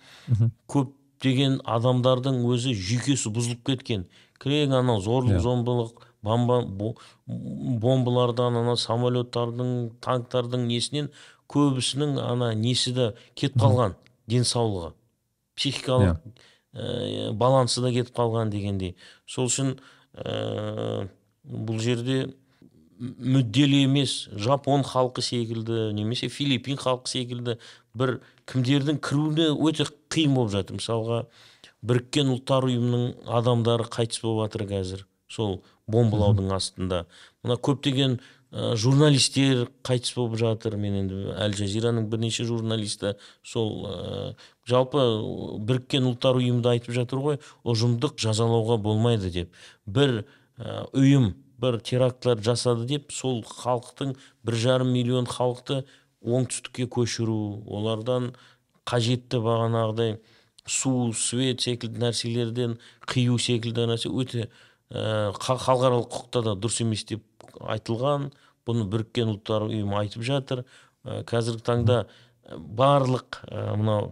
көптеген адамдардың өзі жүйкесі бұзылып кеткен. Кілең анау зорлық Иә. зомбылық бомба бо- бомбалардан ана самолеттардың танктардың несінен көбісінің ана несі де кетіп қалған денсаулығы. Психикалық ә, балансы да кетіп қалған дегендей. Сол үшін ә, бұл жерде мүдделі емес жапон халқы секілді немесе филиппин халқы секілді бір кімдердің кіруіне өте қиын болып жатыр. Мысалға біріккен ұлттар ұйымының адамдары қайтыс болып жатыр қазір сол бомбалаудың астында. Мына көптеген ә, журналистер қайтыс болып жатыр. Мен енді әл жазираның бірнеше журналисті сол ә, жалпы біріккен ұлттар ұйымында айтып жатыр ғой ұжымдық жазалауға болмайды деп. Бір ә, ұйым бір терактылар жасады деп сол халықтың бір жарым миллион халықты оңтүстікке көшіру олардан қажетті бағанағыдай су свет секілді нәрселерден қию секілді нәрсе өте ха- халықаралық құқықта да дұрыс емес деп айтылған. Бұны біріккен ұлттар ұйымы айтып жатыр. Ә, қазіргі таңда ә, барлық ә, мынау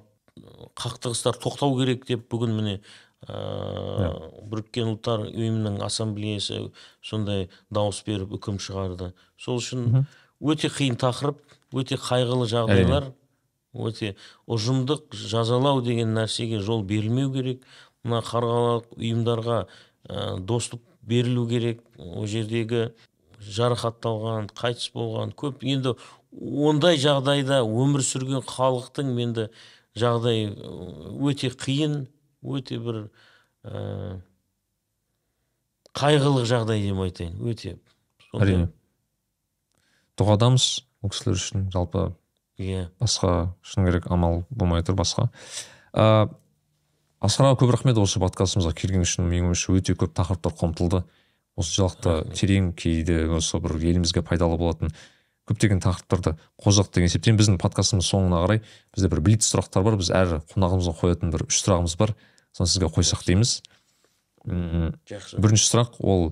қақтығыстар тоқтау керек деп бүгін міне ә, біріккен ұлттар ұйымының ассамблеясы сондай дауыс беріп үкім шығарды. Сол үшін өте қиын тақырып өте қайғылы жағдайлар өте ұжымдық жазалау деген нәрсеге жол берілмеу керек. Мына халықаралық ұйымдарға ә, доступ берілу керек. Ол жердегі жарақатталған қайтыс болған көп. Енді ондай жағдайда өмір сүрген халықтың енді жағдай өте қиын. Өте бір ә, қайғылы жағдай деп айтайын өте. Әрине. Дұғадамыз ол кісілер үшін жалпы иә. басқа шыны керек амал болмай тұр басқа. Ә, асқар аға көп рахмет осы подкастымызға келген үшін. Менің ойымша өте көп тақырыптар қамтылды. Осы жақта терең кейде осы бір елімізге пайдалы болатын көптеген тақырыптарды қозғадық деген есептеймін. Біздің подкастымыз соңына қарай бізде бір блиц сұрақтар бар. Біз әр қонағымызға қоятын бір үш сұрағымыз бар. Соны сізге қойсақ дейміз. Жақсы. бірінші сұрақ ол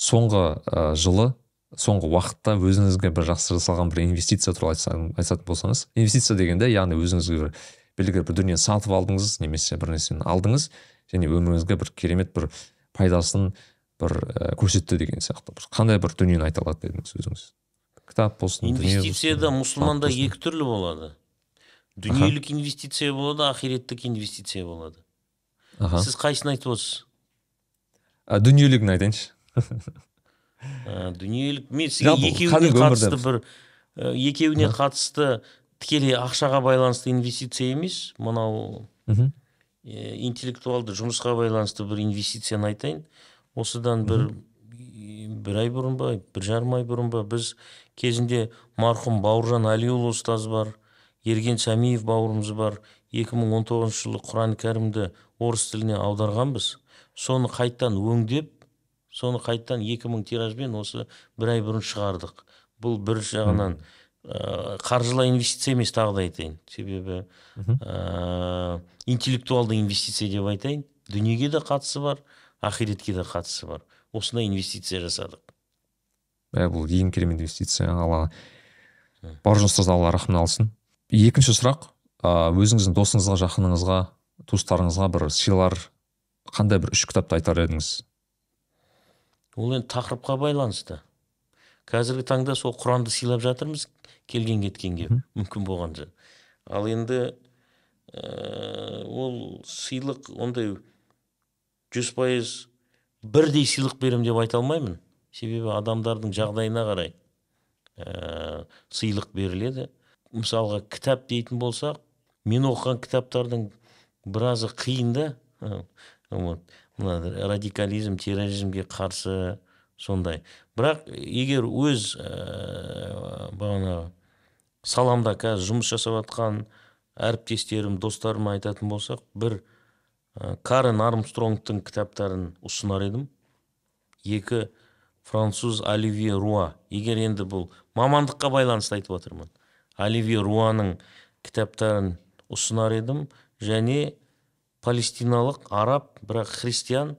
соңғы ә, жылы соңғы уақытта өзіңізге бір жақсы жасалған бір инвестиция туралы айтсаң- айтатын болсаңыз инвестиция дегенде яғни өзіңізге бір белгілі бір дүниені сатып алдыңыз немесе бір нәрсені алдыңыз және өміріңізге бір керемет бір пайдасын бір көрсетті деген сияқты. Бір қандай бір дүниені айта алады едіңіз өзіңіз? Кітап болсын инвестицияда мұсылманда екі түрлі болады. Дүниелік инвестиция болады ахиреттік инвестиция болады. Аха. Сіз қайсысын айтып отырсыз? А, дүниелігін айтайыншы? Ә, дүниелік мен сізге екеуіне қатысты бір ә, екеуіне қатысты тікелей ақшаға байланысты инвестиция емес мынау ә, интеллектуалды жұмысқа байланысты бір инвестицияны айтайын. Осыдан бір бір ай бұрын ба бір жарым ай бұрын ба біз кезінде марқұм бауыржан әлиұлы ұстаз бар ерген сәмиев бауырымыз бар 2019 жылы құран кәрімді орыс тіліне аударғанбыз. Соны қайттан өңдеп соны қайттан 2000 тиражбен осы бір ай бұрын шығардық. Бұл бір жағынан ә, қаржылай инвестиция емес тағы да айтайын. Себебі ә, интеллектуалды инвестиция деп айтайын. Дүниеге де қатысы бар ақиретке де қатысы бар. Осындай инвестиция жасадық. Ә, бұл ең керемет инвестиция. Алла бауыржан ұстаз алла рахмын алсын. Екінші сұрақ өзіңіздің досыңызға жақыныңызға туыстарыңызға бір сыйлар қандай бір үш кітапты айтар едіңіз? Ол енді тақырыпқа байланысты. Қазіргі таңда сол құранды сыйлап жатырмыз келген кеткенге мүмкін болғанша. Ал енді ә, ол сыйлық ондай жүз пайыз бірдей сыйлық беремін деп айта алмаймын. Себебі адамдардың жағдайына қарай ә, сыйлық беріледі. Мысалға кітап дейтін болсақ мен оқыған кітаптардың біразы қиын да. Вот мына радикализм терроризмге қарсы сондай. Бірақ егер өз ә, бағанағы саламда қазір жұмыс жасап жатқан әріптестерім достарыма айтатын болсақ бір карен армстронгтың кітаптарын ұсынар едім. Екі француз оливье руа. Егер енді бұл мамандыққа байланысты айтып отырмын. Оливье руаның кітаптарын ұсынар едім. Және палестиналық араб бірақ христиан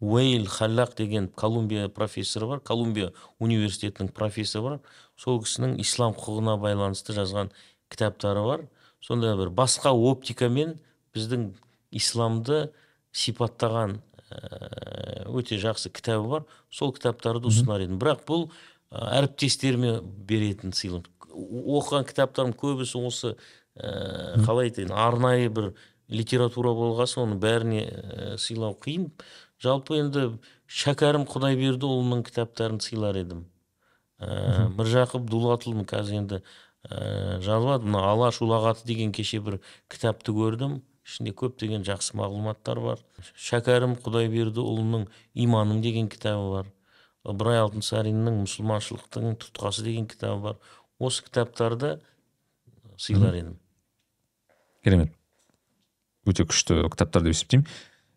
уэйл халлақ деген колумбия профессоры бар колумбия университетінің профессоры бар. Сол кісінің ислам құқығына байланысты жазған кітаптары бар. Сондай бір басқа оптикамен біздің исламды сипаттаған ә, өте жақсы кітабы бар. Сол кітаптарды ұсынар едім. Бірақ бұл ә, әріптестеріме беретін сыйлық. Оқыған кітаптарым көбісі осы ә, қалай айтайын арнайы бір литература болған соң оның бәріне ә, сыйлау қиын. Жалпы енді шәкәрім құдайбердіұлының кітаптарын сыйлар едім. Ә, міржақып дулатұлының қазір енді ә, жазылады. Мына алаш ұлағаты деген кеше бір кітапты көрдім. Ішінде көптеген жақсы мағлұматтар бар. Шәкәрім құдайбердіұлының иманым деген кітабы бар. Ыбырай алтынсариннің мұсылманшылықтың тұтқасы деген кітабы бар. Осы кітаптарды сыйлар едім. Керемет. Өте күшті кітаптар деп есептеймін.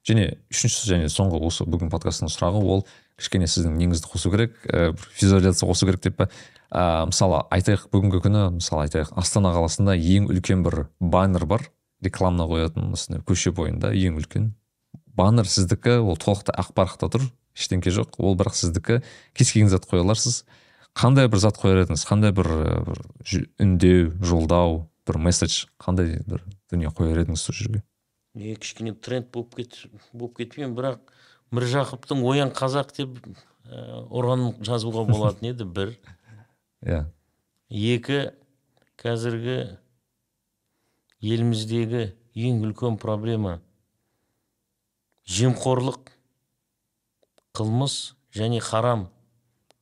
Және үшінші және соңғы осы бүгін подкасттың сұрағы ол кішкене сіздің неңізді қосу керек. Ә, визуализация қосу керек деп па? Ә, мысалы айтайық бүгінгі күні мысалы айтайық астана қаласында ең үлкен бір баннер бар. Рекламна қоятын осындай көше бойында ең үлкен. Баннер сіздікі ол толықтай ақ парақта тұр ештеңке жоқ. Ол бірақ сіздікі кез келген зат қоя аласыз қандай бір зат қояр едіңіз? Қандай бір, бір үндеу жолдау бір месседж қандай бір дүние қояр едіңіз сол жерге? Не кішкене тренд болып кет болып кетпейін бірақ міржақыптың оян қазақ деп ә, ұран жазуға болатын еді бір. Иә. Екі қазіргі еліміздегі ең үлкен проблема жемқорлық қылмыс және харам.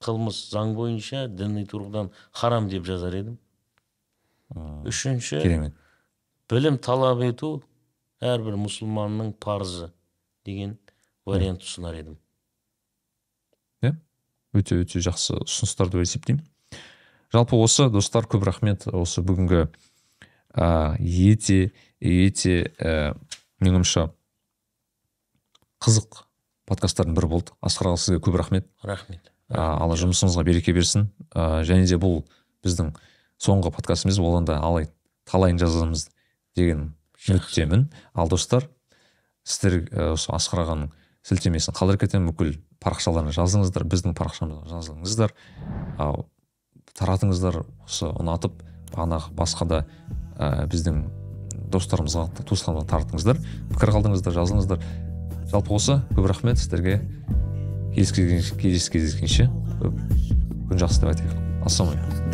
Қылмыс заң бойынша діни тұрғыдан харам деп жазар едім. Үшінші керемет. білім талап ету әрбір мұсылманның парызы деген вариант ұсынар едім. Иә өте өте жақсы ұсыныстар деп есептеймін. Жалпы осы достар көп рахмет. Осы бүгінгі ә, ете ете ә, менің ойымша қызық подкасттардың бірі болды. Асқар аға сізге көп рахмет. Рахмет. Ә, алла жұмысыңызға береке берсін. Ә, және де бұл біздің соңғы подкастымыз ол енді алай талайын жазамыз деген үміттемін. Ал достар сіздер ә, осы асқар ағаның сілтемесін қалдырып кетемін. Бүкіл парақшаларына жазыңыздар біздің парақшамызға жазылыңыздар. Ал таратыңыздар осы ұнатып бағанағы басқа да ә, біздің достарыңызға туысқанға таратыңыздар пікір қалдырыңыздар жазылыңыздар жалпы осы көп рахмет сіздерге. Кездескенше күн жақсы деп айтайық. Ассалаумағалейкум.